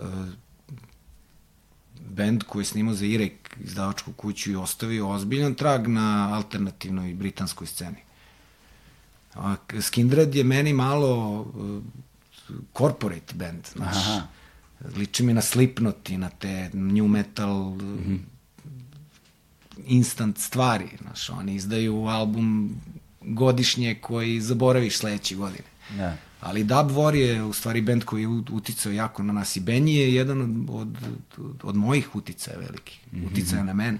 bend koji je snimao za Irek izdavačku kuću i ostavio ozbiljan trag na alternativnoj britanskoj sceni. A Skindred je meni malo e, corporate band, znaš. Aha. Liči mi na Slipknot i na te new metal mm -hmm. instant stvari, znaš, oni izdaju album godišnje koji zaboraviš sledeće godine. Da. Ali Dub War je u stvari bend koji je uticao jako na nas i Benji je jedan od, od, od, mojih uticaja velikih, mm -hmm. uticaja na mene.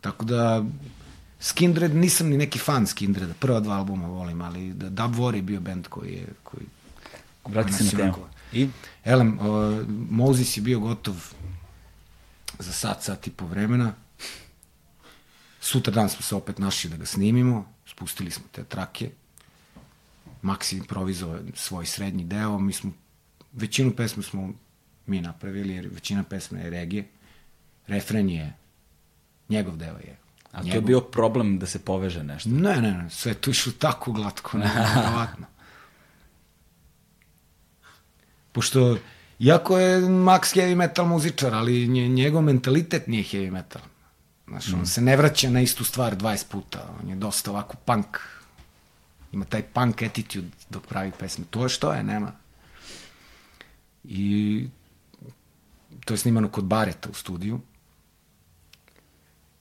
Tako da Skindred, nisam ni neki fan Skindreda, prva dva albuma volim, ali da Dub War je bio bend koji je, koji, Vrati se na temu. I? Elem, uh, Moses je bio gotov za sat, sat i po vremena. Sutra dan smo se opet našli da ga snimimo, spustili smo te trake. Je improvizovao svoj srednji deo, mi smo, većinu pesme smo mi napravili, jer većina pesme je regije. Refren je, njegov deo je. A to je bio problem da se poveže nešto. Ne, ne, ne, sve to išlo tako glatko, nevjerovatno. Pošto, iako je Max heavy metal muzičar, ali nje, njegov mentalitet nije heavy metal. Znaš, Mm. on se ne vraća na istu stvar 20 puta, on je dosta ovako punk, ima taj punk attitude dok pravi pesme. To je što je, nema. I to je snimano kod Bareta u studiju,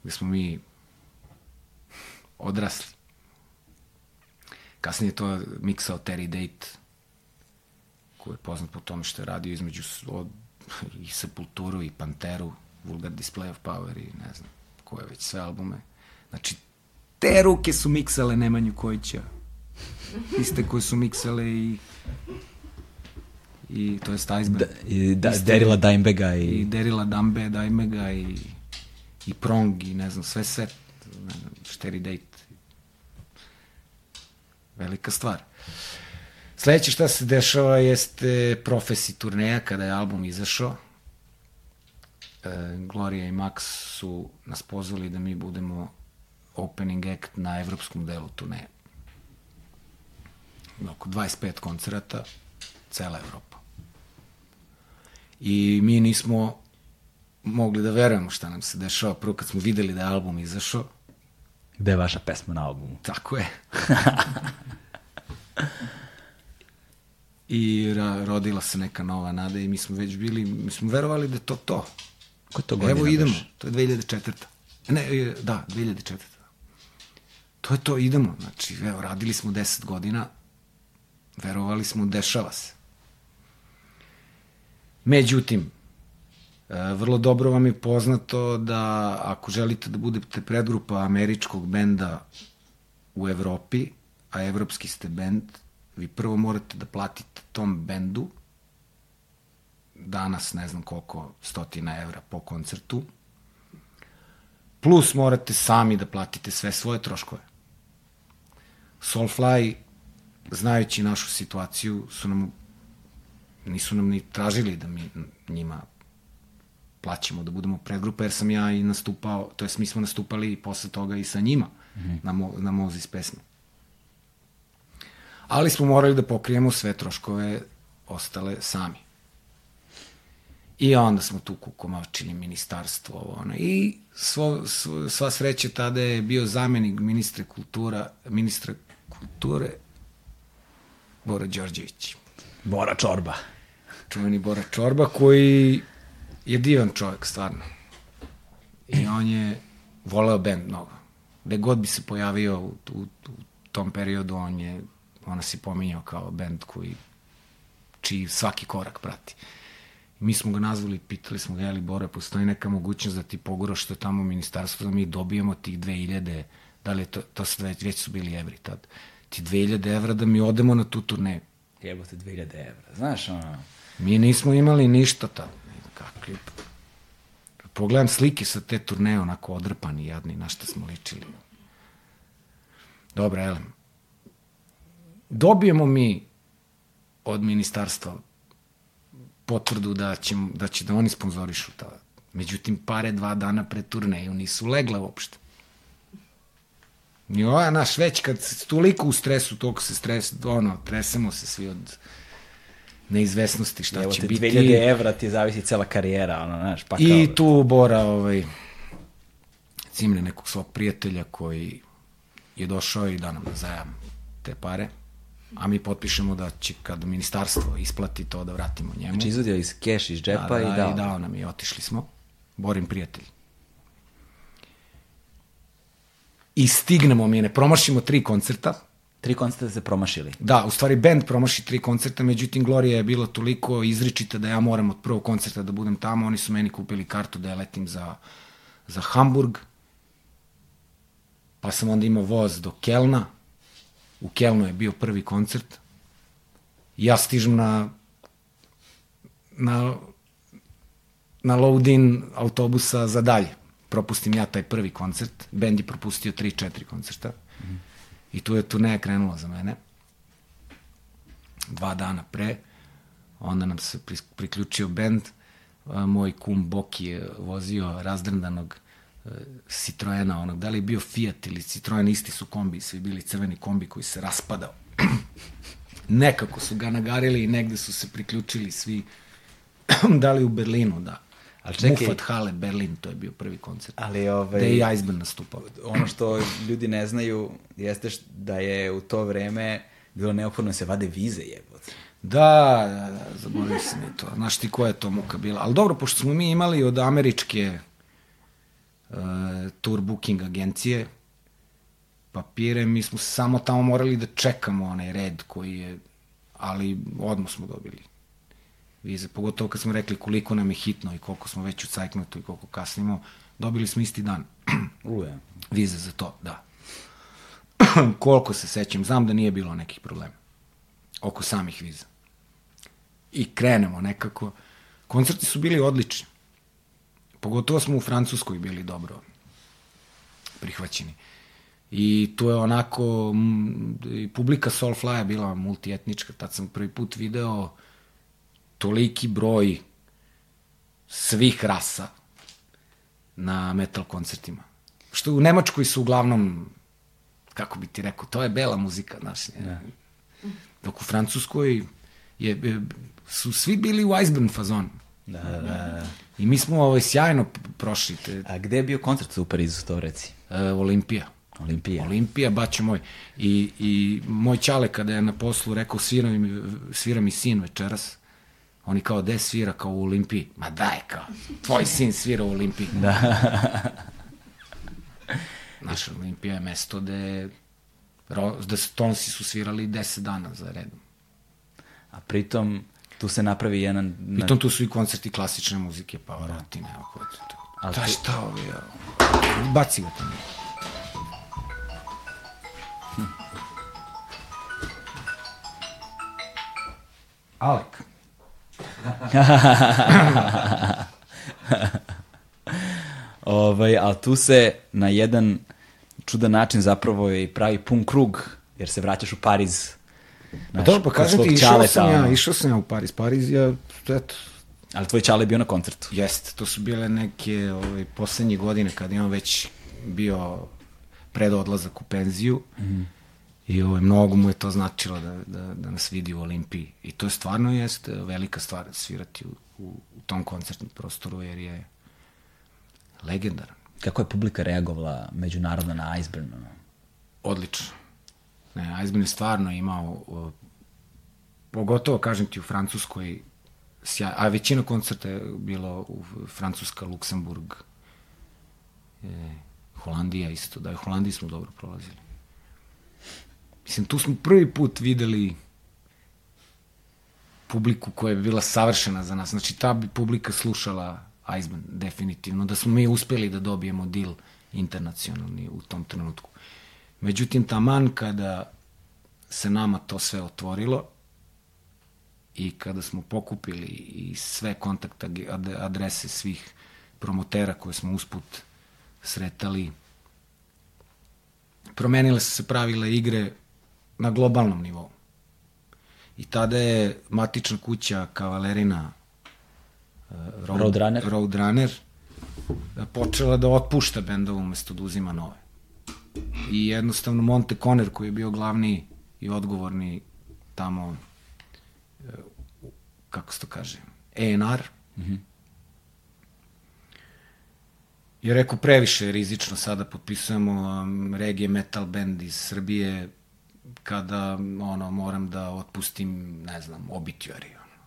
gde smo mi odrasli Kasnije je to miksao Terry Date, koji je poznat po tome što je radio između od, i Sepulturu i Panteru, Vulgar Display of Power i ne znam koje već sve albume. Znači, te ruke su miksale Nemanju Kojića. Iste koje su miksale i i to je Iceberg. Da, i da, Isto- Derila Dimebega i i... Derila Dambe, Daimega i, i Prong i ne znam, sve set, ne znam, Date. Velika stvar. Sledeće šta se dešava jeste Profesi turneja kada je album izašao. E, Gloria i Max su nas pozvali da mi budemo opening act na evropskom delu turneja. Oko 25 koncerata, cela Evropa. I mi nismo mogli da verujemo šta nam se dešava. Prvo kad smo videli da je album izašao, Gde je vaša pesma na albumu? tako je. I ra rodila se neka nova nada i mi smo već bili, mi smo verovali da je to to. Ko to godina Evo idemo, beše? to je 2004. Ne, e, da, 2004. To je to, idemo. Znači, evo, radili smo 10 godina, verovali smo, dešava se. Međutim, e, vrlo dobro vam je poznato da ako želite da budete predgrupa američkog benda u Evropi, a evropski ste bend, vi prvo morate da platite tom bendu danas ne znam koliko stotina evra po koncertu, plus morate sami da platite sve svoje troškove. Soulfly, znajući našu situaciju, su nam, nisu nam ni tražili da mi njima plaćamo da budemo predgrupa, jer sam ja i nastupao, to jest mi smo nastupali i posle toga i sa njima mm -hmm. na, mo, na Mozis pesme. Ali smo morali da pokrijemo sve troškove ostale sami. I onda smo tu kukomačili ministarstvo, ovo, ono. I svo, svo, sva sreća tada je bio zamenik ministra kultura, ministra kulture Bora Đorđević. Bora Čorba. Čuveni Bora Čorba koji je divan čovjek, stvarno. I on je voleo bend mnogo. Gde god bi se pojavio u, u, u tom periodu, on je, ona se pominjao kao bend koji čiji svaki korak prati. Mi smo ga nazvali, pitali smo ga, jeli Bora, postoji neka mogućnost da ti pogura što je tamo u ministarstvu, da mi dobijemo tih 2000, da li je to, to su već, već su bili evri tad, ti 2000 evra da mi odemo na tu turneju. Jebote 2000 evra. Znaš, ono... Mi nismo imali ništa tad. Kakvi... Pogledam slike sa te turneje, onako odrpani, jadni, na šta smo ličili. Dobro, elem. Dobijemo mi od ministarstva potvrdu da, će, da će da oni sponzorišu ta. Međutim, pare dva dana pre turneju nisu legle uopšte. I ova naš već kad toliko u stresu, toliko se stres, ono, tresemo se svi od neizvesnosti šta Evo će te biti. 2000 evra ti zavisi cela karijera, ono, znaš, pa kao... I tu Bora, ovaj, cimne nekog svog prijatelja koji je došao i da nam zajam te pare, a mi potpišemo da će kad ministarstvo isplati to da vratimo njemu. Znači izvadio iz keš iz džepa da, i da, dao. I dao nam i otišli smo. Borim prijatelj. I stignemo mi, ne promašimo tri koncerta, Tri koncerta se promašili. Da, u stvari band promaši tri koncerta, međutim Gloria je bila toliko izričita da ja moram od prvog koncerta da budem tamo, oni su meni kupili kartu da ja letim za, za Hamburg, pa sam onda imao voz do Kelna, u Kelnu je bio prvi koncert, ja stižem na na na load-in autobusa za dalje. Propustim ja taj prvi koncert, bend je propustio 3-4 koncerta. Mm. I tu je turneja krenula za mene. Dva dana pre. Onda nam se priključio bend. Moj kum Boki je vozio razdrndanog Citroena, onog, da li je bio Fiat ili Citroen, isti su kombi, svi bili crveni kombi koji se raspadao. Nekako su ga nagarili i negde su se priključili svi, da li u Berlinu, da. Ali čekaj, Mufat Hale, Berlin, to je bio prvi koncert. Ali ovaj... Da je i Iceberg nastupao. Ono što ljudi ne znaju jeste da je u to vreme bilo neophodno da se vade vize jebote. Da, da, da, zaboravio sam i to. Znaš ti koja je to muka bila. Ali dobro, pošto smo mi imali od američke uh, tour booking agencije, papire, mi smo samo tamo morali da čekamo onaj red koji je, ali odmah smo dobili vize, pogotovo kad smo rekli koliko nam je hitno i koliko smo već u cajknutu i koliko kasnimo, dobili smo isti dan Uje. vize za to, da. koliko se sećam, znam da nije bilo nekih problema oko samih viza. I krenemo nekako. Koncerti su bili odlični. Pogotovo smo u Francuskoj bili dobro prihvaćeni. I tu je onako, m, publika Soulfly je bila multietnička, tad sam prvi put video toliki broj svih rasa na metal koncertima. Što u Nemačkoj su uglavnom, kako bi ti rekao, to je bela muzika, znaš. Da. Dok u Francuskoj je, je, su svi bili u Iceburn fazonu. Da, da, da. I mi smo ovaj, sjajno prošli te, A gde je bio koncert u Parizu, to reci? uh, Olimpija. Olimpija. Olimpija, bače moj. I, I moj čale kada je na poslu rekao svira mi, svira mi sin večeras, oni kao, gde svira, kao u Olimpiji. Ma daj, kao, tvoj sin svira u Olimpiji. Da. Naša Olimpija je mesto gde, da Stonesi su svirali 10 dana za redom. A pritom, tu se napravi jedan... Pritom tu su i koncerti klasične muzike, Pavarotti, neophodno. Ali Da tu- šta ovi, ja. baci ga tamo. Alek. Ovaj, ali tu se na jedan čudan način zapravo i pravi pun krug, jer se vraćaš u Pariz. Pa dobro, pa kod kažem svog ti, išao sam ja, išao sam ja u Pariz. Pariz je, eto, Ali tvoj čale je bio na koncertu. Jeste, to su bile neke ovaj, poslednje godine kad je on već bio pred odlazak u penziju mm. I ovaj, mnogo mu je to značilo da, da, da nas vidi u Olimpiji. I to je stvarno jeste velika stvar svirati u, u, u tom koncertnom prostoru jer je legendaran. Kako je publika reagovala međunarodno na Iceburn? Odlično. Ne, Iceburn je stvarno imao, o, pogotovo, kažem ti, u Francuskoj, sjaj, a većina koncerta je bilo u Francuska, Luksemburg, e, Holandija isto, da je u Holandiji smo dobro prolazili. Mislim, tu smo prvi put videli publiku koja je bila savršena za nas. Znači, ta bi publika slušala Iceman, definitivno, da smo mi uspeli da dobijemo deal internacionalni u tom trenutku. Međutim, taman kada se nama to sve otvorilo i kada smo pokupili i sve kontakt ad- adrese svih promotera koje smo usput sretali, promenile su se pravila igre na globalnom nivou. I tada je matična kuća Kavalerina uh, Road, Roadrunner. Roadrunner uh, počela da otpušta bendove umesto da uzima nove. I jednostavno Monte Conner koji je bio glavni i odgovorni tamo uh, kako se to kaže A&R mm -hmm. je rekao previše je rizično sada potpisujemo um, reggae metal band iz Srbije kada ono moram da otpustim ne znam obituary ono,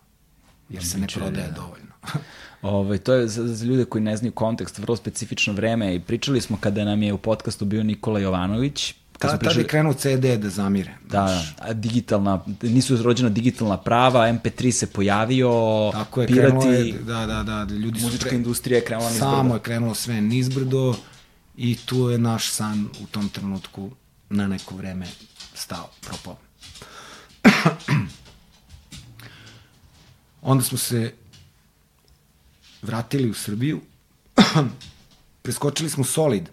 jer se ne prodaje da. dovoljno Ovaj, to je za, za ljude koji ne znaju kontekst, vrlo specifično vreme i pričali smo kada nam je u podcastu bio Nikola Jovanović. Kad smo tada je krenuo CD da zamire. da, znaš. a digitalna, nisu rođena digitalna prava, MP3 se pojavio, Tako je, pirati, je, da, da, da, da ljudi su muzička pre- industrija je krenula nizbrdo. Samo je krenulo sve nizbrdo i tu je naš san u tom trenutku na neko vreme stao, propao. Onda smo se vratili u Srbiju, preskočili smo Solid,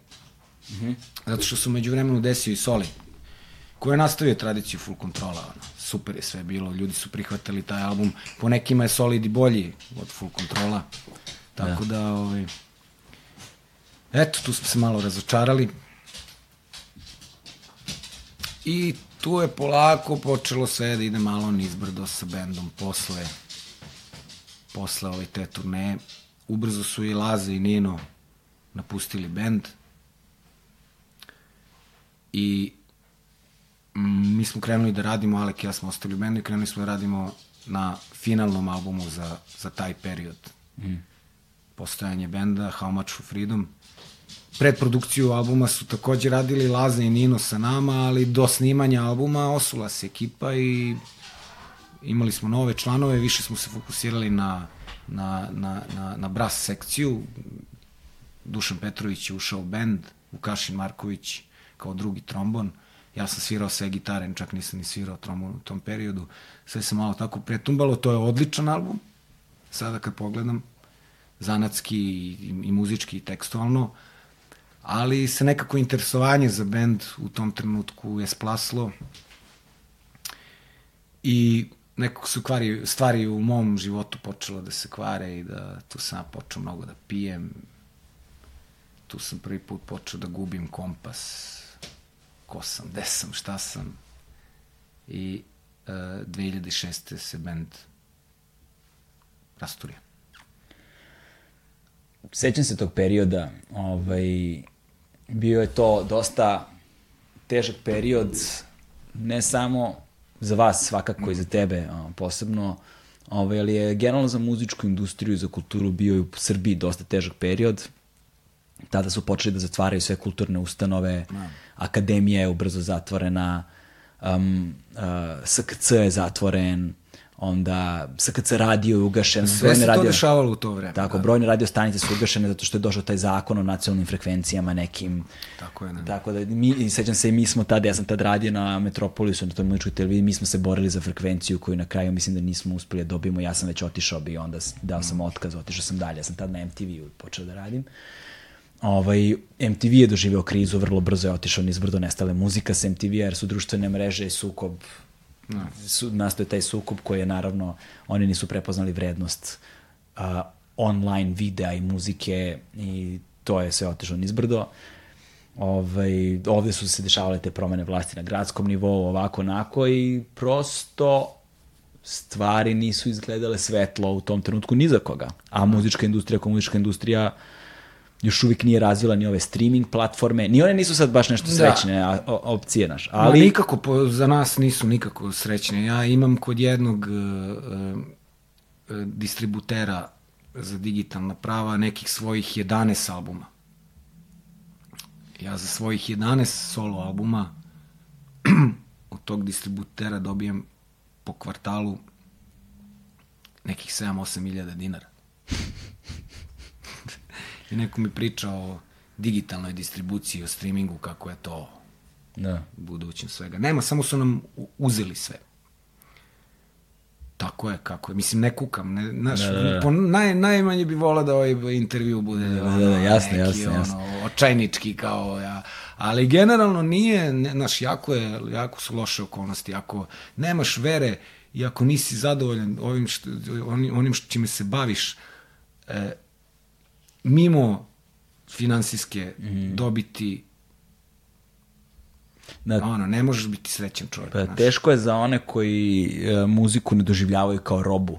mm -hmm. zato što su među vremenu desio i Solid, koji je nastavio tradiciju Full Controla, ono. super je sve bilo, ljudi su prihvatali taj album, po nekima je Solid i bolji od Full Controla, tako da, da ovaj, eto, tu smo se malo razočarali, I tu je polako počelo sve da ide malo nizbrdo sa bendom posle posle ove te turneje. Ubrzo su i Laze i Nino napustili bend. I mm, mi smo krenuli da radimo, Alek i ja smo ostali u bendu i krenuli smo da radimo na finalnom albumu za, za taj period. Mm. Postojanje benda, How Much for Freedom. Predprodukciju albuma su takođe radili Laza i Nino sa nama, ali do snimanja albuma osula se ekipa i imali smo nove članove, više smo se fokusirali na, na, na, na, na brass sekciju. Dušan Petrović je ušao u bend, Vukašin Marković kao drugi trombon. Ja sam svirao sve gitare, čak nisam ni svirao trombon u tom periodu. Sve se malo tako pretumbalo, to je odličan album. Sada kad pogledam, zanatski i, i muzički i tekstualno, ali se nekako interesovanje za bend u tom trenutku je splaslo i nekako su kvari, stvari u mom životu počelo da se kvare i da tu sam počeo mnogo da pijem. Tu sam prvi put počeo da gubim kompas. Ko sam, gde sam, šta sam. I uh, 2006. se bend rasturio. Sećam se tog perioda, ovaj, bio je to dosta težak period, ne samo za vas svakako i za tebe posebno, ovaj, ali je generalno za muzičku industriju i za kulturu bio i u Srbiji dosta težak period. Tada su počeli da zatvaraju sve kulturne ustanove, no. akademija je ubrzo zatvorena, um, uh, SKC je zatvoren, onda SKC radio je ugašen. Sve se radio, to dešavalo u to vreme. Tako, da. brojne radio stanice su ugašene zato što je došao taj zakon o nacionalnim frekvencijama nekim. Tako je, ne. Tako da, mi, sećam se i mi smo tada, ja sam tad radio na Metropolisu, na toj muzičkoj televiziji, mi smo se borili za frekvenciju koju na kraju mislim da nismo uspeli da dobijemo, ja sam već otišao bi onda dao sam otkaz, otišao sam dalje, ja sam tad na MTV-u počeo da radim. Ovaj, MTV je doživeo krizu, vrlo brzo je otišao nizbrdo nestale muzika sa MTV, jer su društvene mreže i sukob No. Su, nastoje taj sukup koji je naravno, oni nisu prepoznali vrednost uh, online videa i muzike i to je sve otišlo nizbrdo. Ovaj, ovde su se dešavale te promene vlasti na gradskom nivou, ovako, onako i prosto stvari nisu izgledale svetlo u tom trenutku ni za koga. A muzička industrija, kao muzička industrija, uh, još uvijek nije razvila ni ove streaming platforme, ni one nisu sad baš nešto da. srećne da. opcije, naš. Ali... Ma, nikako, po, za nas nisu nikako srećne. Ja imam kod jednog uh, uh, distributera za digitalna prava nekih svojih 11 albuma. Ja za svojih 11 solo albuma od tog distributera dobijem po kvartalu nekih 7-8 hiljada dinara. I neko mi priča o digitalnoj distribuciji, o streamingu, kako je to da. budućem svega. Nema, samo su nam uzeli sve. Tako je, kako je. Mislim, ne kukam. Ne, naš, da, da, da. Po, naj, najmanje bi volao da ovaj intervju bude da, da, da, da, jasno, neki, jasno, jasno. Ono, očajnički kao ja. Ali generalno nije, ne, naš, jako, je, jako su loše okolnosti. Ako nemaš vere i ako nisi zadovoljan ovim što, onim, onim što čime se baviš, e, mimo finansijske mm. dobiti Da, ono, ne možeš biti srećan čovjek. Pa, teško je za one koji e, muziku ne doživljavaju kao robu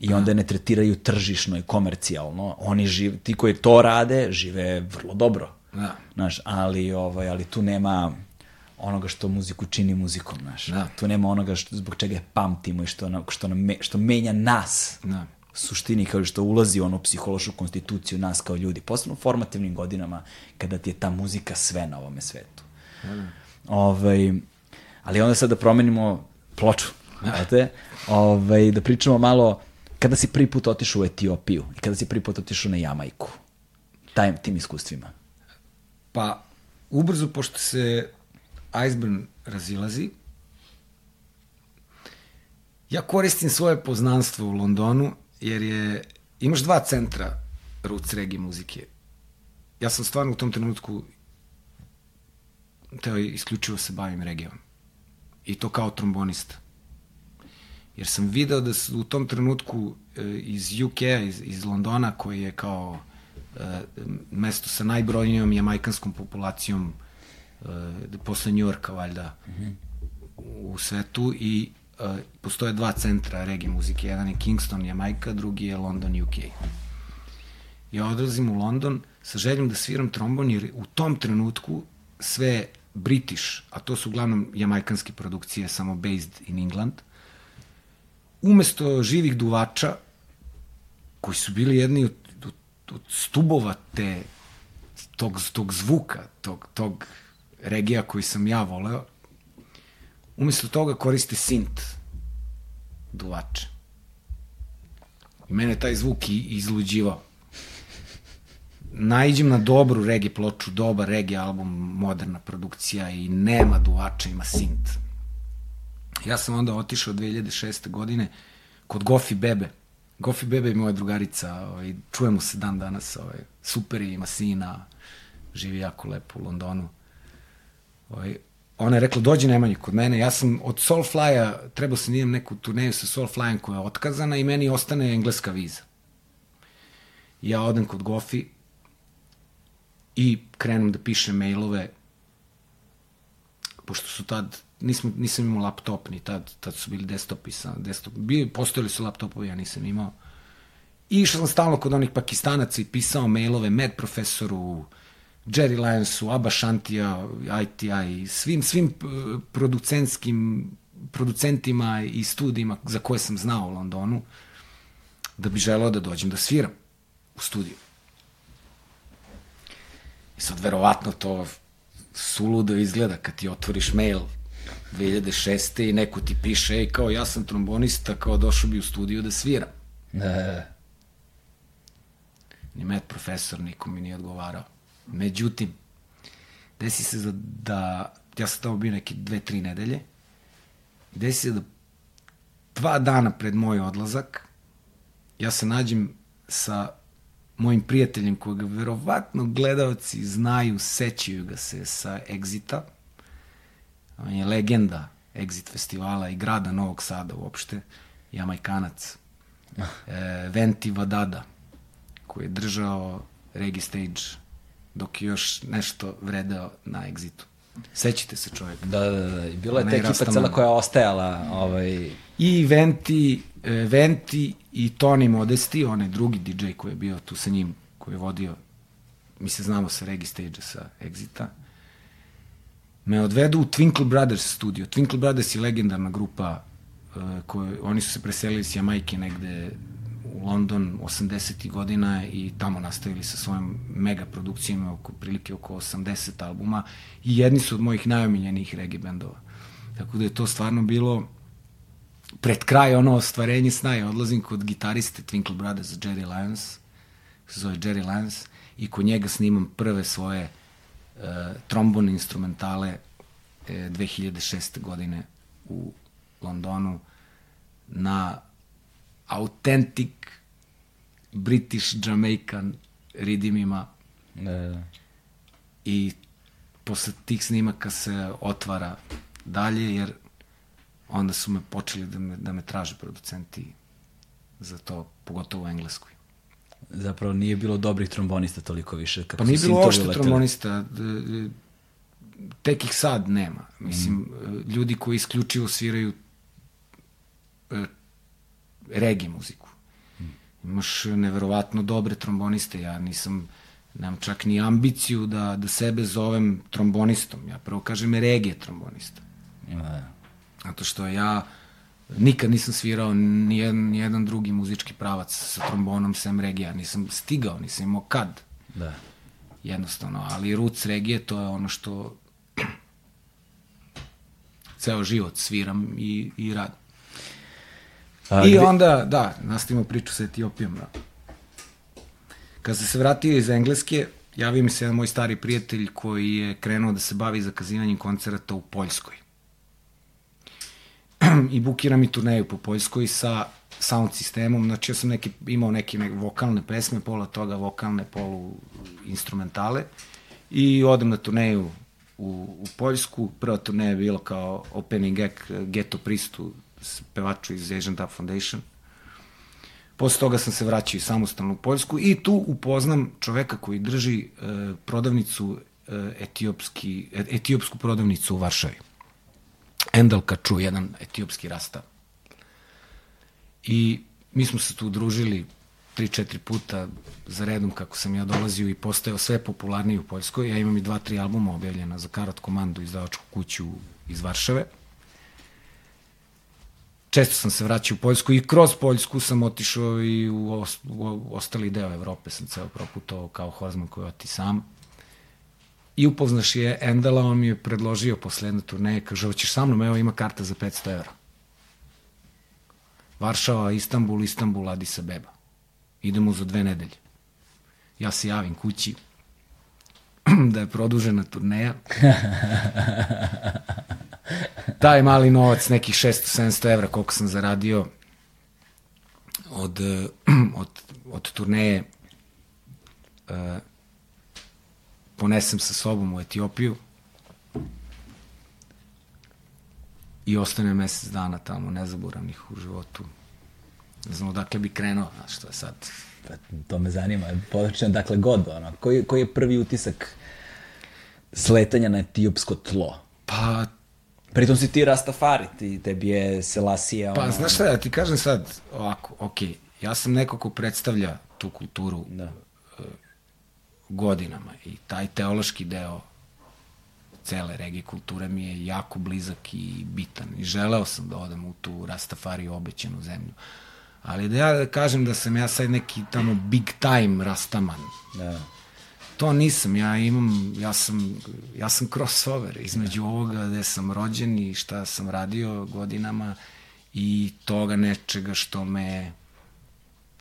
i onda da. ne tretiraju tržišno i komercijalno. Oni žive, ti koji to rade, žive vrlo dobro. Da. Znaš, ali, ovaj, ali tu nema onoga što muziku čini muzikom, znaš. Da. Tu nema onoga što, zbog čega je pamtimo i što, što, nam, što menja nas. Da suštini kao što ulazi u onu psihološku konstituciju nas kao ljudi, posebno u formativnim godinama kada ti je ta muzika sve na ovome svetu. Mm. Ovaj, ali onda sad da promenimo ploču, znate, ovaj, da pričamo malo kada si prvi put otišao u Etiopiju i kada si prvi put otišao na Jamajku, taj, tim iskustvima. Pa, ubrzo, pošto se Iceburn razilazi, ja koristim svoje poznanstvo u Londonu jer je, imaš dva centra roots reggae muzike. Ja sam stvarno u tom trenutku teo isključivo se bavim regijom. I to kao trombonista. Jer sam video da su u tom trenutku e, iz UK, iz, iz Londona, koji je kao e, mesto sa najbrojnijom jamajkanskom populacijom e, posle Njorka, valjda, mm -hmm. u svetu i postoje dva centra reggae muzike, jedan je Kingston, Jamaica, drugi je London, UK. Ja odlazim u London sa željom da sviram trombon, jer u tom trenutku sve British, a to su uglavnom jamajkanske produkcije, samo based in England, umesto živih duvača, koji su bili jedni od, od, od stubova te tog, tog zvuka, tog, tog regija koji sam ja voleo, umesto toga koriste sint duvače. I mene taj zvuk i izluđivao. Naiđem na dobru reggae ploču, dobar reggae album, moderna produkcija i nema duvača, ima sint. Ja sam onda otišao 2006. godine kod Gofi Bebe. Gofi Bebe je moja drugarica, ovaj, čujemo se dan danas, ovaj, super je, ima sina, živi jako lepo u Londonu. Ovaj, ona je rekla, dođi Nemanji kod mene, ja sam od Soulfly-a, trebao sam da idem neku turneju sa Soulfly-em koja je otkazana i meni ostane engleska viza. Ja odem kod Gofi i krenem da pišem mailove, pošto su tad, nismo, nisam imao laptop ni tad, tad su bili desktopi sa desktop, bili, postojali su laptopovi, ja nisam imao. I išao sam stalno kod onih pakistanaca i pisao mailove med profesoru, Jerry Lionsu, Abba Shantija, ITI, svim, svim eh, producentskim producentima i studijima za koje sam znao u Londonu, da bi želeo da dođem da sviram u studiju. I sad verovatno to suludo izgleda kad ti otvoriš mail 2006. i neko ti piše, ej, kao ja sam trombonista, kao došao bi u studiju da sviram. Ne. Ni med profesor, niko mi nije odgovarao. Međutim, desi se da, da ja sam tamo bio neke dve, tri nedelje, desi se da dva dana pred moj odlazak, ja se nađem sa mojim prijateljem koga verovatno gledalci znaju, sećaju ga se sa Exita. On je legenda Exit festivala i grada Novog Sada uopšte, Jamajkanac. E, Venti Vadada, koji je držao Regi Stage dok je još nešto vredeo na Exitu. Sećite se čovjeka. Da, da, da. I bila je ta ekipa cela koja je ostajala, ovaj, I Venti, e, Venti i Tony Modesti, onaj drugi DJ koji je bio tu sa njim, koji je vodio, mi se znamo sa Regi Stage-a sa Exita, me odvedu u Twinkle Brothers studio. Twinkle Brothers je legendarna grupa uh, koje, oni su se preselili s Jamajke negde u London 80. godina i tamo nastavili sa svojim mega produkcijama oko prilike oko 80 albuma i jedni su od mojih najomiljenijih reggae bendova. Tako da je to stvarno bilo pred kraj ono ostvarenje sna i odlazim kod gitariste Twinkle Brothers Jerry Lyons, se zove Jerry Lyons, i kod njega snimam prve svoje uh, trombone instrumentale uh, 2006. godine u Londonu na authentic British Jamaican ridimima e, i posle tih snimaka se otvara dalje, jer onda su me počeli da me, da me traže producenti za to, pogotovo u Engleskoj. zapravo nije bilo dobrih trombonista toliko više. Kako Pa nije bilo leteli. trombonista, tek ih sad nema. Mislim, mm. ljudi koji isključivo sviraju e, regi muziku. Imaš neverovatno dobre tromboniste, ja nisam, nemam čak ni ambiciju da, da sebe zovem trombonistom. Ja prvo kažem regije trombonista. Da. Zato što ja nikad nisam svirao nijedan, nijedan drugi muzički pravac sa trombonom sem regija. Nisam stigao, nisam imao kad Da. jednostavno, ali roots regije to je ono što ceo život sviram i, i radim. A, I gde- onda, da, nastavimo priču sa Etiopijom. Da. Kad sam se vratio iz Engleske, javio mi se jedan moj stari prijatelj koji je krenuo da se bavi zakazivanjem koncerata u Poljskoj. I bukira mi turneju po Poljskoj sa sound sistemom, znači ja sam neki, imao neke, neke vokalne pesme, pola toga vokalne, polu instrumentale i odem na turneju u, u Poljsku. Prva turneja je bila kao opening act Ghetto Pristu, pevaču iz Asian Dub Foundation. Posle toga sam se vraćao i samostalno u Poljsku i tu upoznam čoveka koji drži e, prodavnicu e, etiopski, e, etiopsku prodavnicu u Varšavi. Endel Kaču, jedan etiopski rasta. I mi smo se tu družili 3-4 puta za redom kako sam ja dolazio i postao sve popularniji u Poljskoj. Ja imam i dva, tri albuma objavljena za Karat komandu izdavačku kuću iz Varšave. Često sam se vraćao u Poljsku i kroz Poljsku sam otišao i u, os, u ostali deo Evrope sam ceo proputovao kao Horzman koji oti sam. i upoznaš je Endala, on mi je predložio posle jedne turneje, kaže, hoćeš sa mnom, evo ima karta za 500 evra. Varšava, Istanbul, Istanbul, Addis Abeba. Idemo za dve nedelje. Ja se javim kući, da je produžena turneja. Taj mali novac, nekih 600-700 evra, koliko sam zaradio od, od, od turneje, uh, ponesem sa sobom u Etiopiju i ostanem mesec dana tamo, nezaboravnih u životu. Ne znam odakle bi krenuo, znaš što je sad. Pa, to me zanima, područan dakle god, ono, koji, koji je prvi utisak sletanja na etiopsko tlo? Pa, Pritom si ti Rastafari, ti, tebi je Selasija. pa ono, znaš šta, ja ti kažem sad ovako, ok, ja sam neko ko predstavlja tu kulturu Da. godinama i taj teološki deo cele regije kulture mi je jako blizak i bitan i želeo sam da odem u tu Rastafari obećanu zemlju. Ali da ja kažem da sam ja sad neki tamo big time rastaman, Da. To nisam, ja imam, ja sam, ja sam crossover između ovoga gde sam rođen i šta sam radio godinama i toga nečega što me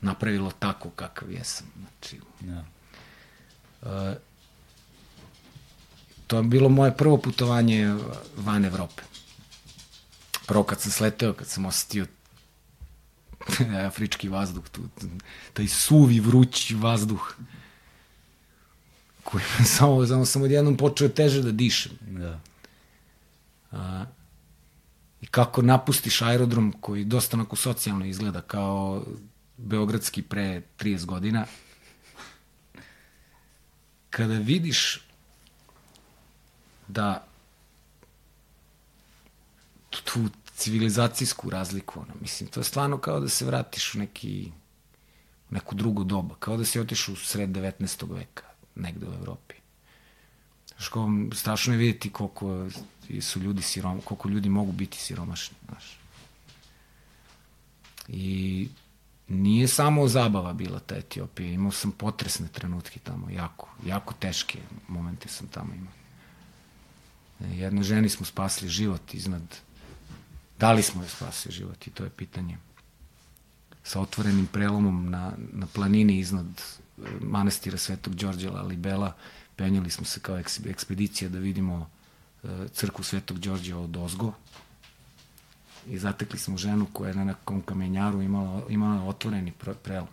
napravilo tako kakav jesam. Znači, Da. to je bilo moje prvo putovanje van Evrope. Prvo kad sam sleteo, kad sam osetio afrički vazduh, tu, taj suvi, vrući vazduh koji me samo, samo sam odjednom počeo teže da dišem. Da. A, I kako napustiš aerodrom koji dosta onako socijalno izgleda kao beogradski pre 30 godina, kada vidiš da tu civilizacijsku razliku, ono, mislim, to je stvarno kao da se vratiš u neki, u neku drugu doba, kao da si otišao u sred 19. veka, negde u Evropi. Znaš, kao, strašno je vidjeti koliko su ljudi sirom, koliko ljudi mogu biti siromašni, znaš. I nije samo zabava bila ta Etiopija, imao sam potresne trenutke tamo, jako, jako teške momente sam tamo imao. Jednoj ženi smo spasili život iznad, da li smo joj spasili život i to je pitanje. Sa otvorenim prelomom na, na planini iznad manastira Svetog Đorđa Lalibela, penjali smo se kao eks, ekspedicija da vidimo e, crkvu Svetog Đorđa od Ozgo, i zatekli smo ženu koja je na nekom kamenjaru imala, imala otvoreni pre- prelom.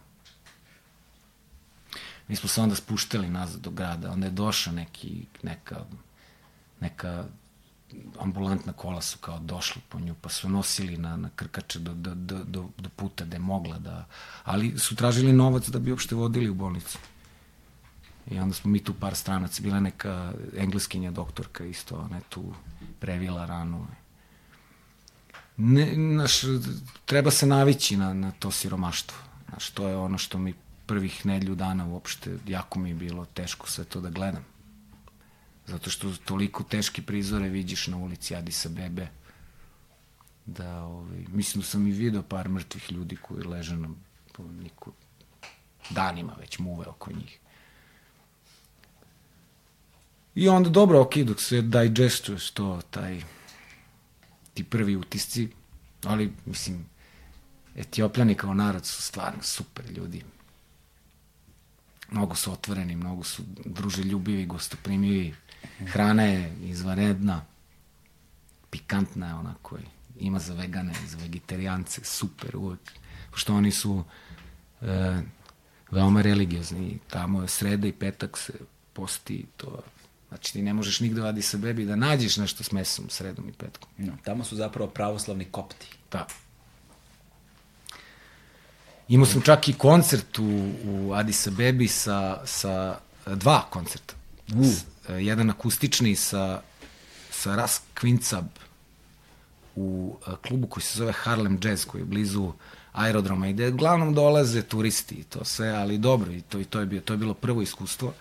Mi smo se onda spuštali nazad do grada, onda je došao neki, neka, neka ambulantna kola su kao došli po nju, pa su nosili na, na krkače do, do, do, do, puta gde mogla da... Ali su tražili novac da bi uopšte vodili u bolnicu. I onda smo mi tu par stranaca, bila neka engleskinja doktorka isto, ona je tu previla ranu. Ne, naš, treba se navići na, na to siromaštvo. Znaš, to je ono što mi prvih nedlju dana uopšte, jako mi je bilo teško sve to da gledam. Zato što toliko teške prizore vidiš na ulici Adisa Bebe, da, ovaj, mislim da sam i video par mrtvih ljudi koji leže na po, niko, danima već muve oko njih. I onda dobro, ok, dok se digestuješ to, taj, ti prvi utisci, ali, mislim, Etiopljani kao narod su stvarno super ljudi. Mnogo su otvoreni, mnogo su druželjubivi, gostoprimivi. Hrana je izvanredna, pikantna je onako, ima za vegane, za vegetarijance, super uvek. Pošto oni su e, veoma religiozni. Tamo je sreda i petak se posti to Znači ti ne možeš nigde vadi sa bebi da nađeš nešto s mesom sredom i petkom. No, tamo su zapravo pravoslavni kopti. Da. Imao sam čak i koncert u, u Addis Abebi sa, sa dva koncerta. U. S, jedan akustični sa, sa Ras Quincab u e, klubu koji se zove Harlem Jazz, koji je blizu aerodroma i gde uglavnom dolaze turisti i to sve, ali dobro, i to, i to, je, bio, to je bilo prvo iskustvo.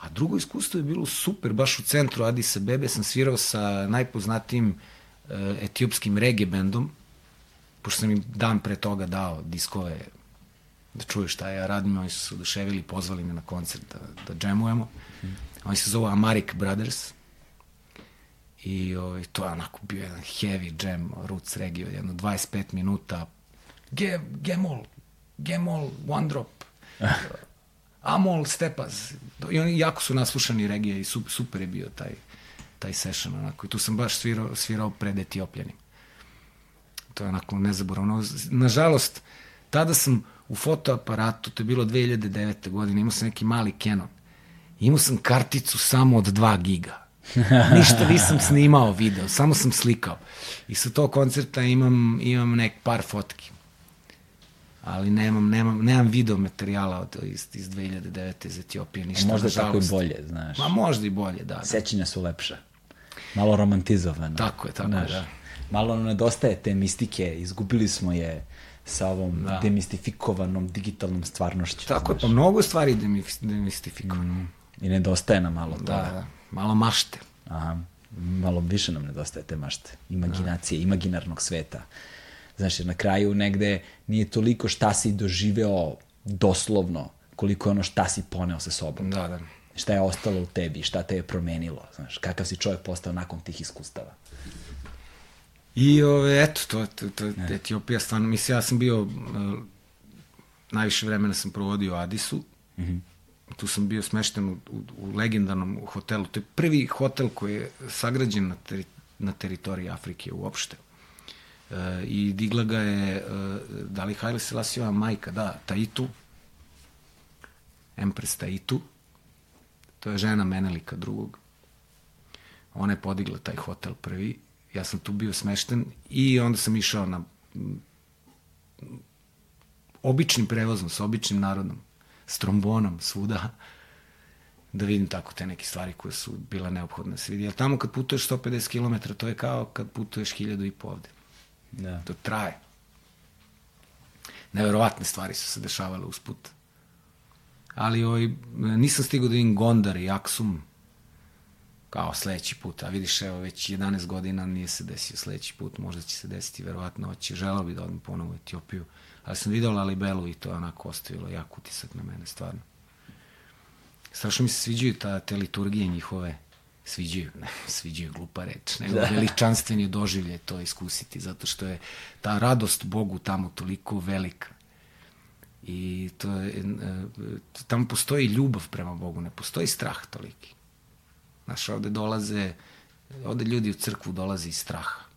A drugo iskustvo je bilo super, baš u centru Addis Abebe sam svirao sa najpoznatijim uh, etiopskim reggae bendom, pošto sam im dan pre toga dao diskove da čuju šta ja radim, oni su se oduševili, pozvali me na koncert da, da džemujemo. Oni se zovu Amarik Brothers. I ovaj, to je onako bio jedan heavy jam, roots regio, jedno 25 minuta. Ge, gemol, gemol, one drop. Amol, Stepas. I oni jako su naslušani regije i super je bio taj, taj session onako. I tu sam baš svirao, svirao pred Etiopljanim. To je onako nezaboravno. Nažalost, tada sam u fotoaparatu, to je bilo 2009. godine, imao sam neki mali Canon. Imao sam karticu samo od 2 giga. Ništa nisam snimao video, samo sam slikao. I sa tog koncerta imam, imam nek par fotki. Ali nemam, nemam, nemam video materijala od, iz, iz 2009. iz Etiopije, ništa. Možda tako i bolje, znaš. Ma možda i bolje, da. da. Sećanja su lepša. Malo romantizovano. Tako je, tako je, da. Malo nam nedostaje te mistike, izgubili smo je sa ovom Da. demistifikovanom digitalnom stvarnošću. Tako je, znaš. pa mnogo stvari demistifikovano. Mm. I nedostaje nam malo Da, toga. da, malo mašte. Aha, malo više nam nedostaje te mašte, imaginacije, imaginarnog sveta. Znaš, jer na kraju negde nije toliko šta si doživeo doslovno, koliko je ono šta si poneo sa sobom. Da, da. Šta je ostalo u tebi, šta te je promenilo, znaš, kakav si čovjek postao nakon tih iskustava. I ove, eto, to, to, to je Etiopija stvarno, mislim, ja sam bio, uh, najviše vremena sam provodio u Adisu, mm -hmm. Tu sam bio smešten u, u, u legendarnom hotelu, to je prvi hotel koji je sagrađen na, teri, na teritoriji Afrike uopšte. Uh, I digla ga je, uh, da li Haile Selassiova majka, da, Taitu, Empress Taitu, to je žena Menelika drugog. Ona je podigla taj hotel prvi, ja sam tu bio smešten i onda sam išao na običnim prevozom, sa običnim narodom, s trombonom, svuda, da vidim tako te neke stvari koje su bile neophodne da se vidi. Jer tamo kad putuješ 150 km, to je kao kad putuješ hiljadu i po ovde. Da. To traje. Neverovatne stvari su se dešavale usput. Ali ovaj, nisam stigao da vidim Gondar i Aksum kao sledeći put, a vidiš evo već 11 godina nije se desio sledeći put, možda će se desiti verovatno hoće, želao bi da odem ponovo u Etiopiju, ali sam video Lalibelu i to je onako ostavilo jak utisak na mene, stvarno. Strašno mi se sviđaju ta, te liturgije njihove, sviđaju, ne, sviđaju glupa reč, nego da. veličanstveni doživlje to iskusiti, zato što je ta radost Bogu tamo toliko velika. I to je, e, tamo postoji ljubav prema Bogu, ne postoji strah toliki. Znaš, ovde dolaze, ovde ljudi u crkvu dolaze iz straha.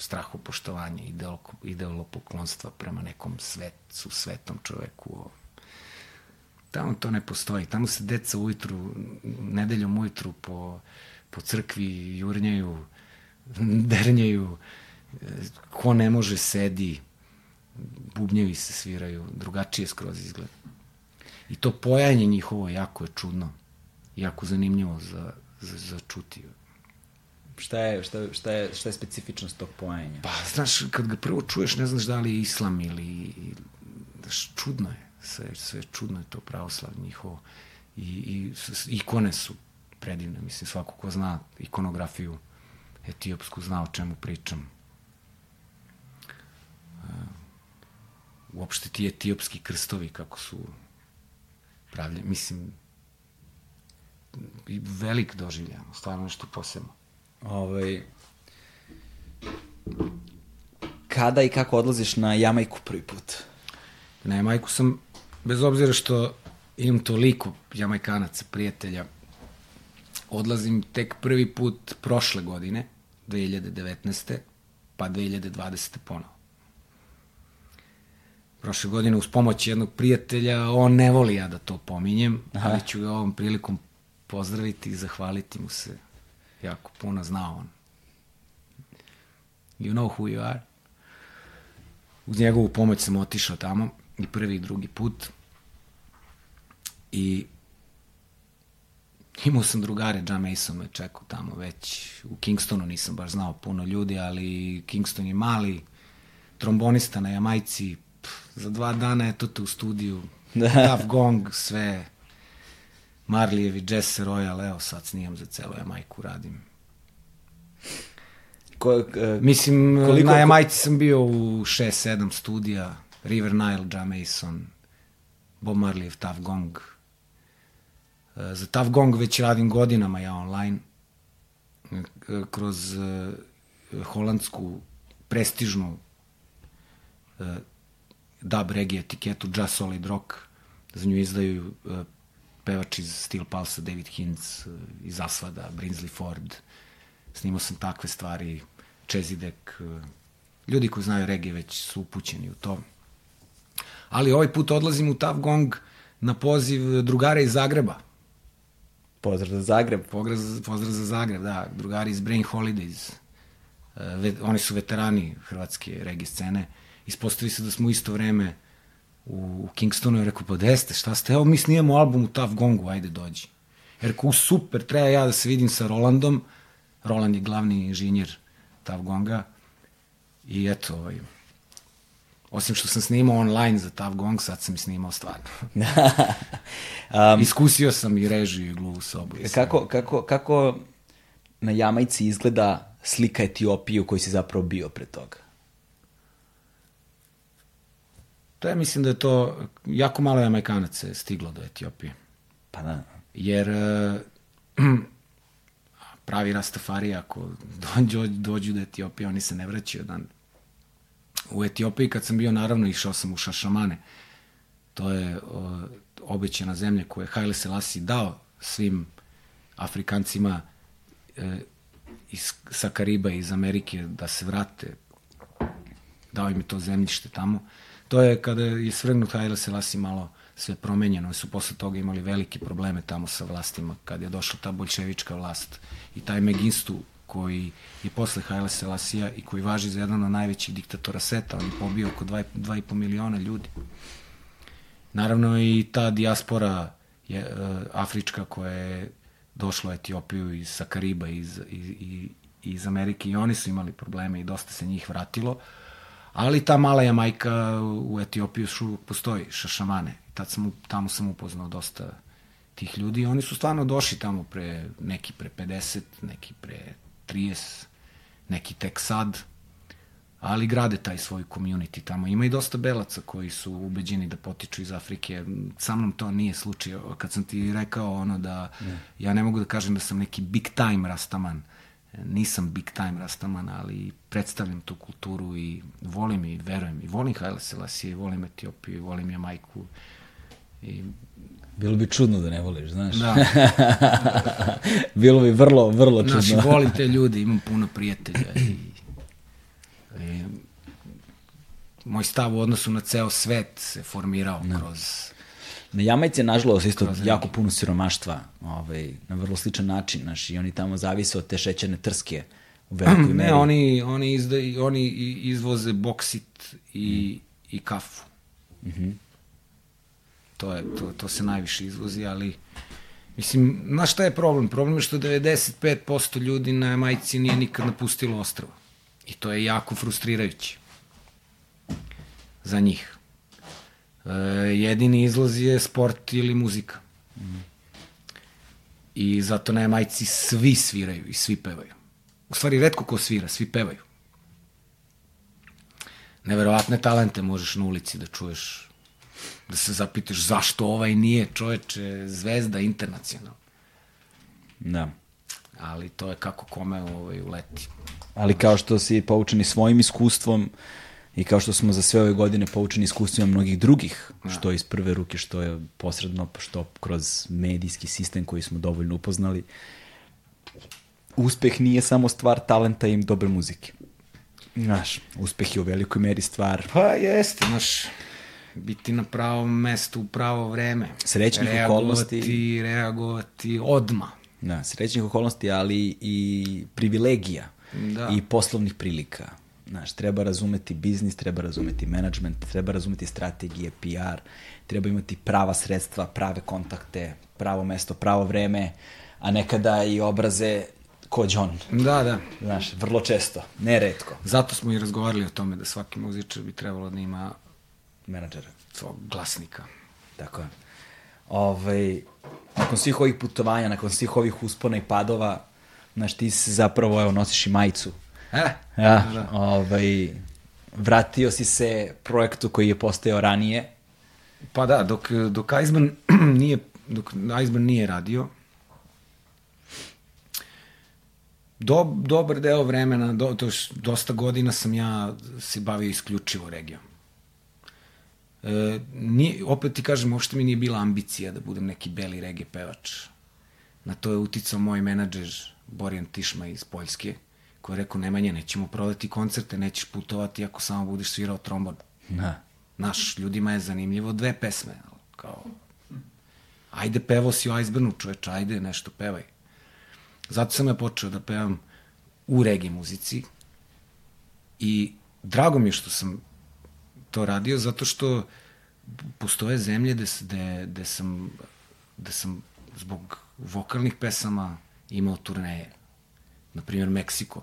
Strahopoštovanje, ideolo, ideolopoklonstva prema nekom svetu, svetom čoveku. Tamo to ne postoji. Tamo se deca ujutru, nedeljom ujutru po, po crkvi jurnjaju, dernjaju, ko ne može sedi, bubnjevi se sviraju, drugačije skroz izgleda. I to pojanje njihovo jako je čudno jako zanimljivo za, za, za čuti. Šta je, šta, šta, je, šta je specifičnost tog pojanja? Pa, znaš, kad ga prvo čuješ, ne znaš da li je islam ili... Znaš, čudno je. Sve, sve čudno je to pravoslavlje njihovo. I, i ikone su predivne. Mislim, svako ko zna ikonografiju etiopsku zna o čemu pričam. Uopšte ti etiopski krstovi kako su pravljeni. Mislim, velik doživlja, stvarno nešto posebno. Ovaj, kada i kako odlaziš na Jamajku prvi put? Na Jamajku sam, bez obzira što imam toliko jamajkanaca, prijatelja, odlazim tek prvi put prošle godine, 2019. pa 2020. ponovo. Prošle godine uz pomoć jednog prijatelja, on ne voli ja da to pominjem, Aha. ali ću ga ovom prilikom pozdraviti i zahvaliti mu se jako puno, zna on. You know who you are. Uz njegovu pomoć sam otišao tamo i prvi i drugi put. I imao sam drugare, John Mason me čekao tamo već. U Kingstonu nisam baš znao puno ljudi, ali Kingston je mali, trombonista na Jamajci, pff, za dva dana eto te u studiju, da. Tough Gong, sve, Marlijevi, Jesse Royal, evo sad snimam za celo Jamajku, radim. Ko, uh, Mislim, koliko, na Jamajci sam bio u 6-7 studija, River Nile, John Mason, Bob Marlijev, Tough Gong, uh, za Tav Gong već radim godinama ja online, e, kroz e, holandsku prestižnu e, dub reggae etiketu Just Solid Rock. Za nju izdaju e, pevač iz Steel Pulse, David Hintz, iz Asvada, Brinsley Ford. Snimao sam takve stvari, Čezidek. E, ljudi koji znaju reggae već su upućeni u to. Ali ovaj put odlazim u Tav Gong na poziv drugara iz Zagreba. Pozdrav za Zagreb. Pozdrav, pozdrav za Zagreb, da. Drugari iz Brain Holidays. E, ve, oni su veterani hrvatske reggae scene. Ispostavi se da smo u isto vreme u, u Kingstonu i rekao, pa gde ste, šta ste? Evo mi snijemo album u Tough Gongu, ajde dođi. Jer rekao, super, treba ja da se vidim sa Rolandom. Roland je glavni inženjer Tough Gonga. I eto, ovaj, osim što sam snimao online za Tough Gong, sad sam i snimao stvarno. um, Iskusio sam i režiju i gluvu sobu. I. Kako, kako, kako na Jamajci izgleda slika Etiopije u kojoj si zapravo bio pre toga? To ja mislim da je to, jako malo je stiglo do Etiopije. Pa da. Jer e, pravi Rastafari ako dođu, dođu do Etiopije, oni se ne vraćaju. Dan. U Etiopiji kad sam bio, naravno, išao sam u Šašamane. To je o, obećana zemlja koju je Haile Selassie dao svim Afrikancima e, iz, sa Kariba iz Amerike da se vrate. Dao im je to zemljište tamo. To je kada je svrgnut Haile Selassie malo sve promenjeno. Su posle toga imali velike probleme tamo sa vlastima kad je došla ta bolševička vlast. I taj Meginstu koji je posle Haile Selassija i koji važi za jedan od najvećih diktatora sveta, on je pobio oko 2,5 miliona ljudi. Naravno i ta dijaspora je, uh, afrička koja je došla u Etiopiju iz sa Kariba, iz, iz, iz Amerike i oni su imali probleme i dosta se njih vratilo. Ali ta mala Jamajka u Etiopiju su postoji, šašamane. Tad sam, tamo sam upoznao dosta tih ljudi i oni su stvarno došli tamo pre, neki pre 50, neki pre 30, neki tek sad, ali grade taj svoj community tamo. Ima i dosta belaca koji su ubeđeni da potiču iz Afrike. Sa mnom to nije slučaj. Kad sam ti rekao ono da ne. ja ne mogu da kažem da sam neki big time rastaman, nisam big time rastaman, ali predstavljam tu kulturu i volim i verujem i volim Haile Selassie, volim Etiopiju, i volim Jamajku. I Bilo bi čudno da ne voliš, znaš. Da. Bilo bi vrlo, vrlo čudno. Znaš, volim te ljude, imam puno prijatelja i, i moj stav u odnosu na ceo svet se formirao no. kroz... Na Jamajce, nažalost, isto kroz jako puno siromaštva, ovaj, na vrlo sličan način, znaš, i oni tamo zavise od te šećerne trske u velikoj ne, meri. oni, oni, izda, oni izvoze boksit i, mm. i kafu. Mhm. Mm to, je, to, to se najviše izvozi, ali mislim, znaš šta je problem? Problem je što 95% ljudi na majci nije nikad napustilo ostravo. I to je jako frustrirajuće za njih. E, jedini izlaz je sport ili muzika. Mm. I zato na majci svi sviraju i svi pevaju. U stvari, redko ko svira, svi pevaju. Neverovatne talente možeš na ulici da čuješ da se zapitaš zašto ovaj nije čoveče zvezda internacionalna. Da. Ali to je kako kome ovaj, uleti. Ali kao što si poučeni svojim iskustvom i kao što smo za sve ove godine poučeni iskustvima mnogih drugih, da. što iz prve ruke, što je posredno, što kroz medijski sistem koji smo dovoljno upoznali, uspeh nije samo stvar talenta i dobre muzike. Znaš, uspeh je u velikoj meri stvar... Pa jeste, znaš, biti na pravom mestu u pravo vreme. Srećnih reagovati, okolnosti. Reagovati odma. Da, srećnih okolnosti, ali i privilegija Da. i poslovnih prilika. Znaš, treba razumeti biznis, treba razumeti management, treba razumeti strategije, PR, treba imati prava sredstva, prave kontakte, pravo mesto, pravo vreme, a nekada i obraze ko John. Da, da. Znaš, vrlo često, ne redko. Zato smo i razgovarali o tome da svaki muzičar bi trebalo da ima Menadžera. svog glasnika. Tako je. Ovaj, nakon svih ovih putovanja, nakon svih ovih uspona i padova, znaš, ti se zapravo, evo, nosiš i majicu. E, Ja, da. ovaj, vratio si se projektu koji je postojao ranije. Pa da, dok, dok Iceman nije dok Iceburn nije radio. Do, dobar deo vremena, do, to još dosta godina sam ja se bavio isključivo regijom. E, nije, opet ti kažem, uopšte mi nije bila ambicija da budem neki beli regije pevač. Na to je uticao moj menadžer Borjan Tišma iz Poljske, koji je rekao, Nemanja, nećemo prodati koncerte, nećeš putovati ako samo budeš svirao trombon. Da. Naš, ljudima je zanimljivo dve pesme, kao, ajde pevo si u Iceburnu, čoveč, ajde nešto pevaj. Zato sam ja počeo da pevam u regi muzici i drago mi je što sam to radio, zato što postoje zemlje gde, gde, gde, sam, gde sam zbog vokalnih pesama imao turneje. Naprimjer, Meksiko.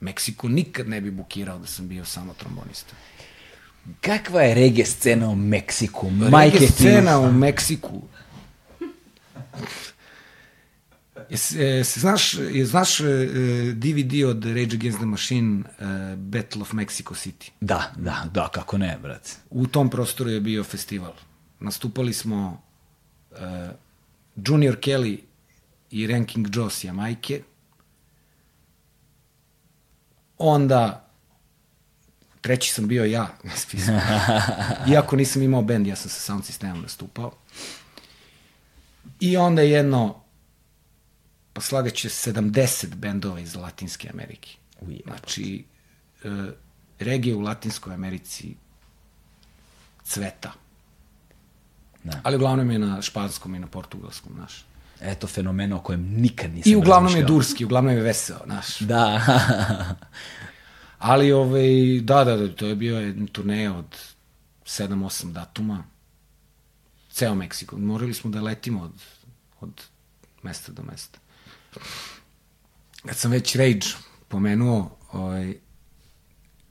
Meksiko nikad ne bi bukirao da sam bio samo trombonista. Kakva je reggae scena u Meksiku? Majke Reggae scena u Meksiku. Jes, e, se znaš, je, znaš e, DVD od Rage Against the Machine e, Battle of Mexico City? Da, da, da, kako ne, brate. U tom prostoru je bio festival. Nastupali smo e, Junior Kelly i Ranking Joe s Jamajke. Onda treći sam bio ja na spisku. Iako nisam imao bend, ja sam sa sound sistemom nastupao. I onda jedno, pa slagaće 70 bendova iz Latinske Amerike. Znači, e, regije u Latinskoj Americi cveta. Da. Ali uglavnom je na španskom i na portugalskom, znaš. Eto fenomena o kojem nikad nisam I uglavnom je durski, uglavnom je veseo, znaš. Da. Ali, ovaj, da, da, da, to je bio jedan turneja od 7-8 datuma. Ceo Meksiko. Morali smo da letimo od, od mesta do mesta. Kad sam već Rage pomenuo, ovaj,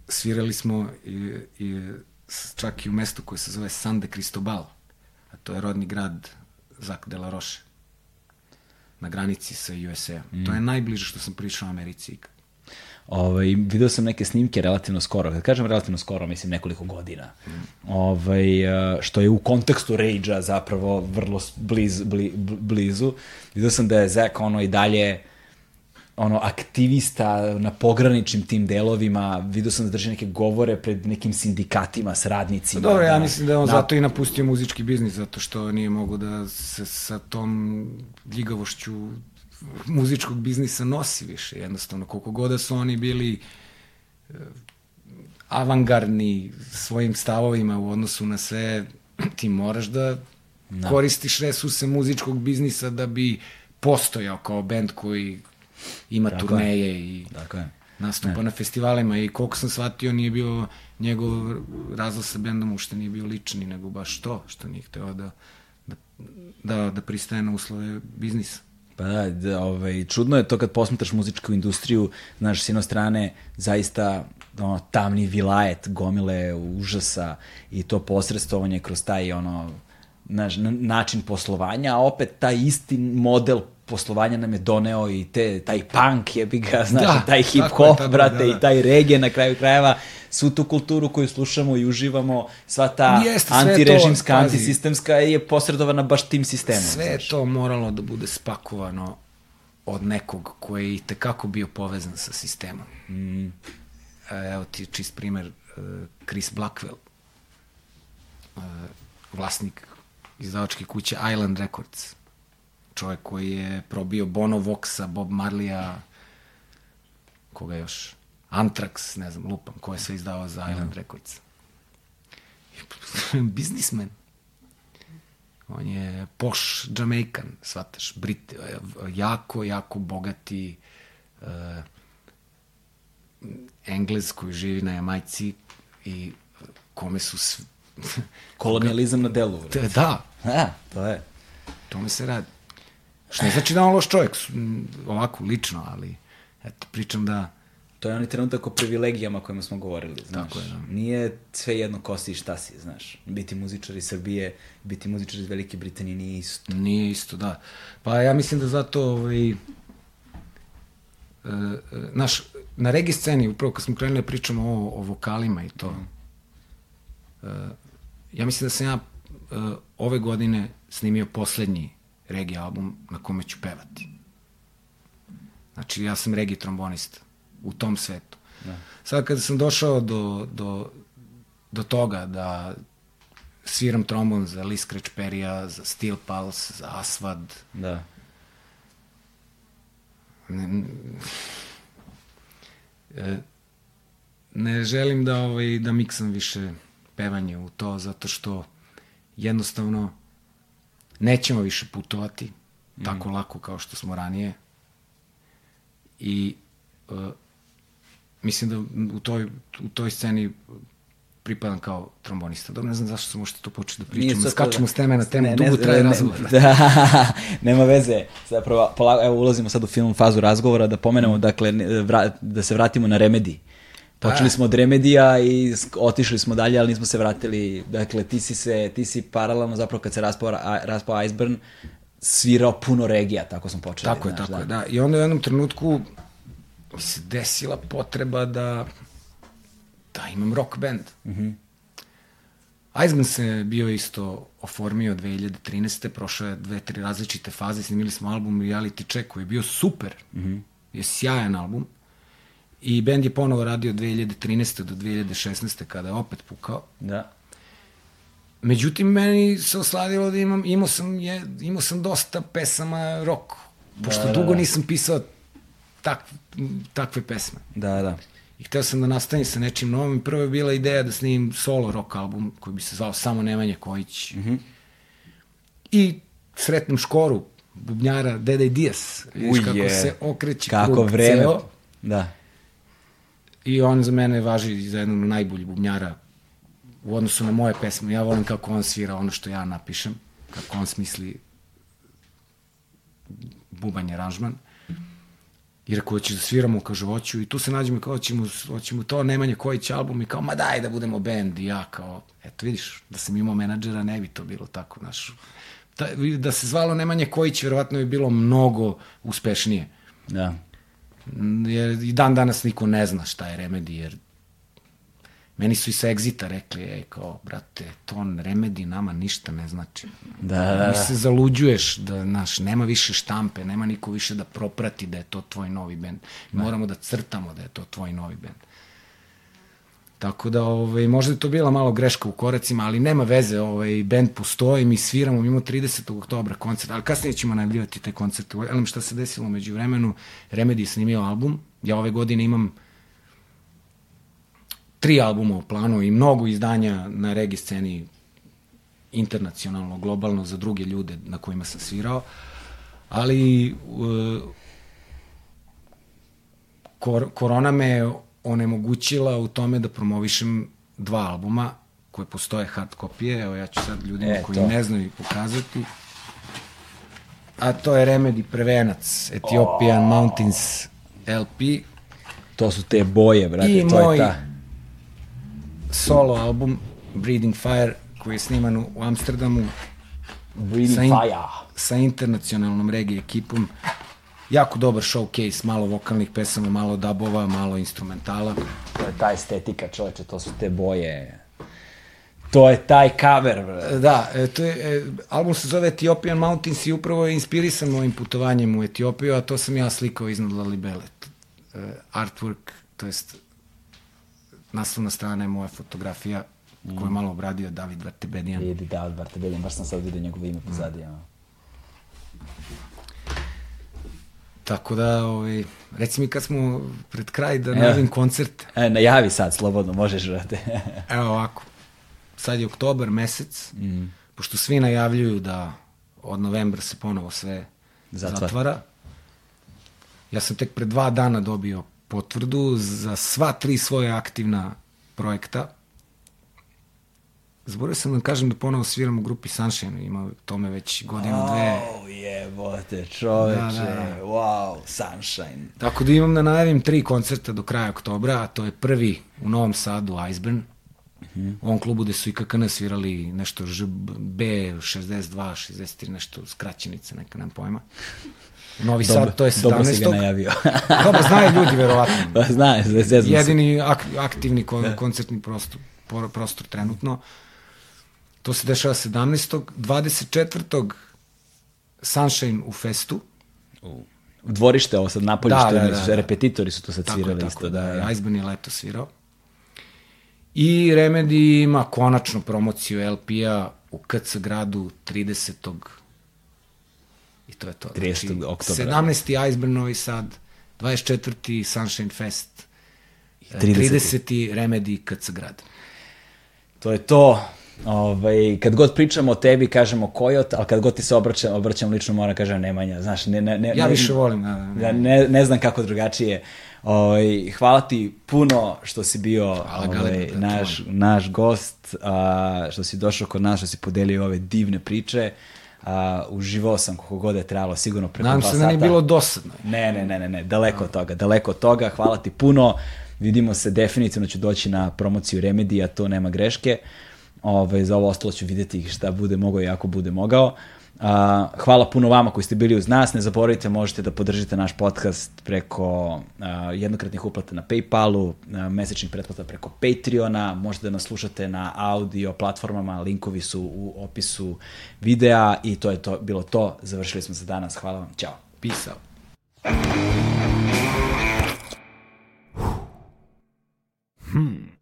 svirali smo i, i čak i u mestu koje se zove San de Cristobal, a to je rodni grad Zak de la Roche, na granici sa USA. Mm. To je najbliže što sam prišao Americi ikad. Ovaj, video sam neke snimke relativno skoro. Kad kažem relativno skoro, mislim nekoliko godina. Ovaj, eh, što je u kontekstu Rage-a zapravo vrlo bliz, bli, bl- blizu. Video sam da je Zek ono i dalje ono aktivista na pograničnim tim delovima, video sam da drži neke govore pred nekim sindikatima s radnicima. Dobro, ja da- mislim da je on na- zato i napustio muzički biznis, zato što nije mogo da se sa tom ljigavošću muzičkog biznisa nosi više. Jednostavno, koliko god da su oni bili e, avangardni svojim stavovima u odnosu na sve, ti moraš da no. koristiš resurse muzičkog biznisa da bi postojao kao bend koji ima Tako je. turneje i Tako je. nastupa na festivalima i koliko sam shvatio nije bio njegov razlog sa bendom ušte nije bio lični, nego baš to što nije hteo da, da, da, da pristaje na uslove biznisa. Pa da, da ovaj, čudno je to kad posmetraš muzičku industriju, znaš, s jedne strane, zaista ono, tamni vilajet, gomile užasa i to posredstovanje kroz taj ono, znaš, na- način poslovanja, a opet taj isti model poslovanja nam je doneo i te, taj punk je bi ga, znaš, Da, taj tako je, hip-hop, tako je, brate, da, da. i taj reggae na kraju krajeva, svu tu kulturu koju slušamo i uživamo, sva ta Jeste, to, antirežimska, pazi. antisistemska je posredovana baš tim sistemom. Sve znaš. to moralo da bude spakovano od nekog koji je i tekako bio povezan sa sistemom. Mm. Evo ti čist primer, eh, Chris Blackwell, eh, vlasnik izdavačke kuće Island Records, čovjek koji je probio Bono Voxa, Bob Marleya, koga još, Anthrax, ne znam, lupam, ko je sve izdavao za Island Records. Biznismen. On je poš Jamaican, shvataš, Brit, jako, jako bogati uh, Englez koji živi na Jamajci i kome su... Sv... Kolonijalizam na delu. brate. da, A, to je. tome se radi. Što ne znači da on loš čovjek, ovako, lično, ali eto, pričam da To je onaj trenutak o privilegijama kojima smo govorili, znaš. Tako je, da. Nije sve jedno ko si i šta si, znaš. Biti muzičar iz Srbije, biti muzičar iz Velike Britanije nije isto. Nije isto, da. Pa ja mislim da zato, ovaj, e, e, naš, na regi sceni, upravo kad smo krenuli da pričamo o, o vokalima i to, e, ja mislim da sam ja ove godine snimio poslednji reggae album na kome ću pevati. Znači, ja sam reggae trombonista u tom svetu. Da. Sad kada sam došao do, do, do toga da sviram trombon za Lee Scratch Perija, za Steel Pulse, za Aswad. Da. Ne, e, ne želim da, ovaj, da miksam više pevanje u to, zato što jednostavno nećemo više putovati mm. tako lako kao što smo ranije. I uh, mislim da u toj, u toj sceni pripadam kao trombonista. Dobro, ne znam zašto sam možete to početi da pričam. Da skačemo s teme na temu, ne, dugo ne, traje ne, razgovor. Da, nema veze. Zapravo, pola, evo, ulazimo sad u film fazu razgovora, da pomenemo, dakle, vra, da se vratimo na remedi. Počeli smo od remedija i otišli smo dalje, ali nismo se vratili. Dakle, ti si se, ti si paralelno zapravo kad se raspao, raspao Iceburn, svirao puno regija, tako smo počeli. Tako je, znaš, tako da. je, da. I onda u jednom trenutku mi se desila potreba da da imam rock band. Mm -hmm. Iceman se bio isto oformio 2013. Prošao je dve, tri različite faze, snimili smo album Reality Check koji je bio super, mm -hmm. je sjajan album. I band je ponovo radio 2013. do 2016. kada je opet pukao. Da. Međutim, meni se osladilo da imam, imao sam, je, imao sam dosta pesama rock, pošto da, da, dugo da. nisam pisao tak, takve pesme. Da, da. I hteo sam da nastavim sa nečim novim. Prvo je bila ideja da snimim solo rock album koji bi se zvao Samo Nemanja Kojić. Mm -hmm. I sretnem škoru bubnjara Deda i Dijas. Vidiš kako se okreće kako krug vreme. ceo. Da. I on za mene važi za jednog najboljih bubnjara u odnosu na moje pesme. Ja volim kako on svira ono što ja napišem, kako on smisli bubanj aranžman. I rekao, hoće da sviramo, kaže, hoću. I tu se nađemo kao, hoćemo, hoćemo to, Nemanja Kojić album. I kao, ma daj da budemo band. I ja kao, eto vidiš, da sam imao menadžera, ne bi to bilo tako, znaš. Da, da se zvalo Nemanja Kojić, verovatno bi bilo mnogo uspešnije. Da. Jer i dan danas niko ne zna šta je Remedy, jer Meni su i sa Exita rekli, ej, kao, brate, ton remedi nama ništa ne znači. Da, da, da. Mi se zaluđuješ, da, znaš, nema više štampe, nema niko više da proprati da je to tvoj novi bend. Da. Moramo da crtamo da je to tvoj novi bend. Tako da, ovaj, možda je to bila malo greška u koracima, ali nema veze, ovaj, bend postoji, mi sviramo, imamo 30. oktobra koncert, ali kasnije ćemo najavljivati te koncerte. Elim šta se desilo među vremenu, Remedy snimio album, ja ove godine imam tri albuma u planu i mnogo izdanja na regi sceni internacionalno, globalno za druge ljude na kojima sam svirao, ali uh, kor korona me onemogućila u tome da promovišem dva albuma koje postoje hard kopije, evo ja ću sad ljudima e, koji to. ne znaju pokazati. A to je Remedy Prevenac, Ethiopian oh. Mountains LP. To su te boje, brate, I to moj, je ta solo album Breathing Fire koji je sniman u Amsterdamu Breathing sa in, Fire sa internacionalnom regije ekipom jako dobar showcase, malo vokalnih pesama, malo dubova, malo instrumentala. To je ta estetika, čoveče, to su te boje. To je taj cover. Bre. Da, e, to je, e, album se zove Ethiopian Mountains i upravo je inspirisan mojim putovanjem u Etiopiju, a to sam ja slikao iznad Lalibele. E, artwork, to jest naslovna strana je moja fotografija mm. koju je malo obradio David Vartebedijan. Vidi, David Vartebedijan, baš sam sad vidio njegovo ime pozadije. Mm. Tako da, ovaj, reci mi kad smo pred kraj da najavim koncert. E, najavi sad, slobodno, možeš, vrate. Evo ovako, sad je oktobar mesec, mm. pošto svi najavljuju da od novembra se ponovo sve Zatvor. zatvara. Ja sam tek pre dva dana dobio potvrdu za sva tri svoje aktivna projekta. Zborio sam da kažem da ponovo sviram u grupi Sunshine, ima tome već godinu, dve. Oh, jebote, čoveče, da, da. wow, Sunshine. Tako da imam da najavim tri koncerta do kraja oktobra, a to je prvi u Novom Sadu, Iceburn, Mm -hmm. U ovom klubu gde su i KKN svirali nešto B, 62, 63, nešto skraćenice, neka nam pojma. Novi dobro, Sad, to je 17. Dobro si ga najavio. dobro, znaju ljudi, verovatno. Pa znaju, Jedini ak, aktivni kon, da. koncertni prostor, prostor trenutno. To se dešava 17. 24. Sunshine u Festu. Dvorište ovo sad napolje Da, što da, da, da. repetitori su to sad Tako svirali tako, isto. da, Da, da. Iceburn je leto svirao. I Remedy ima konačno promociju LP-a u KC gradu 30. I to je to. 30. oktobra. 17. Iceburn Novi Sad, 24. Sunshine Fest, 30.. 30. Remedy KC grad. To je to. Ovaj, kad god pričamo o tebi, kažemo Kojot, ali kad god ti se obraćam, obraćam lično, moram kažem Nemanja. Znaš, ne, ne, ne, Ja ne, više volim. Da, da, Ja ne, ne znam kako drugačije. Ovaj, hvala ti puno što si bio Hvala, ovaj, Galebe, da, naš, naš gost, a, što si došao kod nas, što si podelio ove divne priče. A, uživao sam koliko god je trebalo, sigurno preko Nadam dva se sata. da nije bilo dosadno. Ne, ne, ne, ne, ne, daleko od toga, daleko od toga, hvala ti puno, vidimo se, definitivno ću doći na promociju Remedija, to nema greške, Ove, za ovo ostalo ću videti šta bude mogao i ako bude mogao. A, hvala puno vama koji ste bili uz nas, ne zaboravite, možete da podržite naš podcast preko a, jednokratnih uplata na Paypalu, a, mesečnih pretplata preko Patreona, možete da nas slušate na audio platformama, linkovi su u opisu videa i to je to bilo to, završili smo za danas, hvala vam, ćao. Peace out. Hmm.